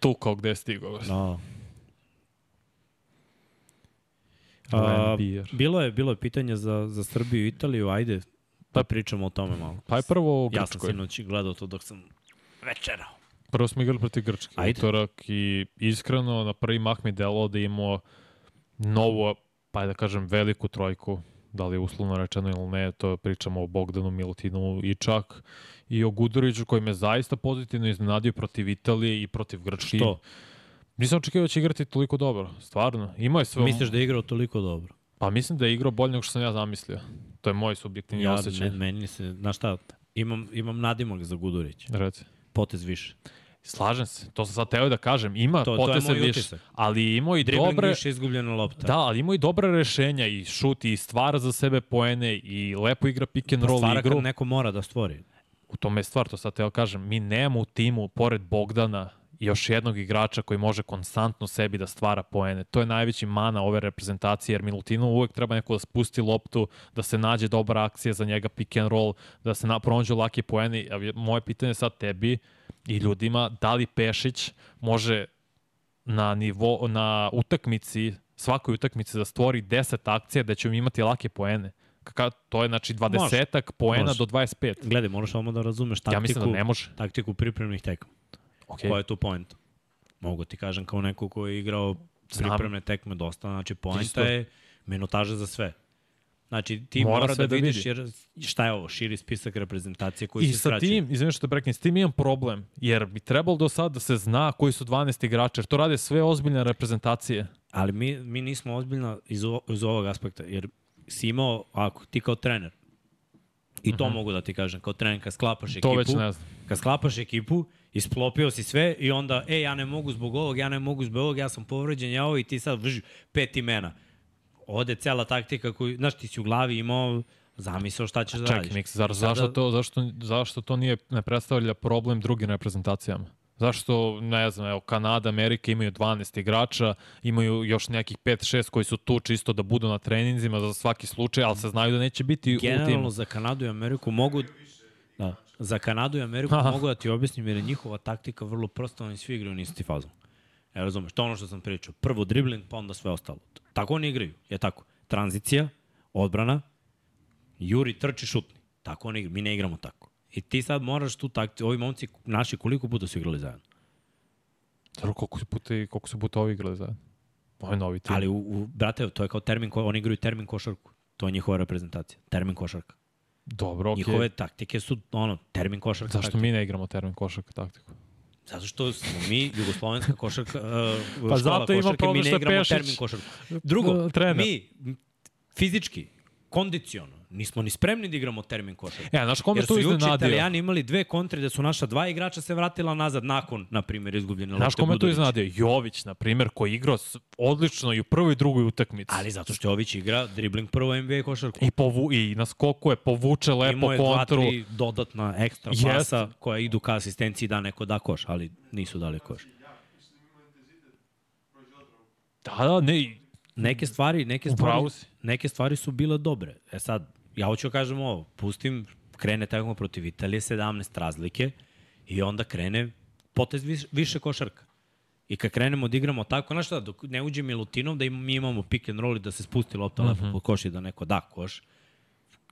A: Tu kao gde je stigao.
B: Da. A, bilo je bilo je pitanje za, za Srbiju i Italiju, ajde da pričamo o tome malo.
A: Pa je prvo u
B: Ja sam
A: Grčkoj.
B: sinoć gledao to dok sam večerao.
A: Prvo smo igrali protiv Grčke,
B: Ajde.
A: utorak i iskreno na prvi mah mi delo da imamo novu, pa da kažem veliku trojku, da li je uslovno rečeno ili ne, to pričamo o Bogdanu, Milutinu i čak i o Guduriću koji me zaista pozitivno iznenadio protiv Italije i protiv Grčke.
B: Što?
A: Nisam očekivao da će igrati toliko dobro, stvarno. Imao je sve...
B: Misliš da je igrao toliko dobro?
A: Pa mislim da je igrao bolje nego što sam ja zamislio. To je moj subjektivni
B: Ja,
A: osjećaj.
B: me, meni se, znaš šta, imam, imam nadimak za Gudurić.
A: Reci.
B: Potez više.
A: Slažem se, to sam sad teo da kažem. Ima
B: To- to je
A: poteze
B: moj
A: više,
B: utisak.
A: ali imao i
B: Dribling
A: dobre...
B: više izgubljena lopta.
A: Da, ali imao i dobre rešenja i šut i stvara za sebe poene i lepo igra pick and
B: Pa
A: roll
B: stvara
A: igru.
B: kad neko mora da stvori.
A: U tome je stvar, to sad teo kažem. Mi nemamo u timu, pored Bogdana, još jednog igrača koji može konstantno sebi da stvara poene. To je najveći mana ove reprezentacije, jer Milutinu uvek treba neko da spusti loptu, da se nađe dobra akcija za njega, pick and roll, da se na, pronađu laki poeni. Moje pitanje je sad tebi i ljudima, da li Pešić može na nivo na utakmici, svakoj utakmici da stvori 10 akcija da ćemo imati lake poene. Kaka, to je znači 20 poena
B: Može.
A: do 25.
B: Gledaj, moraš samo da razumeš taktiku,
A: Ja mislim da ne može.
B: taktiku pripremnih tekma.
A: Okay.
B: Koja je tu point? Mogu ti kažem kao neko ko je igrao
A: Znam.
B: pripremne tekme dosta, znači
A: Isto.
B: poenta je minutaža za sve. Znači ti
A: Mora
B: mora, da,
A: da
B: vidiš
A: vidi.
B: jer šta je ovo, širi spisak reprezentacije koji
A: I
B: se
A: sa
B: skraćuje.
A: tim, izvim što te preknem, s tim imam problem, jer bi trebalo do sada da se zna koji su 12 igrača, jer to rade sve ozbiljne reprezentacije.
B: Ali mi, mi nismo ozbiljno iz, o, iz ovog aspekta, jer si imao, ako ti kao trener, i to mogu da ti kažem, kao trener kad sklapaš
A: Mhm. To
B: ekipu,
A: već ne znam.
B: kad sklapaš ekipu, isplopio si sve i onda, e, ja ne mogu zbog ovog, ja ne mogu zbog ovog, ja sam povređen, ja ovo i ti sad vrži pet imena. Ode cela taktika koju, znaš, ti si u glavi imao zamisao šta ćeš da
A: Čekaj,
B: radiš.
A: Mix, zar,
B: I sada-
A: zašto, to, zašto, zašto to nije, ne predstavlja problem drugim reprezentacijama? Zašto, ne znam, evo, Kanada, Amerika imaju 12 igrača, imaju još nekih 5-6 koji su tu čisto da budu na treninzima za svaki slučaj, ali se znaju da neće biti u
B: Generalno
A: timu.
B: za Kanadu i Ameriku mogu za Kanadu i Ameriku
A: Aha.
B: mogu da ti objasnim jer je njihova taktika vrlo prosta, oni svi igraju na isti fazon. E, razumeš, to ono što sam pričao. Prvo dribling, pa onda sve ostalo. Tako oni igraju, je tako. Tranzicija, odbrana, juri, trči, šutni. Tako oni igraju. Mi ne igramo tako. I ti sad moraš tu taktiku, ovi momci naši koliko puta su igrali zajedno.
A: Dobro, koliko su puta, koliko su puta ovi igrali zajedno? Ovo je novi tim.
B: Ali, u, u, brate, to je kao termin, ko, oni igraju termin košarku. To je njihova reprezentacija. Termin košarka.
A: Dobro, okej.
B: Njihove taktike su, ono, termin košarka.
A: Zašto
B: taktika.
A: mi ne igramo termin košarka taktiku?
B: Zato što smo mi, jugoslovenska košarka, uh,
A: Pa zato ima
B: košarke, mi ne igramo
A: Pešić,
B: termin košarku. Drugo,
A: trener.
B: mi fizički, kondiciono, Nismo ni spremni da igramo termin košarku.
A: E, znaš kome
B: Jer
A: tu
B: su juče
A: iznenadio?
B: italijani imali dve kontre gde su naša dva igrača se vratila nazad nakon, na primjer, izgubljene lopte
A: Znaš kome
B: Budurića.
A: iznenadio? Jović, na primjer, koji igrao odlično i u prvoj i drugoj utakmici.
B: Ali zato što Jović igra dribling prvo NBA košarku.
A: I, povu, I na skoku je povuče lepo
B: Imao je dva,
A: kontru.
B: tri dodatna ekstra
A: Jest.
B: pasa koja idu ka asistenciji da neko da koš, ali nisu dali koš.
A: Da, da, ne,
B: Neke stvari, neke stvari, neke stvari su bile dobre. E sad, ja hoću da kažem ovo, pustim, krene tekmo protiv Italije, 17 razlike i onda krene potez više, više košarka. I kad krenemo da igramo tako, znaš šta, dok ne uđe Milutinov, da im, mi imamo pick and roll i da se spusti lopta uh -huh. lepo po koš i da neko da koš,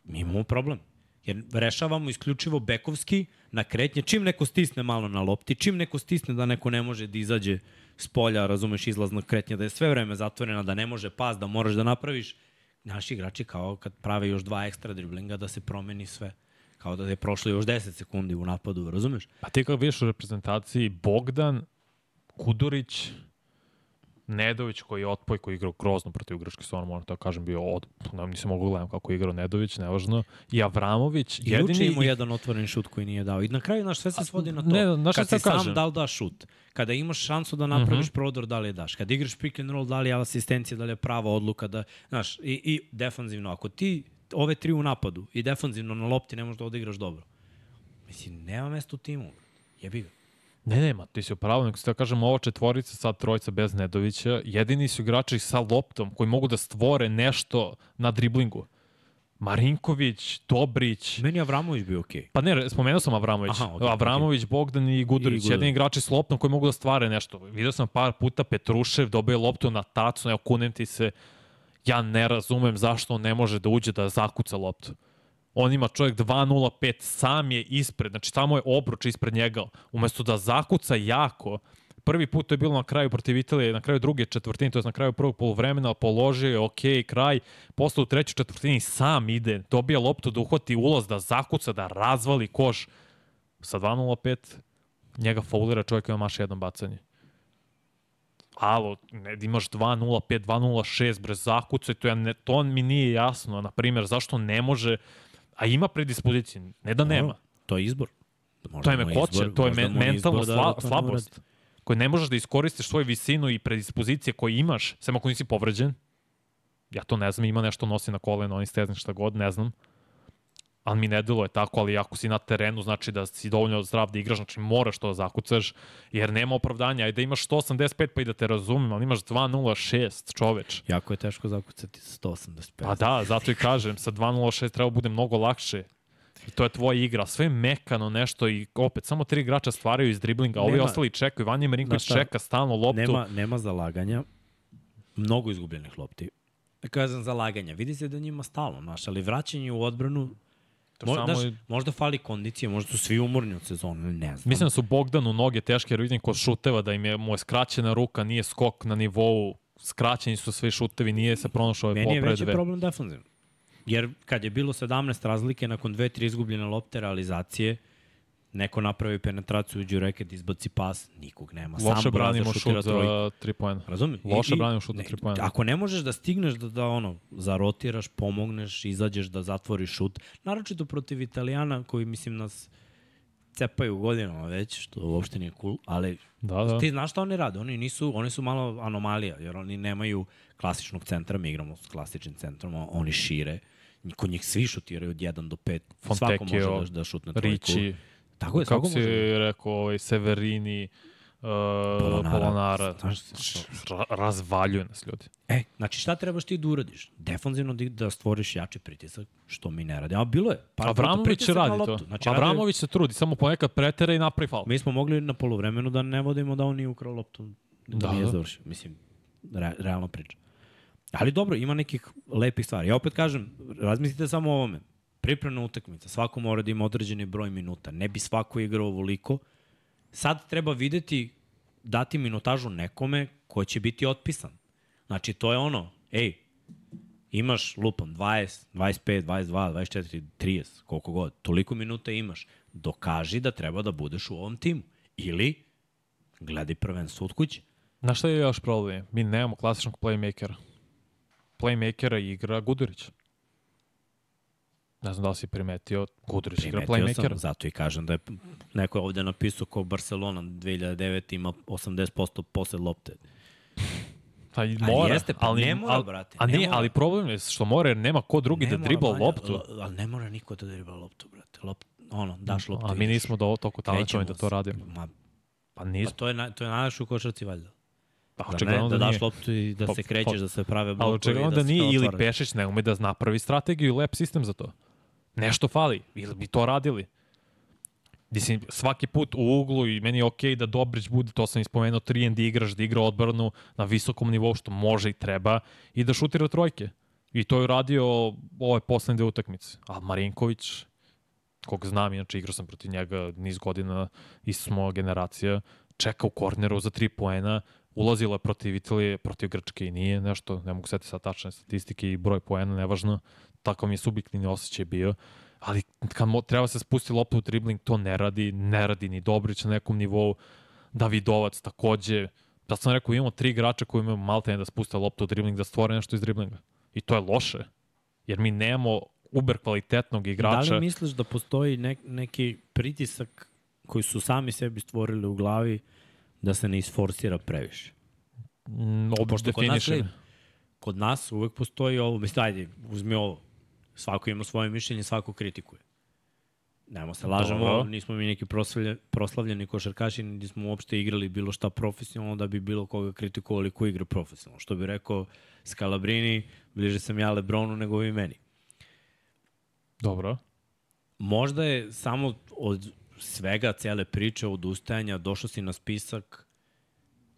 B: mi imamo problem. Jer rešavamo isključivo bekovski na kretnje. Čim neko stisne malo na lopti, čim neko stisne da neko ne može da izađe s polja, razumeš, izlazna kretnja, da je sve vreme zatvorena, da ne može pas, da moraš da napraviš. Naši igrači kao kad prave još dva ekstra driblinga da se promeni sve. Kao da je prošlo još 10 sekundi u napadu, razumeš?
A: Pa ti kao vidiš u reprezentaciji Bogdan, Kudurić, Nedović koji je otpoj, koji je igrao grozno protiv Grčke, stvarno moram to da kažem, bio od... Ne, nisam mogu gledam kako je igrao Nedović, nevažno. I Avramović,
B: I juče
A: jedini...
B: imao jedan otvoren šut koji nije dao. I na kraju, znaš, sve se svodi na to.
A: ne, znaš
B: Kad si sam
A: kažem?
B: da šut, kada imaš šansu da napraviš uh
A: Mhm.
B: -huh. prodor, da li je daš. Kad igraš pick and roll, da li je asistencija, da li je prava odluka, da, znaš, i, i defanzivno. Ako ti ove tri u napadu i defanzivno na lopti ne možeš da odigraš dobro. Mislim, nema mesta u timu. Jebi ga.
A: Ne, nema, ti si upravo, nego se da kažem, ova četvorica, sad trojica bez Nedovića, jedini su igrači sa loptom koji mogu da stvore nešto na driblingu. Marinković, Dobrić,
B: Meni je Avramović bio okej. Okay.
A: Pa ne, spomenuo sam Avramović.
B: Aha, okej,
A: Avramović, Bogdan i Gudurić,
B: I Gudurić.
A: jedini igrači s loptom koji mogu da stvare nešto. Vidio sam par puta Petrušev dobije loptu na tacu, evo kunem ti se, ja ne razumem zašto on ne može da uđe da zakuca loptu. On ima čovjek 2.05, sam je ispred, znači tamo je obruč ispred njega. Umesto da zakuca jako, prvi put to je bilo na kraju protiv Italije, na kraju druge četvrtine, to je na kraju prvog polovremena, položio je, ok, kraj, posle u trećoj četvrtini sam ide, dobija loptu da uhvati ulaz, da zakuca, da razvali koš. Sa 2.05 njega faulira čovjek ima maš jedno bacanje. Alo, ne, imaš 2.05, 2.06 brez zakuca to, ja ne, to mi nije jasno. Na primjer, zašto ne može, a ima predispozicije, ne da nema.
B: To je izbor. Možda
A: To je mekoće,
B: izbor-
A: to je
B: možda
A: me,
B: mu je
A: mentalna
B: izbor da
A: sla,
B: ne
A: slabost koju ne možeš da iskoristiš svoju visinu i predispozicije koje imaš, sem ako nisi povređen. Ja to ne znam, ima nešto nosi na koleno, oni steznik šta god, ne znam. Ali mi ne deluje tako, ali ako si na terenu, znači da si dovoljno zdrav da igraš, znači moraš to da zakucaš, jer nema opravdanja. Ajde imaš 185 pa i da te razumem, ali imaš 2.06, čoveč.
B: Jako je teško zakucati 185.
A: Pa da, zato i kažem, sa 2.06 treba bude mnogo lakše. I to je tvoja igra. Sve je mekano nešto i opet samo tri igrača stvaraju iz driblinga, a ovi
B: Nema-
A: ostali čekaju. Vanja Marinković
B: šta?
A: čeka stalno loptu.
B: Nema, nema zalaganja, mnogo izgubljenih lopti. Kažem zalaganja, vidi se da njima stalno, znaš, ali vraćanje u odbranu,
A: To
B: mo,
A: samo
B: znaš,
A: je-
B: možda fali kondicije, možda su svi umorni od sezone, ne znam.
A: Mislim da su Bogdanu noge teške, jer vidim kod šuteva da im je, mu je skraćena ruka, nije skok na nivou, skraćeni su svi šutevi, nije se pronašao ovaj
B: Meni je veći
A: dve.
B: problem defanzivno. Jer kad je bilo 17 razlike nakon dve, tri izgubljene lopte realizacije, neko napravi penetraciju, uđe u reket, izbaci pas, nikog nema.
A: Loše
B: Sam Burazer
A: branimo šut za tri pojena.
B: Razumem?
A: Loše branimo šut
B: ne,
A: tri poena.
B: Ako ne možeš da stigneš da, da ono, zarotiraš, pomogneš, izađeš da zatvoriš šut, naročito protiv Italijana koji, mislim, nas cepaju godinama već, što uopšte nije cool, ali
A: Da, da.
B: ti znaš šta oni rade? Oni, nisu, oni su malo anomalija, jer oni nemaju klasičnog centra, mi igramo s klasičnim centrom, oni šire. Kod njih svi šutiraju od 1 do 5. Svako može da, da šutne trojku.
A: Riči,
B: Tako je,
A: kako si
B: može.
A: rekao, ovaj, Severini, uh,
B: Polonara.
A: Polonara,
B: Znaš, znaš,
A: ra razvaljuje nas ljudi.
B: E, znači šta trebaš ti da uradiš? Defanzivno da, stvoriš jači pritisak, što mi ne radimo. A bilo je. Par
A: Avramović
B: na
A: radi to.
B: Znači,
A: Avramović se trudi, samo ponekad pretera i napravi faul.
B: Mi smo mogli na polovremenu da ne vodimo da on nije ukrao loptu. Da,
A: Da,
B: nije
A: da.
B: završio. Mislim, re, realno priča. Ali dobro, ima nekih lepih stvari. Ja opet kažem, razmislite samo o ovome. Pripremna utakmica, svako mora da ima određeni broj minuta. Ne bi svako igrao ovoliko. Sad treba videti, dati minutažu nekome ko će biti otpisan. Znači, to je ono, ej, imaš lupam 20, 25, 22, 24, 30, koliko god, toliko minuta imaš. Dokaži da treba da budeš u ovom timu. Ili gledaj prvenstvo od kuće.
A: Znaš šta je još problem? Mi nemamo klasičnog playmakera. Playmakera igra Gudurić. Ne znam da li si primetio, Gudurić igra
B: Primetio
A: playmaker.
B: sam, zato i kažem da je neko je ovde napisao ko Barcelona 2009 ima 80% posle lopte.
A: Pa i mora,
B: jeste, pa ne mora,
A: ali,
B: brate,
A: A
B: ne
A: ne,
B: mora.
A: ali problem je što mora jer nema ko drugi
B: Ne
A: da
B: mora,
A: dribla
B: Vanja,
A: loptu.
B: Ali ne mora niko da dribla loptu, brate. Lop, ono, daš loptu.
A: A mi nismo do toliko talentovani da to radimo.
B: Ma,
A: Pa
B: pa
A: nismo.
B: to je, na, to je najlaš u košarci, valjda.
A: Pa,
B: Da, ne, da,
A: da,
B: daš loptu i da
A: Pa-
B: se krećeš, da se prave
A: Ali
B: blokovi.
A: očigledno
B: da,
A: da nije ili. Pešić ne ume da napravi strategiju i lep sistem za to. Nešto fali. Ili bi to radili. Mislim, svaki put u uglu i meni je okej da Dobrić bude, to sam ispomenuo, 3 da igraš, da igra odbranu na visokom nivou, što može i treba, i da šutira trojke. I to je uradio ove poslednje dve utakmice. A Marinković, kog znam, inače igrao sam protiv njega niz godina, isto smo generacija, čeka u korneru za tri poena, ulazila je protiv Italije, protiv Grčke i nije nešto, ne mogu setiti sad tačne statistike i broj poena, nevažno, takav mi je subjektivni osjećaj bio, ali kad mo, treba se spusti loptu u dribling, to ne radi, ne radi ni Dobrić na nekom nivou, Davidovac takođe, da sam rekao, imamo tri igrača koji imaju maltene da spuste loptu u dribling, da stvore nešto iz driblinga. I to je loše, jer mi nemamo uber kvalitetnog igrača.
B: Da li misliš da postoji nek, neki pritisak koji su sami sebi stvorili u glavi da se ne isforsira previše?
A: Mm,
B: Pošto kod nas, kod nas uvek postoji ovo, mislim, ajde, uzmi ovo. Svako ima svoje mišljenje, svako kritikuje. Nemo se lažemo,
A: Dobro.
B: nismo mi neki proslavlje, proslavljeni košarkaši, niti smo uopšte igrali bilo šta profesionalno da bi bilo koga kritikovali ko igra profesionalno. Što bi rekao Scalabrini, bliže sam ja Lebronu nego vi meni.
A: Dobro.
B: Možda je samo od svega, cele priče, od ustajanja, došao si na spisak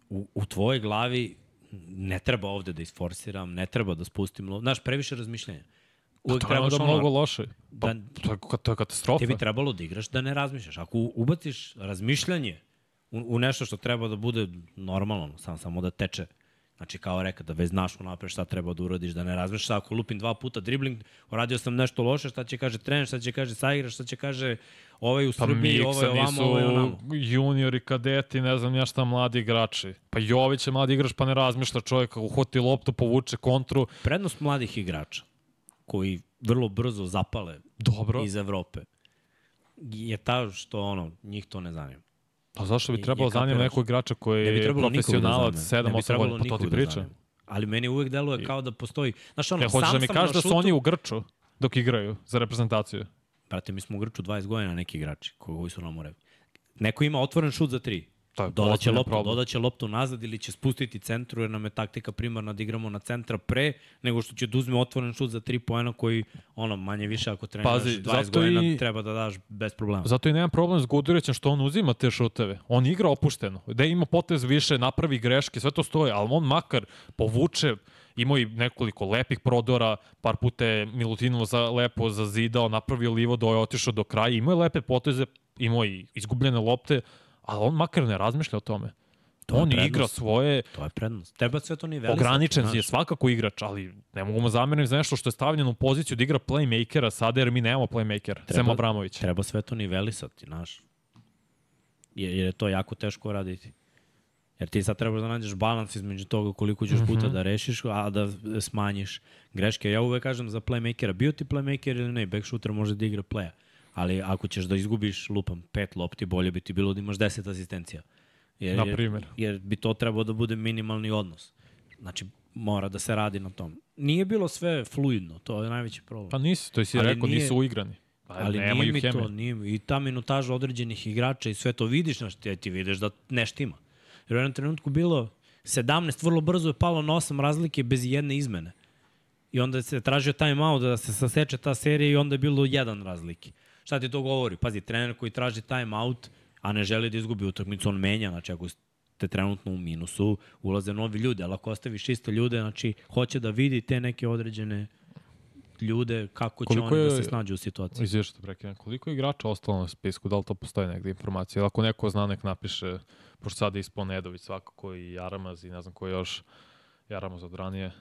B: u, u tvojoj glavi ne treba ovde da isforsiram, ne treba da spustim lov. Znaš, previše razmišljanja. Uvek
A: Pa to je
B: trebaš ono,
A: mnogo loše. Pa,
B: da-
A: to, je, to je katastrofa.
B: Tebi trebalo da igraš da ne razmišljaš. Ako ubaciš razmišljanje u, u nešto što treba da bude normalno, samo, samo da teče, znači kao reka, da već znaš unapred šta treba da uradiš, da ne razmišljaš, ako lupim dva puta dribling, uradio sam nešto loše, šta će kaže trener, šta će kaže saigraš, šta će kaže ovaj u
A: Pa
B: Srbiji, ovaj ovamo, ovaj onamo.
A: juniori, kadeti, ne znam ja šta, mladi igrači. Pa Jović je mladi igrač, pa ne razmišlja čovjek, uhvati loptu, povuče kontru.
B: Prednost mladih igrača, koji vrlo brzo zapale
A: Dobro.
B: iz Evrope, je ta što ono, njih to ne zanima.
A: Pa zašto bi trebalo zanima nekog igrača koji
B: Ne
A: je
B: da
A: profesionalac
B: zanima. Ne bi
A: 7-8
B: trebalo
A: godina, pa to ti
B: da
A: pričam.
B: zanima. Ali meni uvek deluje kao da postoji... Znaš, ono,
A: Ja hoćeš
B: sam
A: da mi kažeš da su
B: šutu-
A: oni u Grču dok igraju za reprezentaciju.
B: Brate, mi smo u Grču 20 godina neki igrači koji su nam u redu. Neko ima otvoren šut za tri.
A: To
B: Dodaće loptu,
A: problem.
B: dodaće loptu nazad ili će spustiti centru jer nam je taktika primarna da igramo na centra pre nego što će da uzme otvoren šut za tri poena koji ono manje više ako treniraš
A: Pazi,
B: 20
A: zato
B: godina
A: i-
B: treba da daš bez problema.
A: Zato i nemam problem s Gudurićem što on uzima te šuteve. On igra opušteno. Da ima potez više, napravi greške, sve to stoje, ali on makar povuče, imao i nekoliko lepih prodora, par puta je Milutinovo za, lepo zazidao, napravio livo do je otišao do kraja, imao je lepe poteze, imao i izgubljene lopte, ali on makar ne razmišlja o tome.
B: To
A: on
B: prednost.
A: igra svoje,
B: To je prednost. Treba sve to nivelisati.
A: ograničen je svakako igrač, ali ne mogu mu zameriti za nešto što je stavljen u poziciju da igra playmakera sada, jer mi nemamo playmakera, Sem Abramović.
B: Treba sve to nivelisati, znaš. Jer, jer je to jako teško raditi. Jer ti sad trebaš da nađeš balans između toga koliko ćeš puta da rešiš, a da smanjiš greške. Ja uvek kažem za playmakera, bio ti playmaker ili ne, back shooter može da igra playa. Ali ako ćeš da izgubiš, lupam, pet lopti, bolje bi ti bilo da imaš deset asistencija. Jer,
A: Na
B: jer-
A: primer.
B: Jer bi to trebao da bude minimalni odnos. Znači, mora da se radi na tom. Nije bilo sve fluidno, to je najveći problem.
A: Pa nisi, to si
B: Ali
A: rekao,
B: nije-
A: nisu uigrani. Pa,
B: Ali nije mi to, nije mi. I ta minutaža određenih igrača i sve to vidiš, znaš, ti, ti vidiš da nešto ima. Jer u jednom trenutku bilo 17, vrlo brzo je palo na 8 razlike bez jedne izmene. I onda se tražio time out da se saseče ta serija i onda je bilo jedan razlike. Šta ti to govori? Pazi, trener koji traži time out, a ne želi da izgubi utakmicu, on menja, znači ako ste trenutno u minusu, ulaze novi ljudi, ali ako ostaviš iste ljude, znači hoće da vidi te neke određene ljude, kako će
A: Koliko
B: oni da
A: je-
B: se snađu u situaciji.
A: Izviješ što prekinem. Koliko igrača ostalo na spisku? Da li to postoji negde informacija? Ako neko zna, nek napiše, pošto sad je ispao Nedović svakako i Jaramaz i ne znam ko je još Jaramaz od ranije.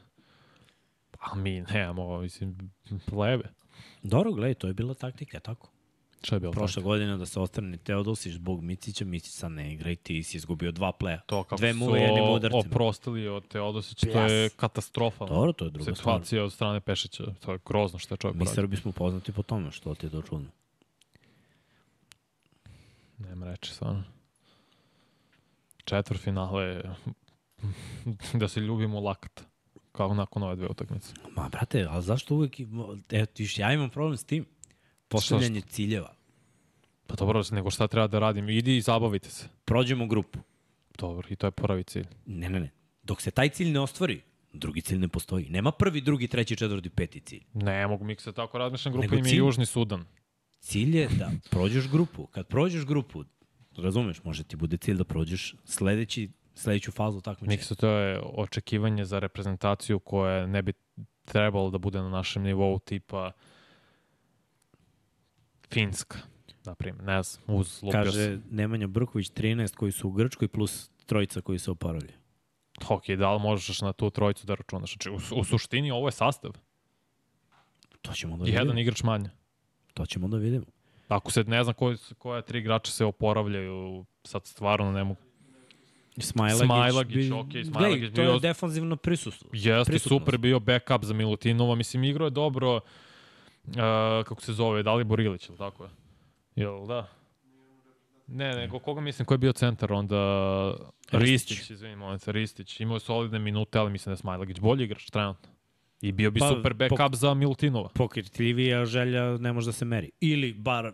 A: A mi nemamo, mislim, plebe.
B: Dobro, gledaj, to je bila taktika, tako.
A: Micića je bilo
B: Prošle godine da se ostrani Teodosić zbog Micića, Micić sad ne igra i ti si izgubio dva pleja.
A: To kako
B: Dve jednim udarcima.
A: oprostili od Teodosića, to je katastrofa.
B: Dobro, to je druga stvar.
A: Situacija od strane Pešića, to je grozno što je čovjek
B: Mi
A: uradio.
B: Srbi smo poznati po tome, što ti je to čudno.
A: Nema reči, stvarno. Četvr finale, da se ljubimo lakat. Kao nakon ove dve utakmice.
B: Ma, brate, ali zašto uvek... Evo, ti viš, ja imam problem s tim. Postavljanje ciljeva.
A: Pa dobro, nego šta treba da radim? Idi i zabavite se.
B: Prođemo grupu.
A: Dobro, i to je prvi cilj.
B: Ne, ne, ne. Dok se taj cilj ne ostvari, drugi cilj ne postoji. Nema prvi, drugi, treći, četvrti, peti cilj.
A: Ne mogu mi se tako razmišljam, grupa
B: Nego
A: im je
B: cilj-
A: Južni Sudan.
B: Cilj je da prođeš grupu. Kad prođeš grupu, razumeš, može ti bude cilj da prođeš sledeći, sledeću fazu takmičenja.
A: Miksa, to je očekivanje za reprezentaciju koja ne bi trebalo da bude na našem nivou tipa Finska, na primjer. Ne znam, uz lupio
B: Kaže. Nemanja Brković 13 koji su u Grčkoj plus trojica koji se oporavljaju.
A: Ok, da li možeš na tu trojicu da računaš? Znači, u, u suštini ovo je sastav.
B: To ćemo da vidimo.
A: jedan igrač manje.
B: To ćemo da vidimo.
A: Ako se ne zna koji, su- koja tri igrača se oporavljaju, sad stvarno ne mogu.
B: Smajlagić,
A: Smajlagić,
B: bi... Glej,
A: Smajlagić
B: to je
A: bio-
B: defanzivno prisustvo.
A: Jeste, super bio backup za Milutinova. Mislim, igrao je dobro, uh, kako se zove, Dalibor Ilić, ili tako je? Jel, da? Ne, nego koga mislim, ko je bio centar onda?
B: Ristić.
A: Ristić, izvini, molim se, Ristić. Imao je solidne minute, ali mislim da je Smajlagić bolji igrač trenutno. I bio bi
B: Pa,
A: super backup za Milutinova.
B: Pokritljivija želja ne može da se meri. Ili bar,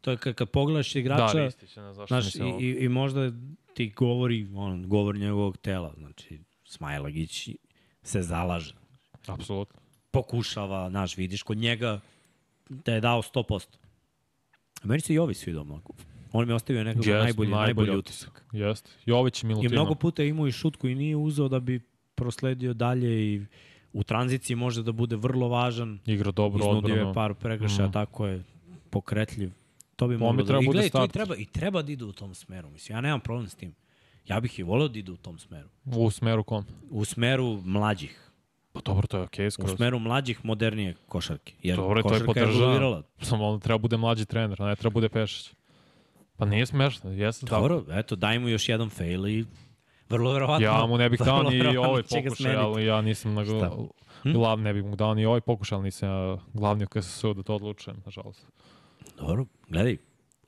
B: to je kad, kad pogledaš igrača,
A: Da, Ristić, ne zašto
B: znaš, i,
A: ovo.
B: i, i možda ti govori, on, govor njegovog tela. Znači, Smajlagić se zalaže.
A: Apsolutno.
B: Pokušava, znaš, vidiš kod njega da je dao 100%. A meni se i ovi svidao mnogo. On mi je ostavio nekako
A: Jeste,
B: najbolji, najbolji utisak.
A: Jeste. Jović i
B: I
A: Milutinov.
B: mnogo puta je imao i šut koji nije uzeo da bi prosledio dalje i u tranziciji može da bude vrlo važan.
A: Igra dobro
B: Iznudio
A: odbranu.
B: je par prekršaja,
A: Mhm.
B: tako je pokretljiv. To bi moglo
A: bi
B: da...
A: trebao
B: I, gledaj, to i treba, I treba da ide u tom smeru. Mislim, ja nemam problem s tim. Ja bih i voleo da ide u tom smeru.
A: U smeru kom?
B: U smeru mlađih.
A: Pa dobro, to je okej, okay,
B: U smeru mlađih modernije košarke. Jer
A: Dobro, to je
B: košarka je
A: podržavam.
B: evoluirala.
A: Samo on treba bude mlađi trener, ne treba bude Pešić. Pa nije smešno, jeste tako.
B: Dobro, eto, daj mu još jedan fail i vrlo verovatno...
A: Ja mu ne bih dao ni ovaj pokušaj, ali ja nisam na?
B: Hm?
A: glav, ne bih mu dao ni ovaj pokušaj, ali nisam ja glavni u KSS-u da to odlučujem, nažalost.
B: Dobro, gledaj,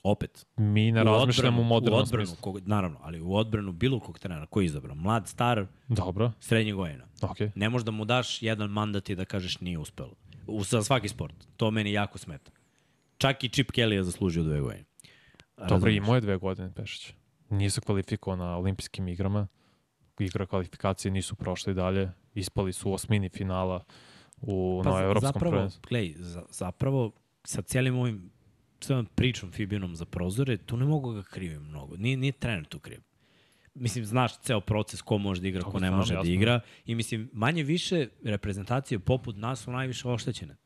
B: opet,
A: Mi ne razmišljamo u
B: odbranu,
A: modernom
B: u odbranu,
A: smislu.
B: kog, naravno, ali u odbranu bilo kog trenera, koji je izabrao? Mlad, star,
A: Dobro,
B: srednjeg gojena.
A: okej.
B: Ne možeš da mu daš jedan mandat i da kažeš nije uspelo. U, za svaki sport. To meni jako smeta. Čak i Chip Kelly je zaslužio dve godine.
A: Dobro,
B: Razumeš?
A: imao je dve godine Pešić. Nije se kvalifikovao na olimpijskim igrama. Igra kvalifikacije nisu prošli dalje. Ispali su u osmini finala u
B: Pa
A: na
B: za-
A: evropskom
B: zapravo,
A: prvenstvu.
B: Gledaj, za, zapravo sa cijelim ovim s ovom pričom Fibinom za prozore, tu ne mogu ga krivim mnogo. Nije, nije trener tu kriv. Mislim, znaš ceo proces ko može da igra, ko ne može da igra. I mislim, manje više reprezentacije poput nas su najviše oštećene.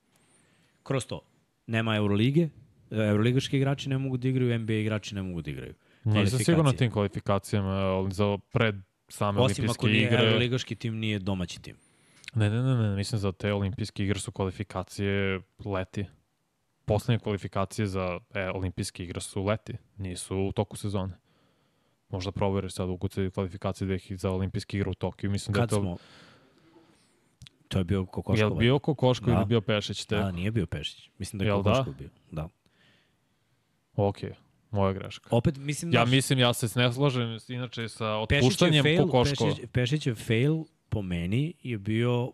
B: Kroz to. Nema Eurolige, Euroligaški igrači ne mogu da igraju, NBA igrači ne mogu da igraju.
A: Nisam na tim kvalifikacijama, ali za pred same
B: Osim ako
A: olimpijske
B: nije
A: igre.
B: Euroligaški tim, nije domaći tim.
A: Ne, ne, ne, ne, mislim za te olimpijske igre su kvalifikacije leti. Poslednje kvalifikacije za e, olimpijske igre su leti, nisu u toku sezone. Možda proveriš sad ukucaj kvalifikacije da ih za olimpijske igre u Tokiju. Mislim
B: Kad
A: da je to...
B: smo... To je bio
A: Jel
B: Kokoškova.
A: bio Kokoško
B: Da.
A: ili bio Pešić? Te?
B: Da, nije bio Pešić. Mislim da je
A: Jel da?
B: Kokoškov bio. Da.
A: Ok, moja greška.
B: Opet, mislim
A: Ja
B: da...
A: mislim, ja se ne slažem inače sa
B: je
A: otpuštanjem
B: fail,
A: Kokoškova.
B: Pešić, Pešić je fail po meni je bio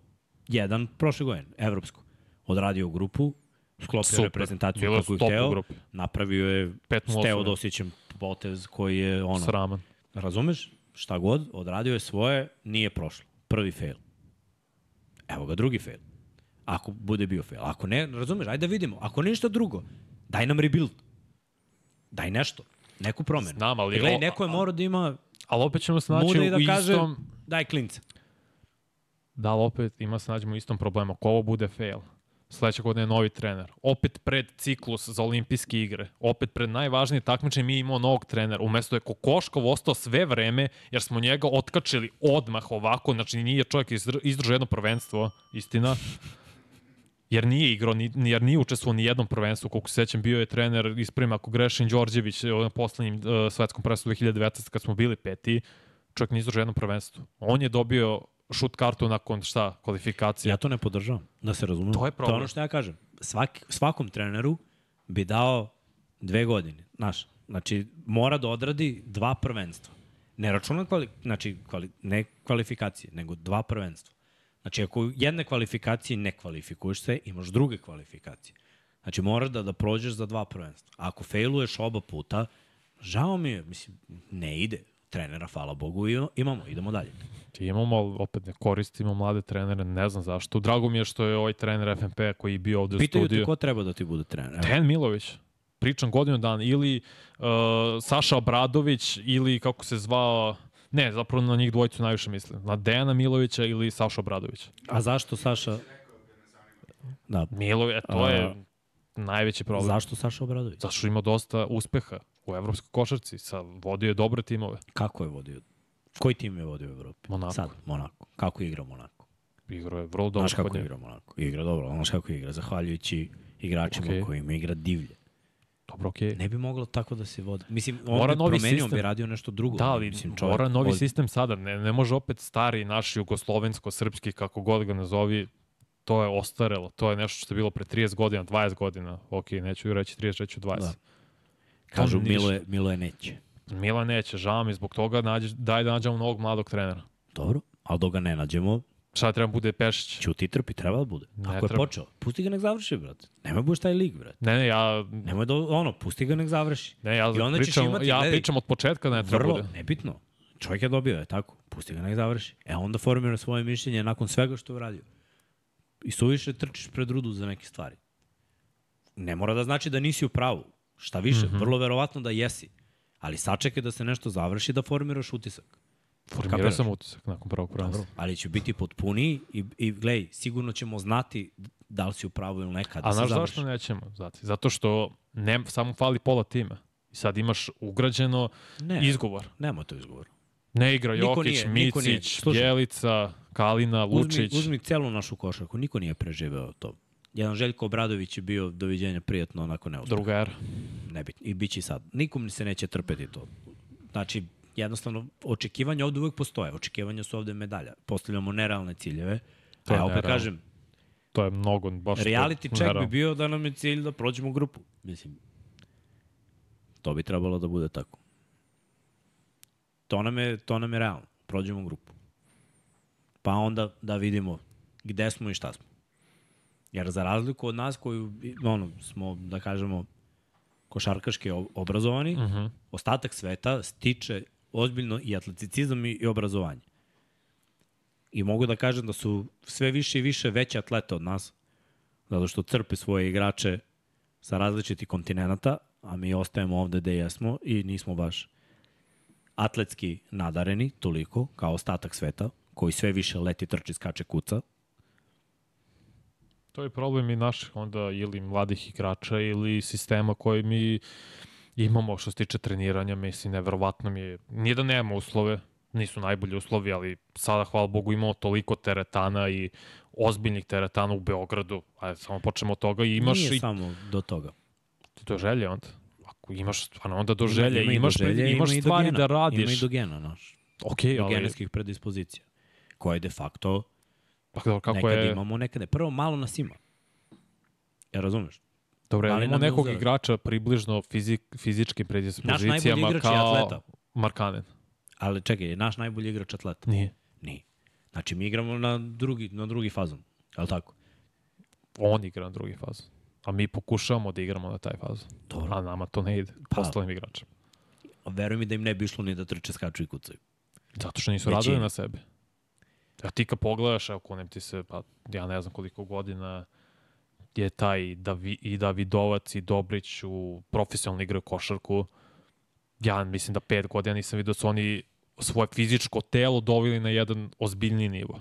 B: jedan prošle godine, evropsko. Odradio grupu, sklopio
A: Super.
B: reprezentaciju
A: Bilo
B: kako je hteo, napravio je
A: Pet
B: s
A: mu
B: Teodosićem potez koji je ono,
A: Sraman.
B: razumeš, šta god, odradio je svoje, nije prošlo. Prvi fail. Evo ga drugi fail. Ako bude bio fail. Ako ne, razumeš, ajde da vidimo. Ako ništa drugo, daj nam rebuild. Daj nešto. Neku promenu.
A: Znam, ali
B: I gledaj, neko je morao da ima
A: Ali opet ćemo se naći
B: da
A: u
B: kaže
A: istom...
B: daj klince.
A: Da, ali opet ima se nađemo u istom problemu. Ako ovo bude fail, sledeće godine je novi trener. Opet pred ciklus za olimpijske igre. Opet pred najvažnije takmičenje mi imamo novog trenera. Umesto je Kokoškov ostao sve vreme, jer smo njega otkačili odmah ovako. Znači nije čovjek izdr- izdržao jedno prvenstvo, istina. jer nije igrao, ni, jer nije učestvovao ni jednom prvenstvu, koliko se sećam, bio je trener, ispravim ako grešim, Đorđević e, na poslednjim uh, svetskom prvenstvu 2019. kad smo bili peti, čovjek nije izdržao jednom prvenstvu. On je dobio šut kartu nakon šta, kvalifikacija.
B: Ja to ne podržavam, da se razumemo.
A: To je
B: To
A: problem.
B: je ono što ja kažem. Svaki, svakom treneru bi dao dve godine. Znaš, znači, mora da odradi dva prvenstva. Ne računa kvali, znači, kvali, ne kvalifikacije, nego dva prvenstva. Znači, ako jedne kvalifikacije ne kvalifikuješ se, imaš druge kvalifikacije. Znači, moraš da, da prođeš za dva prvenstva. A ako failuješ oba puta, žao mi je, mislim, ne ide. Trenera, hvala Bogu, imamo, idemo dalje.
A: Ti imamo, ali opet ne koristimo mlade trenere, ne znam zašto. Drago mi je što je ovaj trener FNP koji je bio ovde u
B: Pitaju
A: studiju.
B: te ko treba da ti bude trener.
A: Dejan Milović. Pričam godinu dana. Ili uh, Saša Obradović, ili kako se zvao... Ne, zapravo na njih dvojicu najviše mislim. Na Dejana Milovića ili Saša Obradovića.
B: A zašto Saša... Da,
A: Milović, e, to
B: A-
A: je najveći problem.
B: zašto Saša Obradović?
A: Zašto ima dosta uspeha u evropskoj košarci. Sa, vodio je dobre timove.
B: Kako je vodio? Koji tim je vodio u Evropi?
A: Monako.
B: Sad, Monako. Kako igra Monako?
A: Igrao je vrlo dobro
B: Znaš kako igra Monako? Igra dobro, znaš kako igra, zahvaljujući igračima okay. kojima igra divlje.
A: Dobro, okej.
B: Ne bi moglo tako da se vodi. Mislim, on
A: Mora
B: bi
A: novi
B: promenio, on
A: sistem.
B: bi radio nešto drugo.
A: Da, ali
B: Mislim,
A: mora novi
B: od-
A: sistem sada. Ne, ne može opet stari naš jugoslovensko-srpski, kako god ga nazovi, to je ostarelo. To je nešto što je bilo pre 30 godina, 20 godina. Ok, neću reći 30, reću 20.
B: Da. Kažu,
A: ništa.
B: Milo je, Milo je neće.
A: Milan neće, žao mi, zbog toga nađe, daj da nađemo novog mladog trenera.
B: Dobro, ali dok ga ne nađemo,
A: Šta treba bude Pešić?
B: ćuti i trpi, treba da bude.
A: Ne
B: Ako je
A: treba.
B: počeo, pusti ga nek završi, brate. Nemoj budeš taj lig, brate.
A: Ne, ne, ja,
B: Nemoj da, ono, pusti ga nek završi.
A: ne, ja,
B: I onda ćeš
A: pričam,
B: imati,
A: ja
B: gledaj,
A: pričam od početka da ne treba
B: Vrlo,
A: bude.
B: nebitno. Čovjek je dobio, je tako. Pusti ga nek završi. E onda formira svoje mišljenje nakon svega što je uradio. I suviše trčiš pred rudu za neke stvari. Ne mora da znači da nisi u pravu. Šta više, mm -hmm. vrlo verovatno da jesi. Ali sačekaj da se nešto završi da formiraš utisak.
A: Formirao
B: kapiraš?
A: sam utisak nakon prvog prvenstva.
B: Ali će biti potpuniji i, i gledaj, sigurno ćemo znati da li si u pravu ili ne kada
A: A
B: se
A: znaš
B: završi.
A: zašto nećemo? Zato, zato što ne, samo fali pola tima. I sad imaš ugrađeno
B: Ne,
A: izgovor.
B: nema to izgovor.
A: Ne igra
B: Niko
A: Jokić,
B: nije-.
A: Micić. Bjelica, Kalina,
B: Uzmi,
A: Lučić.
B: uzmi celu našu košarku, niko nije preživeo to. Jedan Željko Obradović je bio doviđenja prijatno onako neuspeh.
A: Druga era.
B: Nebitno. I bit će i sad. Nikom se neće trpeti to. Znači, jednostavno, očekivanja ovde uvek postoje. Očekivanja su ovde medalja. Postavljamo nerealne ciljeve.
A: To
B: A ja opet
A: nerealno.
B: kažem,
A: To je mnogo, baš to-
B: reality check bi bio da nam je cilj da prođemo grupu. Mislim, to bi trebalo da bude tako. To nam je, to nam je realno. Prođemo grupu. Pa onda da vidimo gde smo i šta smo. Jer za razliku od nas koju ono, smo, da kažemo, košarkaški ob- obrazovani, uh
A: Mhm.
B: -huh. ostatak sveta stiče ozbiljno i atleticizam i, i obrazovanje. I mogu da kažem da su sve više i više veće atlete od nas, zato što crpe svoje igrače sa različitih kontinenta, a mi ostajemo ovde gde jesmo i nismo baš atletski nadareni toliko kao ostatak sveta, koji sve više leti, trči, skače, kuca.
A: To je problem i naših onda ili mladih igrača ili sistema koji mi imamo što se tiče treniranja, mislim, neverovatno mi je, nije da nemamo uslove, nisu najbolji uslovi, ali sada, hvala Bogu, imamo toliko teretana i ozbiljnih teretana u Beogradu, ajde, samo počnemo od toga i imaš
B: Nije
A: i
B: samo do toga.
A: do želje onda. Ako imaš stvarno onda do želje,
B: Ima i do
A: imaš,
B: želje,
A: imaš
B: ima do
A: stvari
B: gena.
A: da
B: Ima
A: radiš.
B: i do gena, znaš.
A: Ok,
B: Do
A: ali
B: genetskih predispozicija. Koje de facto
A: pa dobro, kako
B: nekad
A: je,
B: imamo, nekad ne. Prvo, malo nas ima. Ja razumeš?
A: dobro,
B: ali
A: imamo nekog
B: uzeo.
A: igrača približno fizik, fizičkim
B: Naš
A: predispozicijama
B: najbolji igrač je
A: kao
B: atleta.
A: Markanen.
B: Ali čekaj, je naš najbolji igrač atleta?
A: Nije.
B: Nije. Znači, mi igramo na drugi, na drugi fazon. Je li tako?
A: On igra na drugi fazu. A mi pokušavamo da igramo na taj fazu.
B: Dobro.
A: A nama to ne ide.
B: Pa.
A: Ostalim igračima.
B: Veruj mi da im ne bi išlo ni da trče, skaču i kucaju.
A: Zato što nisu
B: Većina.
A: radili na sebi. A ti kad pogledaš, evo kunem ti se, pa ja ne znam koliko godina je taj Davi, i Davidovac i Dobrić u profesionalno igraju košarku. Ja mislim da pet godina nisam vidio da su oni svoje fizičko telo doveli na jedan ozbiljni nivo.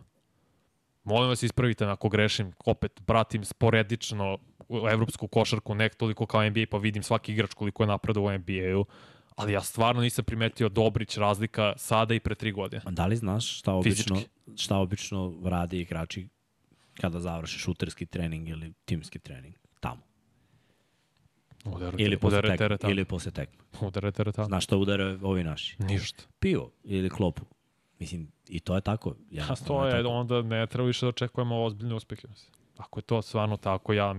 A: Molim vas ispravite ako grešim, opet pratim sporedično evropsku košarku, nek toliko kao NBA, pa vidim svaki igrač koliko je napredo u NBA-u, ali ja stvarno nisam primetio Dobrić razlika sada i pre tri godine.
B: A da li znaš šta obično,
A: Fizički.
B: šta obično rade igrači kada završi šuterski trening ili timski trening. Tamo.
A: Udarite,
B: Ili posle,
A: udarite
B: tekme, ili posle tekme. Znaš šta udare ovi naši?
A: Ništa.
B: Pivo ili klopu. Mislim, i to je tako.
A: A
B: jednostavno
A: to je,
B: tako.
A: onda ne treba više da očekujemo ozbiljne uspehe. Ako je to stvarno tako, ja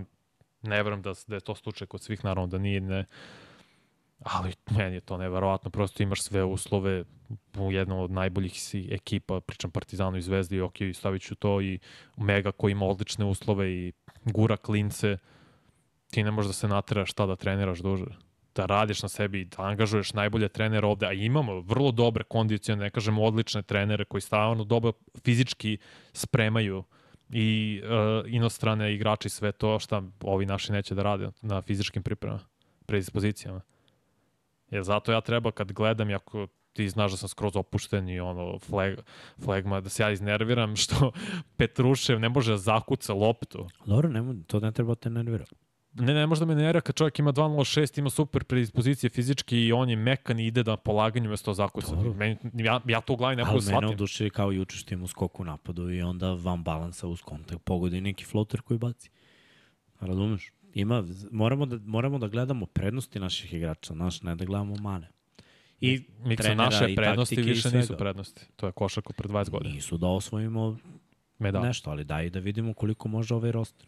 A: ne verujem da, da je to slučaj kod svih, naravno da nije, ne. Ali meni je to neverovatno, prosto imaš sve uslove u jednom od najboljih si ekipa, pričam Partizanu i Zvezdi, ok, stavit ću to i Mega koji ima odlične uslove i gura klince, ti ne možeš da se nateraš šta da treniraš duže. Da radiš na sebi, da angažuješ najbolje trenere ovde, a imamo vrlo dobre kondicije, ne kažemo odlične trenere koji stavano dobro fizički spremaju i uh, inostrane igrači i sve to šta ovi naši neće da rade na fizičkim pripremama, predispozicijama. Jer zato ja treba kad gledam, ako ti znaš da sam skroz opušten i ono fleg, flegma, da se ja iznerviram što Petrušev ne može da zakuca loptu.
B: Dobro, nema, to ne treba te nervira.
A: Ne, ne može da me nervira kad čovjek ima 2.06, ima super predispozicije fizički i on je mekan i ide na polaganju mesto zakuca. Meni, ja, ja to u glavi ne mogu
B: Ali
A: da
B: mene
A: shvatim.
B: oduševi kao juče što ima skok u napadu i onda van balansa uz kontakt pogodi neki floater koji baci. Razumeš? Ima, moramo da, moramo da gledamo prednosti naših igrača, naš, ne da gledamo mane. I
A: Miksa,
B: trenera
A: naše
B: i
A: prednosti više nisu prednosti. To je košarka pre 20 godina.
B: Nisu da osvojimo
A: Medal.
B: nešto, ali daj da vidimo koliko može ovaj roster.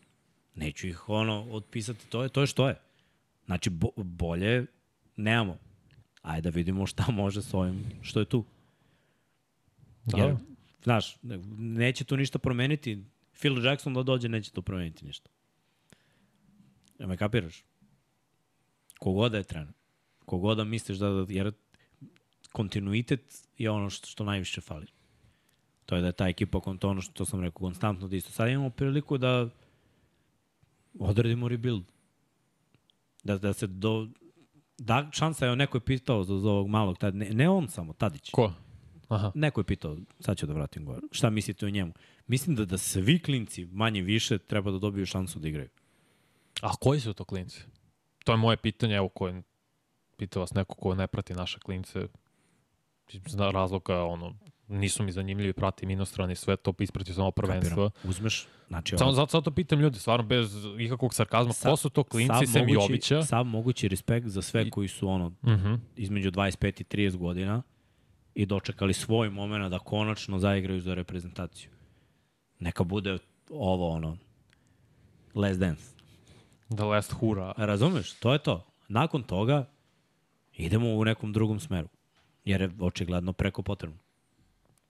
B: Neću ih ono otpisati, to je to je što je. Znači bo, bolje nemamo. Ajde da vidimo šta može s ovim što je tu.
A: Da.
B: Jer, znaš, ne- neće tu ništa promeniti. Phil Jackson da dođe, neće tu promeniti ništa. Ja me kapiraš? Kogoda je trener. Kogoda misliš da, da jer kontinuitet je ono što, što najviše fali. To je da je ta ekipa, to ono što sam rekao, konstantno da isto. Sad imamo priliku da odredimo rebuild. Da, da se do... Da, šansa je, neko je pitao za, za ovog malog, tad, ne, ne on samo, Tadić.
A: Ko? Aha.
B: Neko je pitao, sad ću da vratim gore, šta mislite o njemu? Mislim da da svi klinci, manje više, treba da dobiju šansu da igraju.
A: A koji su to klinci? To je moje pitanje, evo koje pita vas neko ko ne prati naše klince. Zna razloga, ono, nisu mi zanimljivi, pratim inostrani sve to, ispratio sam ovo prvenstvo.
B: Kapiram. Uzmeš, znači...
A: Samo zato, zato pitam ljudi, stvarno bez ikakvog sarkazma,
B: Sa-
A: ko su to klinci sem
B: mogući-
A: Jovića?
B: Sav mogući respekt za sve koji su ono
A: Mhm.
B: između 25 i 30 godina i dočekali svoj moment da konačno zaigraju za reprezentaciju. Neka bude ovo ono last dance.
A: The Last Hura.
B: Razumeš? To je to. Nakon toga idemo u nekom drugom smeru. Jer je očigledno preko potrebno.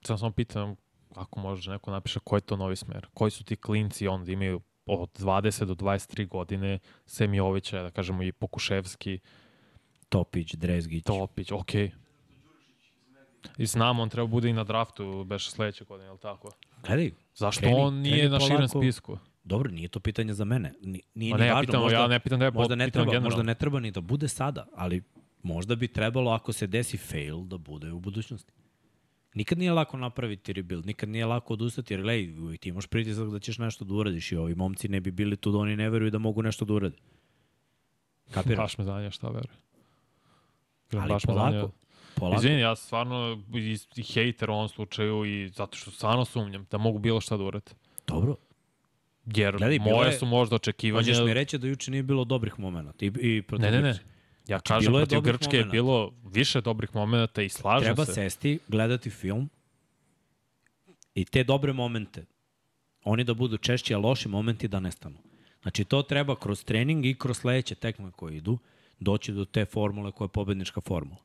A: Samo samo pitam, ako može neko napiše koji je to novi smer? Koji su ti klinci onda imaju od 20 do 23 godine, sem Jovića, da kažemo i Pokuševski,
B: Topić, Drezgić.
A: Topić, okej. Okay. I znam, on treba bude i na draftu, beše sledeće godine, je li tako?
B: Gledaj,
A: Zašto
B: Kreni-
A: on nije
B: kreni
A: na širem
B: polako.
A: spisku?
B: Dobro, nije to pitanje za mene. Ni- Nije
A: Ma
B: ni
A: ne, ja
B: važno.
A: pitam,
B: možda,
A: ja ne pitam da je
B: možda ne, treba,
A: generalno.
B: možda ne treba ni da bude sada, ali možda bi trebalo ako se desi fail da bude u budućnosti. Nikad nije lako napraviti rebuild, nikad nije lako odustati, jer uvijek ti imaš pritisak da ćeš nešto da uradiš i ovi momci ne bi bili tu da oni ne veruju da mogu nešto da urade. Kapiraš?
A: Baš me zanima šta veruje.
B: Ali
A: Baš
B: polako,
A: zanima.
B: polako.
A: Izvini, ja stvarno i hejter u ovom slučaju i zato što stvarno sumnjam da mogu bilo šta da urade.
B: Dobro.
A: Jer
B: Gledaj,
A: moje
B: je-
A: su možda očekivanja...
B: Hoćeš mi reći da juče nije bilo dobrih momenata i, i protiv
A: Ne, ne, ne. Ja
B: Znači,
A: kažem,
B: bilo je
A: protiv Grčke je
B: momenata.
A: bilo više dobrih momenta i slažem
B: Treba
A: se.
B: sesti, gledati film i te dobre momente, oni da budu češći, a loši momenti da nestanu. Znači to treba kroz trening i kroz sledeće tekme koje idu doći do te formule koja je pobednička formula.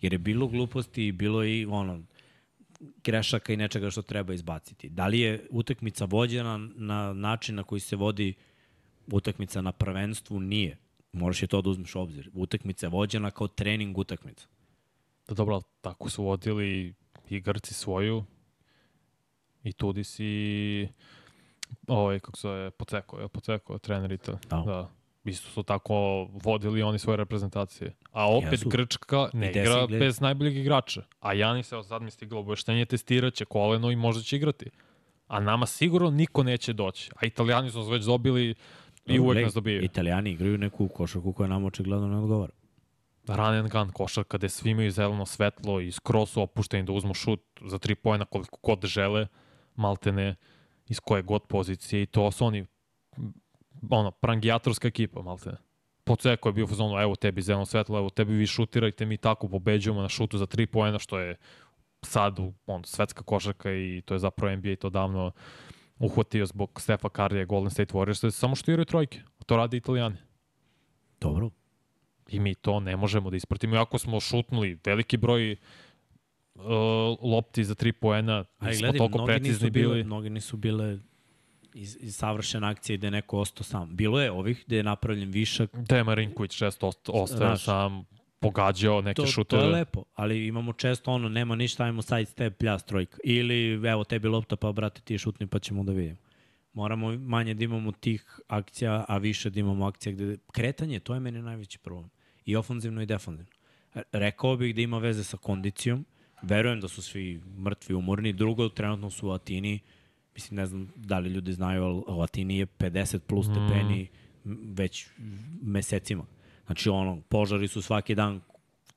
B: Jer je bilo gluposti i bilo i ono, grešaka i nečega što treba izbaciti. Da li je utakmica vođena na način na koji se vodi utakmica na prvenstvu? Nije. Moraš i to da uzmeš u obzir. Utakmica je vođena kao trening utakmica.
A: Da dobro, tako su vodili i Grci svoju i Tudis i ovaj, kako se zove, Poceko, je Poceko, trener i to.
B: Da.
A: da. Isto su tako vodili oni svoje reprezentacije. A opet
B: Jesu.
A: Grčka ne igra bez najboljeg igrača. A Janis, evo sad mi stiglo obaveštenje, testiraće koleno i možda će igrati. A nama sigurno niko neće doći. A Italijani su nas već dobili i uvek nas dobijaju.
B: Italijani igraju neku košarku koja nam očigledno ne odgovara.
A: run and gun košarka gde svi imaju zeleno svetlo i skroz su opušteni da uzmu šut za tri pojena koliko god žele, maltene iz koje god pozicije i to su oni ono, prangijatorska ekipa, malte ne. Poceko je bio u fazonu, evo tebi zeleno svetlo, evo tebi vi šutirajte, mi tako pobeđujemo na šutu za tri poena, što je sad on, svetska košarka i to je zapravo NBA to davno uhvatio zbog Stefa Karija Golden State Warriors, samo što igraju trojke. To rade italijani.
B: Dobro.
A: I mi to ne možemo da ispratimo. Iako smo šutnuli veliki broj uh, lopti za tri poena, nismo toliko precizni
B: bile,
A: bili.
B: mnogi nisu bile iz, iz savršene akcije gde je neko ostao sam. Bilo je ovih gde je napravljen višak,
A: Te Marinković često ost- ostaje
B: Znaš,
A: sam, pogađao neke
B: to, to
A: šuteve.
B: je lepo, ali imamo često ono, nema ništa, ajmo side step, pljas, trojka. Ili, evo, tebi lopta, pa brate, ti šutni, pa ćemo da vidimo. Moramo manje da imamo tih akcija, a više da imamo akcija gde... Kretanje, to je meni najveći problem. I ofanzivno i defanzivno. Re- Rekao bih da ima veze sa kondicijom. Verujem da su svi mrtvi, umorni. Drugo, trenutno su u Atini. Mislim, ne znam da li ljudi znaju, ali u Atini je 50 plus stepeni m, već mesecima. Znači, ono, požari su svaki dan,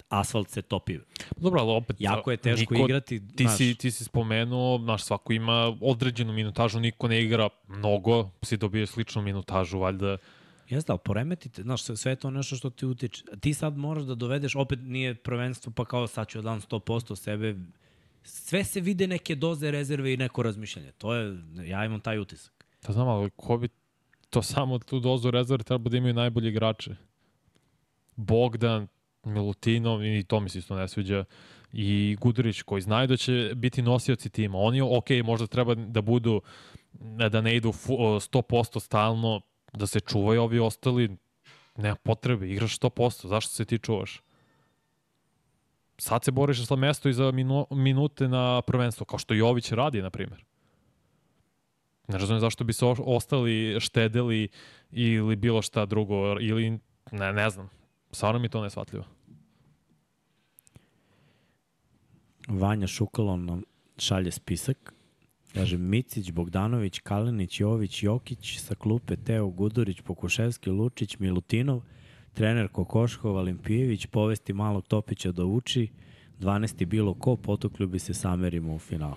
B: asfalt se topi.
A: Dobro, ali opet...
B: Jako je teško igrati,
A: Ti,
B: znaš.
A: si, ti si spomenuo, znaš, svako ima određenu minutažu, niko ne igra mnogo, si dobio sličnu minutažu, valjda.
B: Jeste, ali poremetite, znaš, sve je to nešto što ti utiče. Ti sad moraš da dovedeš, opet nije prvenstvo, pa kao sad ću da dam 100% sebe. Sve se vide neke doze rezerve i neko razmišljanje. To je, ja imam taj utisak.
A: Da znam, ali ko bi to samo tu dozu rezerve treba da imaju najbolji igrače. Bogdan, Milutinov, i to mi se isto ne sviđa, i Gudurić koji znaju da će biti nosioci tima. Oni, ok, možda treba da budu, da ne idu fu- 100% stalno, da se čuvaju ovi ostali, nema potrebe, igraš 100%, zašto se ti čuvaš? Sad se boriš za mesto i za minu, minute na prvenstvo, kao što Jović radi, na primjer. Ne razumijem zašto bi se ostali štedeli ili bilo šta drugo, ili ne, ne znam. Stvarno mi to nesvatljivo.
B: Vanja Šukalon nam šalje spisak. Kaže Micić, Bogdanović, Kalinić, Jović, Jokić, sa klupe Teo Gudurić, Pokuševski, Lučić, Milutinov, trener Kokoškov, Olimpijević, povesti malog Topića da uči, 12. bilo ko, potukli bi se samerimo u finalu.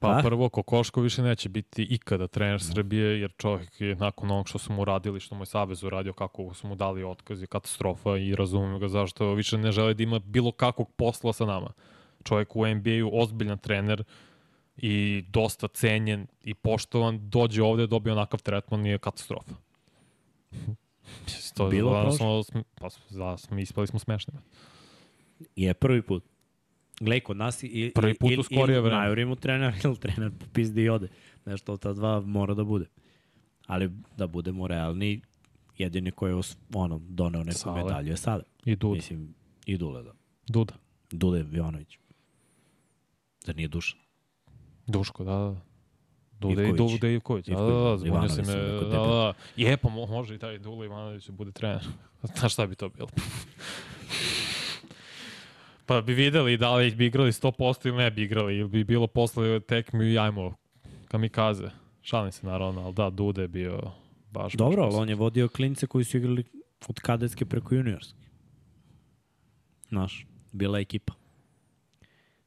A: Pa
B: Da?
A: prvo, Kokoško više neće biti ikada trener Srbije, jer čovjek je nakon onog što su mu radili, što mu je Savez uradio, kako su mu dali otkaz, je katastrofa i razumijem ga zašto više ne žele da ima bilo kakvog posla sa nama. Čovjek u NBA-u, ozbiljan trener i dosta cenjen i poštovan, dođe ovde, dobije onakav tretman i je katastrofa. To,
B: Bilo prošlo?
A: pa, da, smo, ispali smo smešni.
B: Je prvi put. Gledaj, kod nas i,
A: Prvi put u skorije vreme.
B: Mu trener ili trener popizdi i ode. Nešto od ta dva mora da bude. Ali da budemo realni, jedini koji je os- ono, doneo neku
A: Sale.
B: medalju je Sale.
A: I Duda.
B: Mislim, i Dule, da.
A: Duda.
B: Dule Jovanović. Zar nije Dušan?
A: Duško, da, da. Dude i
B: Ivković.
A: Dude Ivković. Da, da, da,
B: Ivković,
A: zbunio se me. Da, da. Je, pa mo- može i taj Dule Ivanović da bude trener. Znaš šta bi to bilo? pa bi videli da li bi igrali 100% ili ne bi igrali. Ili bi bilo posle tekmi i ajmo kamikaze. Šalim se naravno, ali da, Dude je bio baš...
B: Dobro, ali on je vodio klince koji su igrali od kadetske preko juniorske. Znaš, bila ekipa.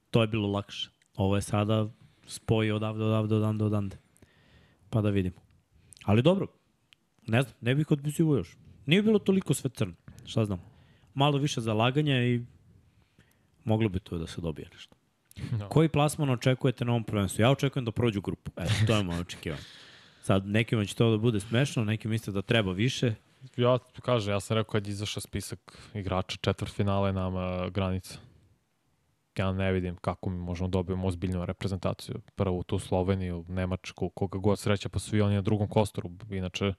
B: To je bilo lakše. Ovo je sada spoj odavde, odavde, odande, odande. Pa da vidimo. Ali dobro, ne znam, ne bih odpisivo još. Nije bilo toliko sve crno, šta znam. Malo više zalaganja i moglo bi to da se dobije nešto.
A: Da.
B: Koji plasman očekujete na ovom prvenstvu? Ja očekujem da prođu grupu. Eto, to je moje očekivanje. Sad, nekima će to da bude smešno, neki misle da treba više.
A: Ja kažem, ja sam rekao kad je izašao spisak igrača četvrtfinala je nama granica. Ja ne vidim kako mi možemo da dobijemo ozbiljnu reprezentaciju. Prvo tu Sloveniju, Nemačku, koga god sreća, pa svi oni na drugom kostoru. Inače,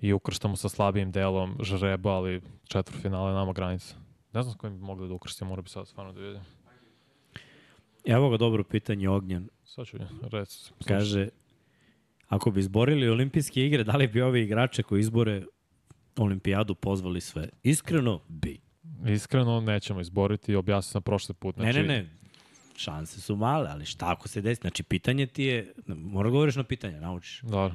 A: i ukrštamo sa slabijim delom žreba, ali četvrtfinala je nama granica. Ne znam s kojim bi mogli da ukrstimo, mora bi sad stvarno da vidim.
B: Evo ga dobro pitanje Ognjan.
A: Sad ću reći.
B: Kaže, ako bi izborili olimpijske igre, da li bi ovi igrače koji izbore olimpijadu pozvali sve? Iskreno, bi.
A: Iskreno, nećemo izboriti, objasnio sam prošli put.
B: Ne, ne, ne. Šanse su male, ali šta ako se desi? Znači, pitanje ti je, mora da govoriš na pitanje, naučiš.
A: Dobro.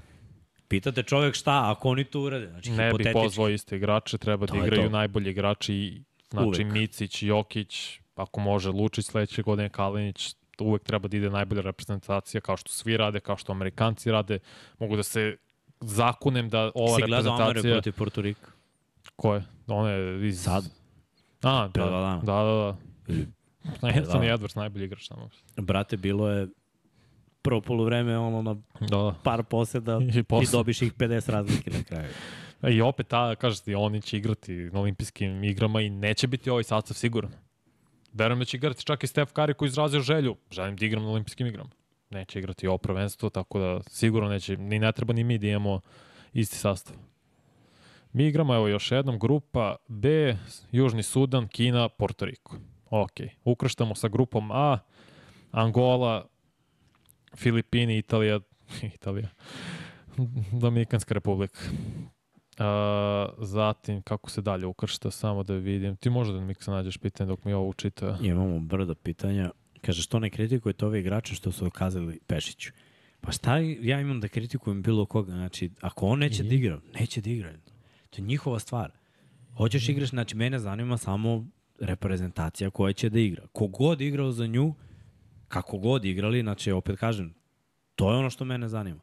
B: Pitate čovek šta, ako oni to urade. Znači,
A: Ne bi
B: hipotetički.
A: pozvao iste igrače, treba da
B: To je
A: igraju
B: to.
A: najbolji igrači, znači
B: Uvek.
A: Micić, Jokić, ako može Lučić sledeće godine, Kalinić, uvek treba da ide najbolja reprezentacija, kao što svi rade, kao što Amerikanci rade. Mogu da se zakunem da ova
B: Si gledao
A: reprezentacija...
B: protiv Porto Rika?
A: Ko je? One iz...
B: Sad?
A: A, da, da, da, da. Anthony
B: da.
A: Edwards najbolji igrač tamo.
B: Brate, bilo je prvo polovreme ono na
A: Da, da.
B: par poseda
A: I
B: i,
A: posle.
B: dobiš ih 50 razlike na kraju.
A: I opet, ta, kažeš ti, oni će igrati na olimpijskim igrama i neće biti ovaj sastav siguran. Verujem da će igrati čak i Steph Curry koji izrazio želju. Želim da igram na olimpijskim igrama. Neće igrati ovo prvenstvo, tako da sigurno neće, ni ne treba ni mi da imamo isti sastav. Mi igramo, evo još jednom, grupa B, Južni Sudan, Kina, Porto Riko. Ok, ukrštamo sa grupom A, Angola, Filipini, Italija, Italija, Dominikanska republika. A, zatim, kako se dalje ukršta, samo da vidim. Ti možda da mi se nađeš pitanje dok mi ovo učita.
B: Imamo brdo pitanja. Kaže, što ne kritikujete ove igrače što su okazali Pešiću? Pa šta ja imam da kritikujem bilo koga? Znači, ako on neće da igra, neće da igra. To je njihova stvar. Hoćeš igraš, znači mene zanima samo reprezentacija koja će da igra. Kogod igrao za nju, kako god igrali, znači opet kažem, to je ono što mene zanima.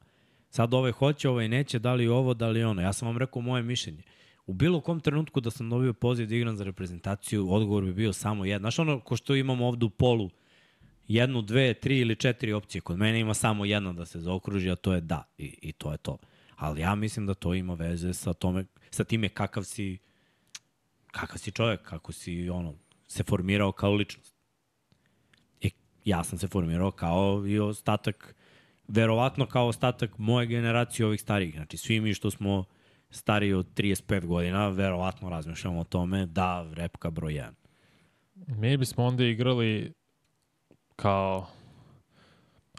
B: Sad ovaj hoće, ovaj neće, da li ovo, da li ono. Ja sam vam rekao moje mišljenje. U bilo kom trenutku da sam dobio poziv da igram za reprezentaciju, odgovor bi bio samo jedan. Znaš ono ko što imamo ovde u polu, jednu, dve, tri ili četiri opcije. Kod mene ima samo jedna da se zaokruži, a to je da. I, i to je to. Ali ja mislim da to ima veze sa, tome, sa time kakav si kakav si čovjek, kako si ono, se formirao kao ličnost. I ja sam se formirao kao i ostatak, verovatno kao ostatak moje generacije ovih starijih. Znači, svi mi što smo stariji od 35 godina, verovatno razmišljamo o tome da repka broj 1.
A: Mi bismo onda igrali kao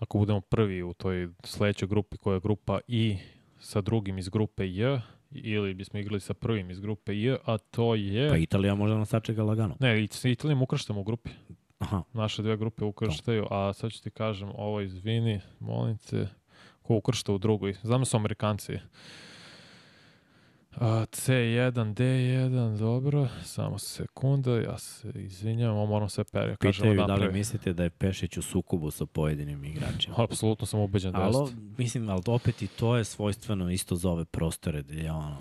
A: ako budemo prvi u toj sledećoj grupi koja je grupa I sa drugim iz grupe J ili bismo igrali sa prvim iz grupe J, a to je...
B: Pa Italija može nas sačeka lagano.
A: Ne, sa Italijom ukrštamo u grupi.
B: Aha,
A: Naše dve grupe ukrštaju, a sad ću ti kažem, ovo izvini, molim te, ko ukršta u drugoj. Znam da su Amerikanci. A, C1, D1, dobro, samo sekunda, ja se izvinjam, ovo moram sve kažemo
B: pitaju da li mislite da je Pešić u sukobu sa pojedinim igračima.
A: Apsolutno sam ubeđen da
B: Ali,
A: jeste.
B: mislim, ali opet i to je svojstveno isto za ove prostore, gde je ono,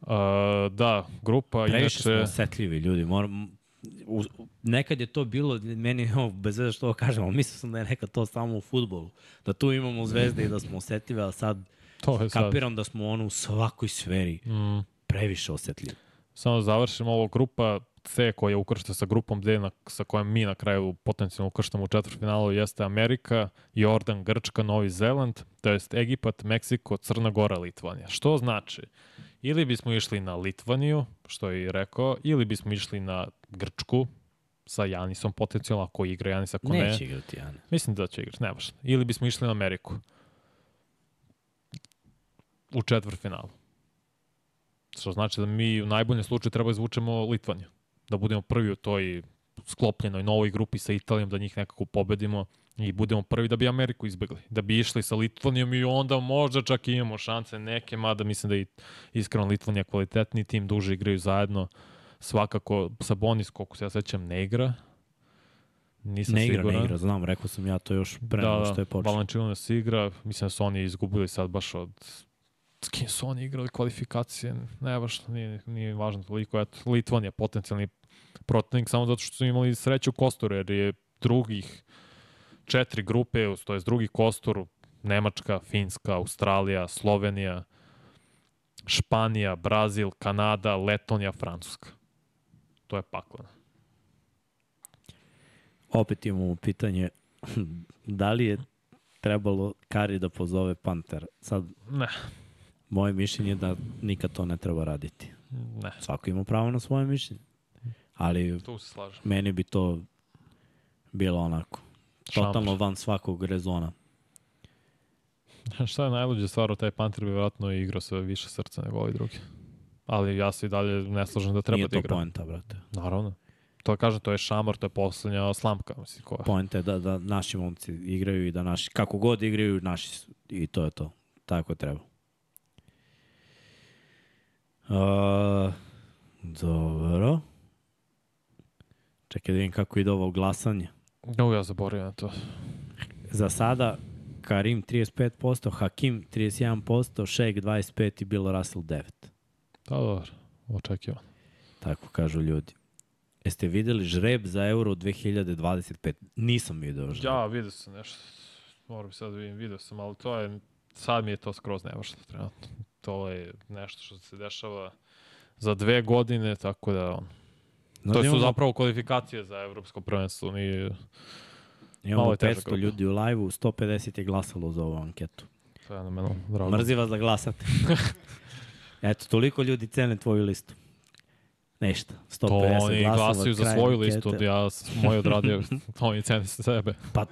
A: A, da, grupa
B: previše smo
A: inače...
B: osetljivi ljudi, moram, u, nekad je to bilo, meni, ovo, bez veze što ovo kažem, ali mislio sam da je nekad to samo u futbolu, da tu imamo zvezde i da smo osetljivi, a sad
A: To je sad.
B: kapiram da smo ono u svakoj sferi
A: Mm,
B: previše osetljivi.
A: samo da završim ovo grupa C koja ukršta sa grupom D na, sa kojom mi na kraju potencijalno ukrštamo u četvrtfinalu jeste Amerika, Jordan, Grčka, Novi Zeland, to jest Egipat, Meksiko, Crna Gora, Litvanija. Što znači? Ili bismo išli na Litvaniju, što je i rekao, ili bismo išli na Grčku sa Janisom potencijalno, ako igra Janis, ako ne.
B: Neće igrati, Jane.
A: Mislim da će igrati, ne baš. Ili bismo išli na Ameriku. U četvrtfinalu. Što znači da mi u najboljem slučaju treba izvučemo Litvaniju. Da budemo prvi u toj sklopljenoj novoj grupi sa Italijom, da njih nekako pobedimo i budemo prvi da bi Ameriku izbegli. Da bi išli sa Litvanijom i onda možda čak i imamo šanse neke, mada mislim da je iskreno Litvanija kvalitetni tim, duže igraju zajedno. Svakako Sabonis, koliko se ja sećam, ne igra. Nisam
B: Ne igra,
A: siguran.
B: ne igra, znam, rekao sam ja to još pre nego što je počeo.
A: Valanciunas igra, mislim da su oni izgubili sad baš od s kim su oni igrali kvalifikacije, ne baš, nije, nije važno toliko, eto, Litvan je potencijalni protivnik samo zato što su imali sreću Kostoru, jer je drugih četiri grupe, to je drugi Kostor, Nemačka, Finska, Australija, Slovenija, Španija, Brazil, Kanada, Letonija, Francuska. To je pakleno.
B: Opet imamo pitanje da li je trebalo Kari da pozove Panter. Sad,
A: Ne,
B: moje mišljenje je da nikad to ne treba raditi.
A: ne,
B: Svako ima pravo na svoje mišljenje. Ali
A: tu se slažem.
B: meni bi to bilo onako totalno van svakog rezona.
A: Šta je najluđa stvar, taj Panter bi vjerojatno igrao sa više srca nego ovi drugi. Ali ja se i dalje ne slažem da treba
B: Nije
A: da
B: to
A: igra.
B: poenta, brate.
A: Naravno. To kažem, to je šamar, to je poslednja slamka, mislim, koja.
B: Poenta je da, da naši momci igraju i da naši, kako god igraju, naši. I to je to. Tako treba. Uh, dobro. Čekaj da vidim kako ide ovo glasanje.
A: No, ja zaboravim na to.
B: Za sada Karim 35%, Hakim 31%, Šejk 25% i Bill Russell 9%.
A: Da, dobro, očekivan.
B: Tako kažu ljudi. Jeste videli žreb za Euro 2025? Nisam video žreb.
A: Ja, vidio sam nešto. Moram sad da vidim, vidio sam, ali to je, sad mi je to skroz nevažno trenutno. To je nešto što se dešava za dve godine, tako da on,
B: No,
A: to su zapravo kvalifikacije za evropsko prvenstvo. Nije,
B: Imamo
A: malo je teža
B: 500
A: grupa.
B: ljudi u live-u, 150 je glasalo za ovu anketu.
A: to menu drago.
B: Mrzi vas da glasate. Eto, toliko ljudi cene tvoju listu. Nešta, 150
A: To oni
B: glasova,
A: glasaju za svoju
B: ankete.
A: listu, ja moj odradio, oni cene sebe.
B: Pa,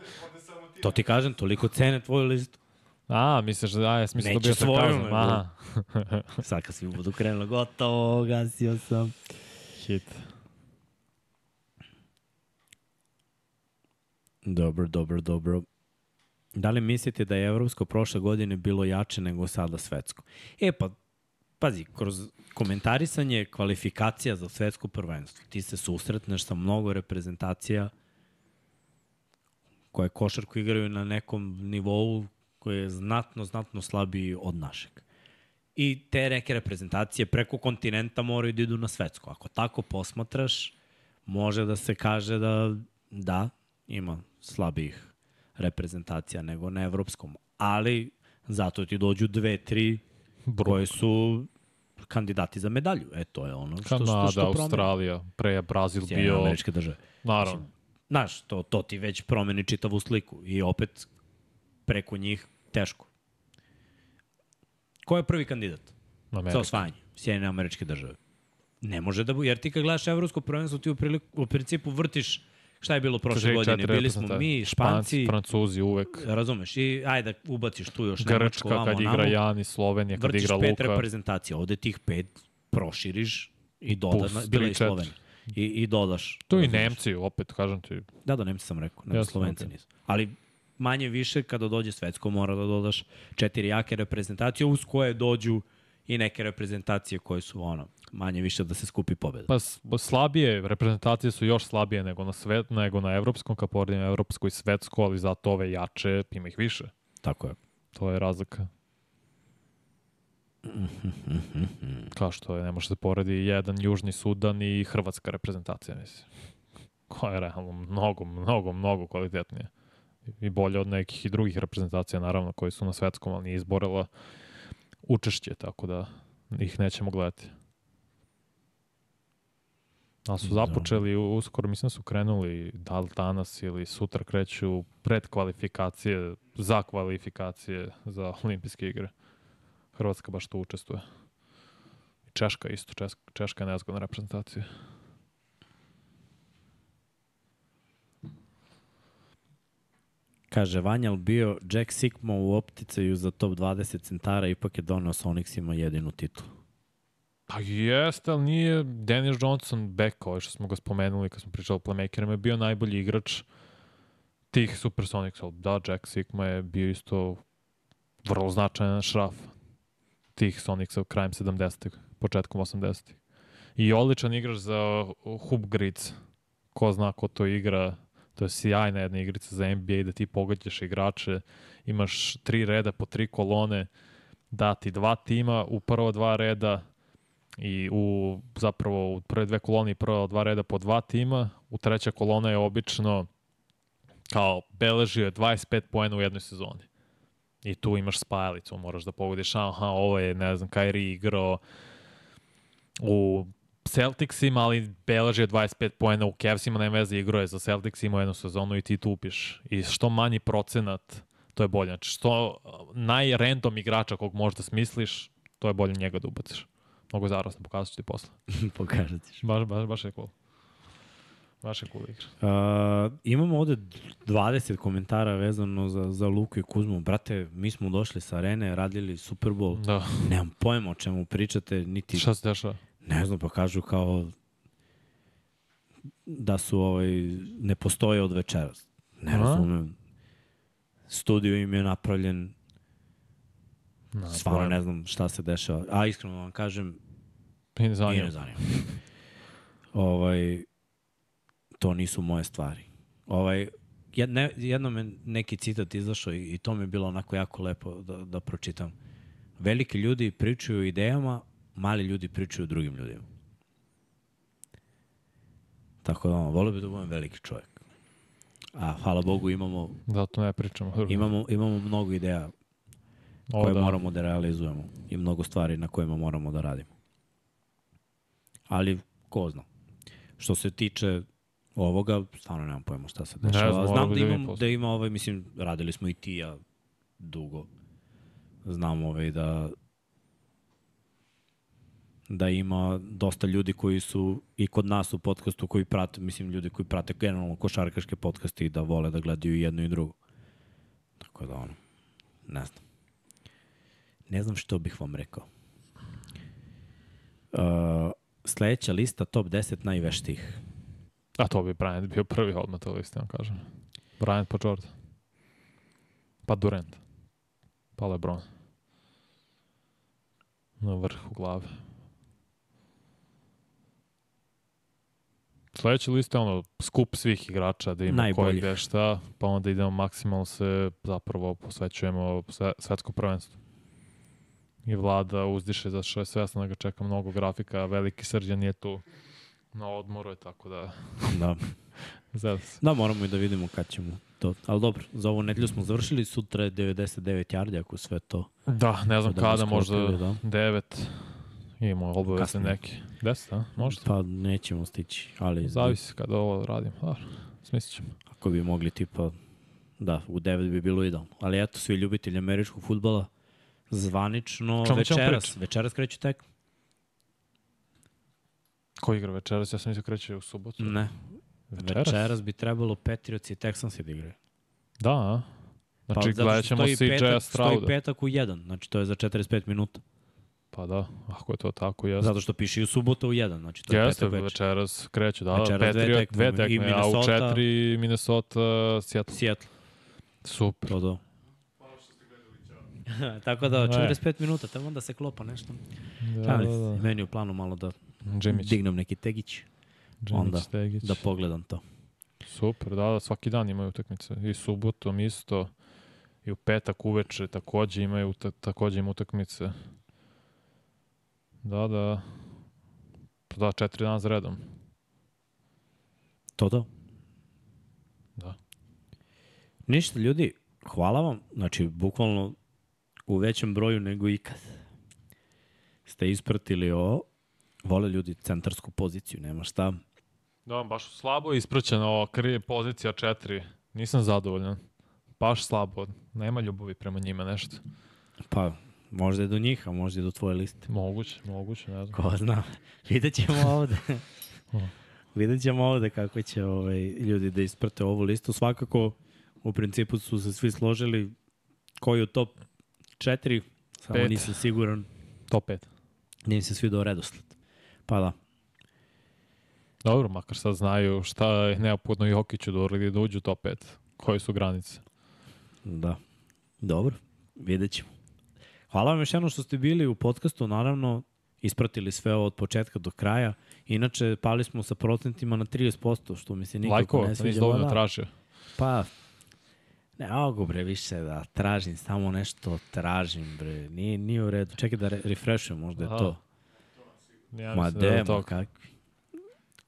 B: to ti kažem, toliko cene tvoju listu.
A: A, misliš da, ja, sam mislio da
B: Neće
A: bio
B: svoju,
A: sarkazam.
B: nego-
A: Aha,
B: Sad kad svi budu krenuli, gotovo, gasio sam.
A: hit.
B: Dobro, dobro, dobro. Da li mislite da je evropsko prošle godine bilo jače nego sada svetsko? E pa, pazi, kroz komentarisanje kvalifikacija za svetsko prvenstvo, ti se susretneš sa mnogo reprezentacija koje košarku igraju na nekom nivou koji je znatno, znatno slabiji od našeg. I te neke reprezentacije preko kontinenta moraju da idu na svetsko. Ako tako posmatraš, može da se kaže da da, ima slabijih reprezentacija nego na evropskom. Ali zato ti dođu dve, tri koje su kandidati za medalju. E, to je ono što, što,
A: Kanada,
B: što promeni.
A: Australija, pre je Brazil
B: Sjedinjene
A: bio,
B: američke države.
A: naravno,
B: Znaš, to, to ti već promeni čitavu sliku i opet preko njih teško. Ko je prvi kandidat za
A: Amerika.
B: osvajanje? Sjedinjene američke države. Ne može da bude, jer ti kad gledaš evropsko prvenstvo, ti u, priliku, u principu vrtiš šta je bilo prošle godine. Bili smo mi, Španci,
A: Francuzi uvek.
B: razumeš, i ajde da ubaciš tu još Nemačko,
A: Grčka
B: vamo,
A: kad igra Jani, Slovenija kad
B: vrtiš
A: igra
B: pet
A: Luka.
B: reprezentacija. Ovde tih pet proširiš i dodaš, bila i. Slovenija. I, I dodaš.
A: Tu i. Nemci, opet, kažem ti.
B: Da, da, Nemci sam rekao,
A: Jasno,
B: Slovenci nisu. Ali manje više kada dođe svetsko mora da dodaš četiri jake reprezentacije uz koje dođu i neke reprezentacije koje su ono, manje više da se skupi pobeda.
A: Pa slabije, reprezentacije su još slabije nego na svet, nego na evropskom, kad poredim evropsko i svetsko, ali zato ove jače, ima ih više.
B: Tako je.
A: To je razlika. Kao što je, ne može se poredi jedan Južni Sudan i Hrvatska reprezentacija, mislim. Koja je realno mnogo, mnogo, mnogo kvalitetnije. I bolje od nekih i drugih reprezentacija, naravno, koji su na svetskom, ali nije izborila učešće, tako da ih nećemo gledati. Ali su
B: Da.
A: započeli uskoro, mislim da su krenuli da li danas ili sutra kreću pred kvalifikacije, za kvalifikacije za olimpijske igre. Hrvatska baš tu učestvuje. Češka isto, Češka, Češka je nezgodna reprezentacija.
B: Kaže, Vanjal bio Jack Sikma u opticaju za top 20 centara, ipak je donao Sonicsima jedinu titulu.
A: Pa jeste, ali nije Dennis Johnson back, ovaj što smo ga spomenuli kad smo pričali o playmakerima, je bio najbolji igrač tih Supersonics, ali da, Jack Sigma je bio isto vrlo značajan šraf tih Sonicsa u krajem 70-ih, početkom 80-ih. I odličan igrač za Hoop Grids. Ko zna ko to igra, to je sjajna jedna igrica za NBA da ti pogađaš igrače, imaš tri reda po tri kolone, dati dva tima u prvo dva reda, i u zapravo u prve dve kolone i prva dva reda po dva tima, u treća kolona je obično kao beležio je 25 poena u jednoj sezoni. I tu imaš spajalicu, moraš da pogodiš, aha, ovo je, ne znam, Kyrie igrao u Celticsima, ali beležio je 25 poena u Cavsima, nema veze, igrao je za Celtics, imao jednu sezonu i ti tu upiš. I što manji procenat, to je bolje. Znači, što najrandom igrača kog možda smisliš, to je bolje njega da ubaciš. Mnogo zarasno, pokazat ću ti posle.
B: Pokažat ćeš.
A: Baš, baš, baš je cool. Baš je cool igra.
B: Uh, imamo ovde 20 komentara vezano za, za Luku i Kuzmu. Brate, mi smo došli sa arene, radili Super Bowl.
A: Da.
B: Nemam pojma o čemu pričate, niti...
A: Šta se dešava?
B: Ne znam, pa kažu kao da su ovaj, ne postoje od večeras. Ne
A: A?
B: razumem. Studio im je napravljen,
A: Na,
B: stvarno ne znam šta se dešava. A iskreno vam kažem,
A: I ne
B: nije
A: zanima.
B: ne zanima. ovaj, to nisu moje stvari. Ovaj, jedne, jednom je neki citat izašao i, i to mi je bilo onako jako lepo da, da pročitam. Veliki ljudi pričaju o idejama, mali ljudi pričaju drugim ljudima. Tako da, ono, volio bi da budem veliki čovjek. A hvala Bogu imamo,
A: Zato ne pričamo.
B: imamo, imamo mnogo ideja
A: o,
B: koje
A: da.
B: moramo da realizujemo i mnogo stvari na kojima moramo da radimo. Ali, ko zna. Što se tiče ovoga, stvarno nemam pojma šta se dešava.
A: znam,
B: Znam
A: moramo
B: da,
A: da
B: imam,
A: posle.
B: da ima ovaj, mislim, radili smo i ti ja dugo. Znam ovaj da da ima dosta ljudi koji su i kod nas u podcastu koji prate, mislim ljudi koji prate generalno košarkaške podcaste i da vole da gledaju jedno i drugo. Tako da ono, ne znam. Ne znam što bih vam rekao. Uh, sledeća lista top 10 najveštih.
A: A to bi Bryant bio prvi odmah to listi, vam kažem. Bryant pa Jordan. Pa Durant. Pa LeBron. Na vrhu glave. Sledeća lista je ono skup svih igrača da ima koji gde šta, pa onda idemo maksimalno se zapravo posvećujemo sve, svetsko prvenstvo. I vlada uzdiše za što je svesno da ga čeka mnogo grafika, veliki srđan je tu na odmoru je, tako da
B: Da.
A: se.
B: da, moramo i da vidimo kad ćemo to. Ali dobro, za ovu nedelju smo završili, sutra je 99 yardi, ako sve to.
A: Da, ne znam
B: Da
A: kada, možda
B: da.
A: 9. Imamo obaveze
B: Kasnije.
A: neke. 10, a? Možda.
B: Pa nećemo stići, ali
A: Zavisi kada ovo radimo. Dobro, smislit ćemo.
B: ako bi mogli tipa, da, u 9 bi bilo idealno. Ali eto, svi ljubitelji američkog futbala, zvanično
A: Čemu ćemo
B: večeras, večeras kreću tek?
A: Ko igra večeras? Ja sam mislio kreće u subotu.
B: Ne,
A: Večeras?
B: večeras bi trebalo Patriots i Texans da igraju.
A: Da, a? Znači,
B: što
A: gledat ćemo CJ
B: petak- Stoji
A: Strauda.
B: petak u 1, znači to je za 45 minuta.
A: Pa da, ako je to tako, jeste.
B: Zato što piše i u subotu u 1, znači to je
A: Jeste,
B: petak večer.
A: večeras kreću, da,
B: Večeras
A: da,
B: dve
A: Patriot,
B: tekme,
A: dve
B: i
A: tekme, a u
B: Minnesota-
A: četiri Minnesota, Seattle.
B: Seattle,
A: Super.
B: to to. Tako da,
A: Ne.
B: 45 minuta, tamo da se klopa nešto.
A: Da,
B: Da,
A: da, da.
B: Meni u planu malo da
A: Džimić,
B: dignem neki tegić,
A: Džimić,
B: onda
A: Stegić.
B: da pogledam to.
A: Super, da, da, svaki dan imaju utakmice. I subotom isto. I u petak uveče takođe imaju ta, takođe im utakmice. Da, da. Pa Da, četiri dana za redom.
B: To to.
A: Da.
B: Ništa, ljudi, hvala vam. Znači, bukvalno u većem broju nego ikad ste ispratili ovo. Vole ljudi centarsku poziciju, nema šta.
A: Da, baš slabo je ispraćena ova pozicija četiri. Nisam zadovoljan. Baš slabo. Nema ljubavi prema njima nešto.
B: Pa, možda je do njih, a možda je do tvoje liste.
A: Moguće, moguće, ne znam.
B: Ko zna. Vidjet ćemo ovde. Vidjet ćemo ovde kako će ovaj, ljudi da isprate ovu listu. Svakako, u principu su se svi složili koji u top 4, samo
A: Pet.
B: nisam siguran.
A: Top 5.
B: Nije mi se svi do redosled. Pa da.
A: Dobro, makar sad znaju šta je neophodno Jokiću da uradi da uđu u top 5. Koje su granice.
B: Da. Dobro, vidjet ćemo. Hvala vam još jednom što ste bili u podcastu, naravno, ispratili sve ovo od početka do kraja. Inače, pali smo sa procentima na 30%, što mi se nikako
A: Lajkova,
B: ne
A: nisi
B: sviđa.
A: dovoljno
B: Da.
A: tražio.
B: Pa, ne mogu bre više da tražim, samo nešto tražim bre. Nije, nije u redu. Čekaj da re refreshujem, možda je
A: Aha.
B: to.
A: Ja
B: Ma
A: da je
B: demo, kakvi.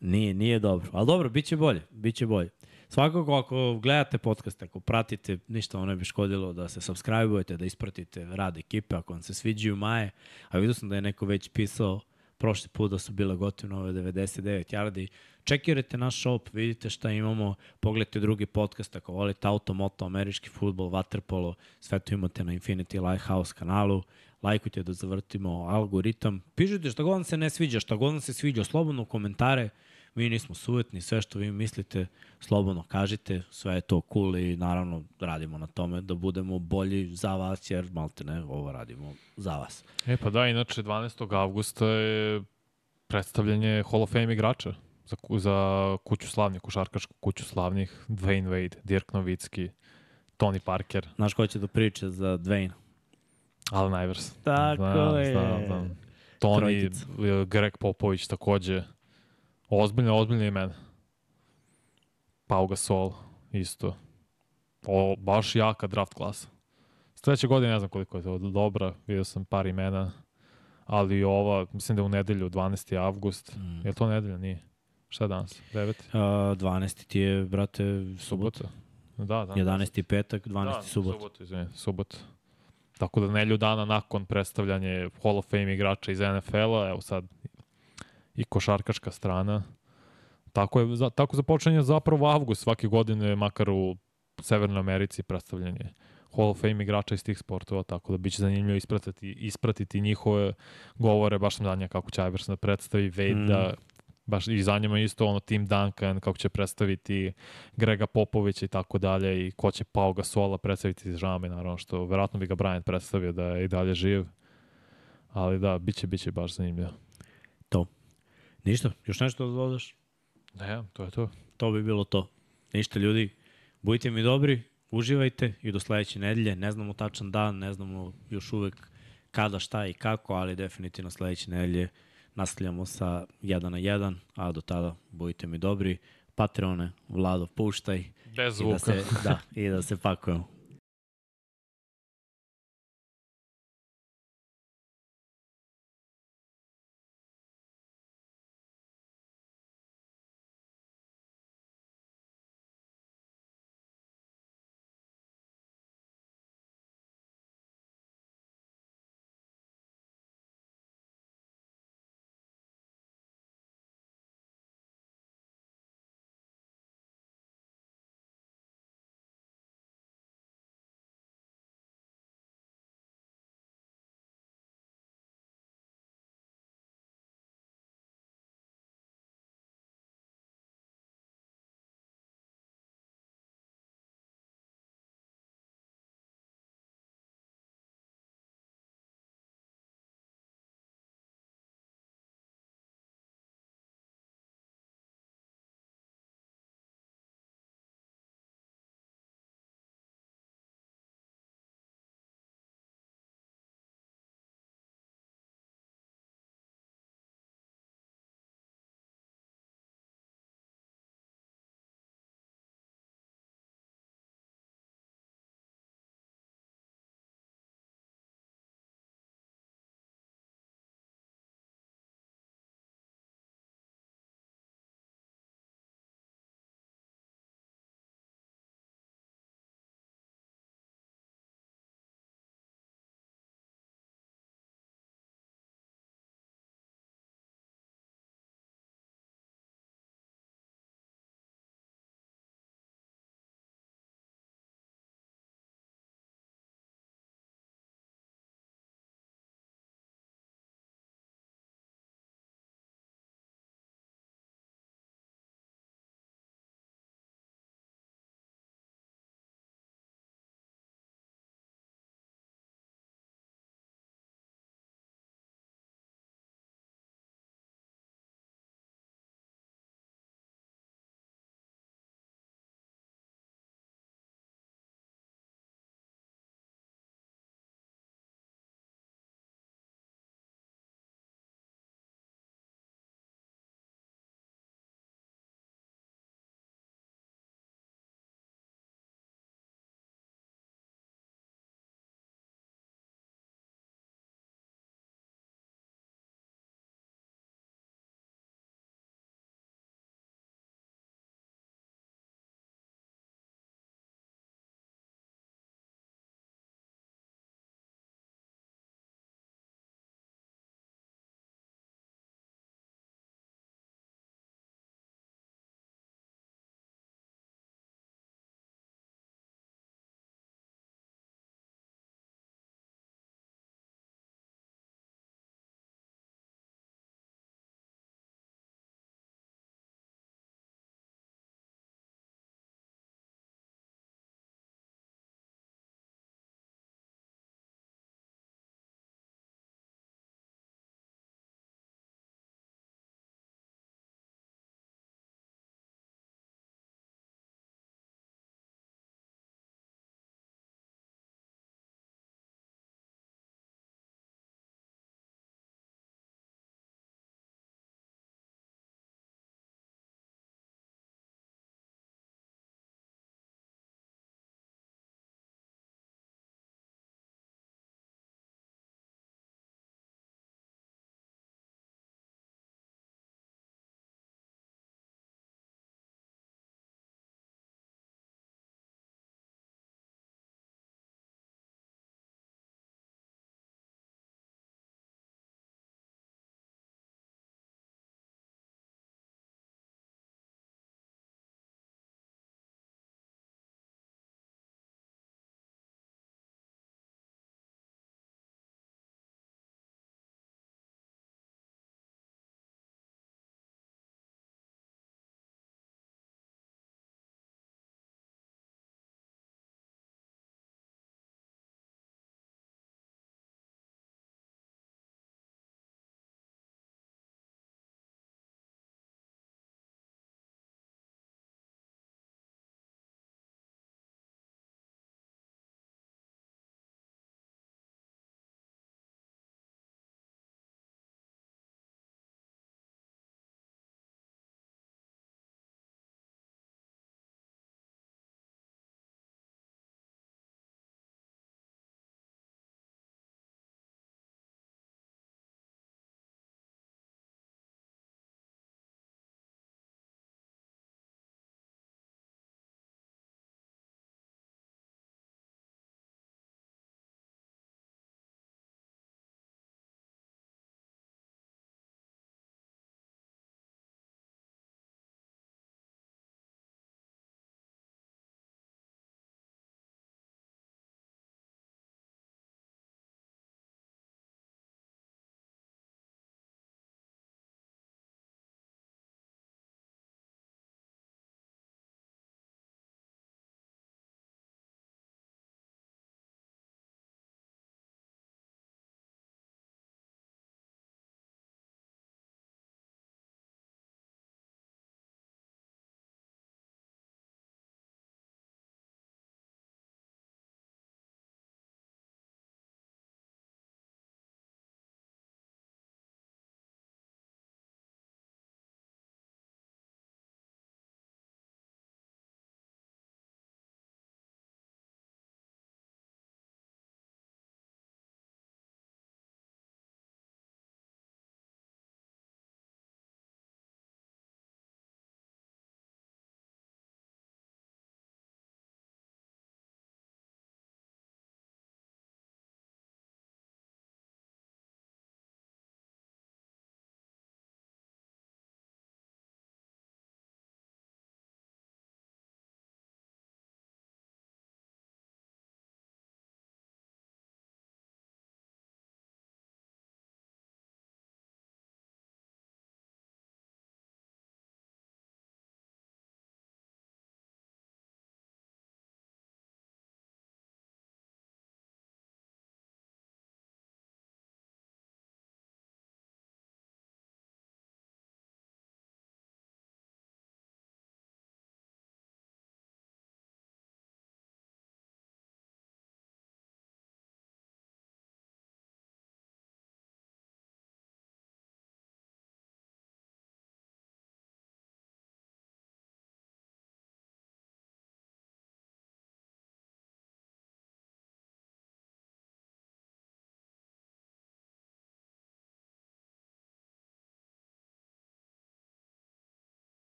B: Nije, nije dobro. Ali dobro, bit će bolje. Bit će bolje. Svakako, ako gledate podcast, ako pratite, ništa vam ne bi škodilo da se subscribe-ujete, da ispratite rad ekipe, ako vam se sviđaju maje. A vidio sam da je neko već pisao prošli put da su bile gotivne ove 99 yardi. Čekirajte naš shop, vidite šta imamo, pogledajte drugi podcast, ako volite auto, moto, američki futbol, waterpolo, sve to imate na Infinity Lighthouse kanalu. Lajkujte da zavrtimo algoritam. Pišite šta god vam se ne sviđa, šta god vam se sviđa, slobodno u komentare. Mi nismo sujetni, sve što vi mislite, slobodno kažite, sve je to cool i naravno radimo na tome da budemo bolji za vas, jer malte ne, ovo radimo za vas.
A: E pa da, inače 12. avgusta je predstavljanje Hall of Fame igrača za, za kuću slavnih, košarkašku kuću slavnih, Dwayne Wade, Dirk Novicki, Tony Parker,
B: Znaš ko će da priča za Dwayne?
A: Alan Ivers.
B: Tako
A: znam,
B: je.
A: Znam, znam. Tony, Greg Popović takođe. Ozbiljne, ozbiljne imena. Pau Gasol, isto. O, baš jaka draft klasa. Sledeće godine ne znam koliko je to dobra, vidio sam par imena, ali ova, mislim da je u nedelju, 12. avgust.
B: Mm.
A: Je to nedelja? Nije. Šta je danas? 9.
B: Uh, 12. ti je, brate, subota.
A: Da, da.
B: 11. petak, 12.
A: da,
B: subot.
A: Subota, izvini, subota. Tako da nelju dana nakon predstavljanje Hall of Fame igrača iz NFL-a, evo sad i košarkaška strana. Tako, je, za, tako započinje zapravo avgust svake godine, makar u Severnoj Americi predstavljanje Hall of Fame igrača iz tih sportova, tako da biće zanimljivo ispratiti, ispratiti njihove govore, baš sam danja kako će Iverson da predstavi, Wade
B: Mm.
A: baš i za njima isto ono Tim Duncan kako će predstaviti Grega Popovića i tako dalje i ko će Pau Gasola predstaviti žao mi naravno što verovatno bi ga Bryant predstavio da je i dalje živ ali da, biće, biće baš zanimljivo
B: Ništa, još nešto da dodaš?
A: ne, to je to
B: To bi bilo to. Ništa ljudi, budite mi dobri, uživajte i do sledeće nedelje. Ne znamo tačan dan, ne znamo još uvek kada, šta i kako, ali definitivno sledeće nedelje nastavljamo sa 1 na 1, a do tada budite mi dobri. Patreone, Vlado, puštaj
A: bez
B: i da
A: zvuka
B: se, da, i da se pakujemo.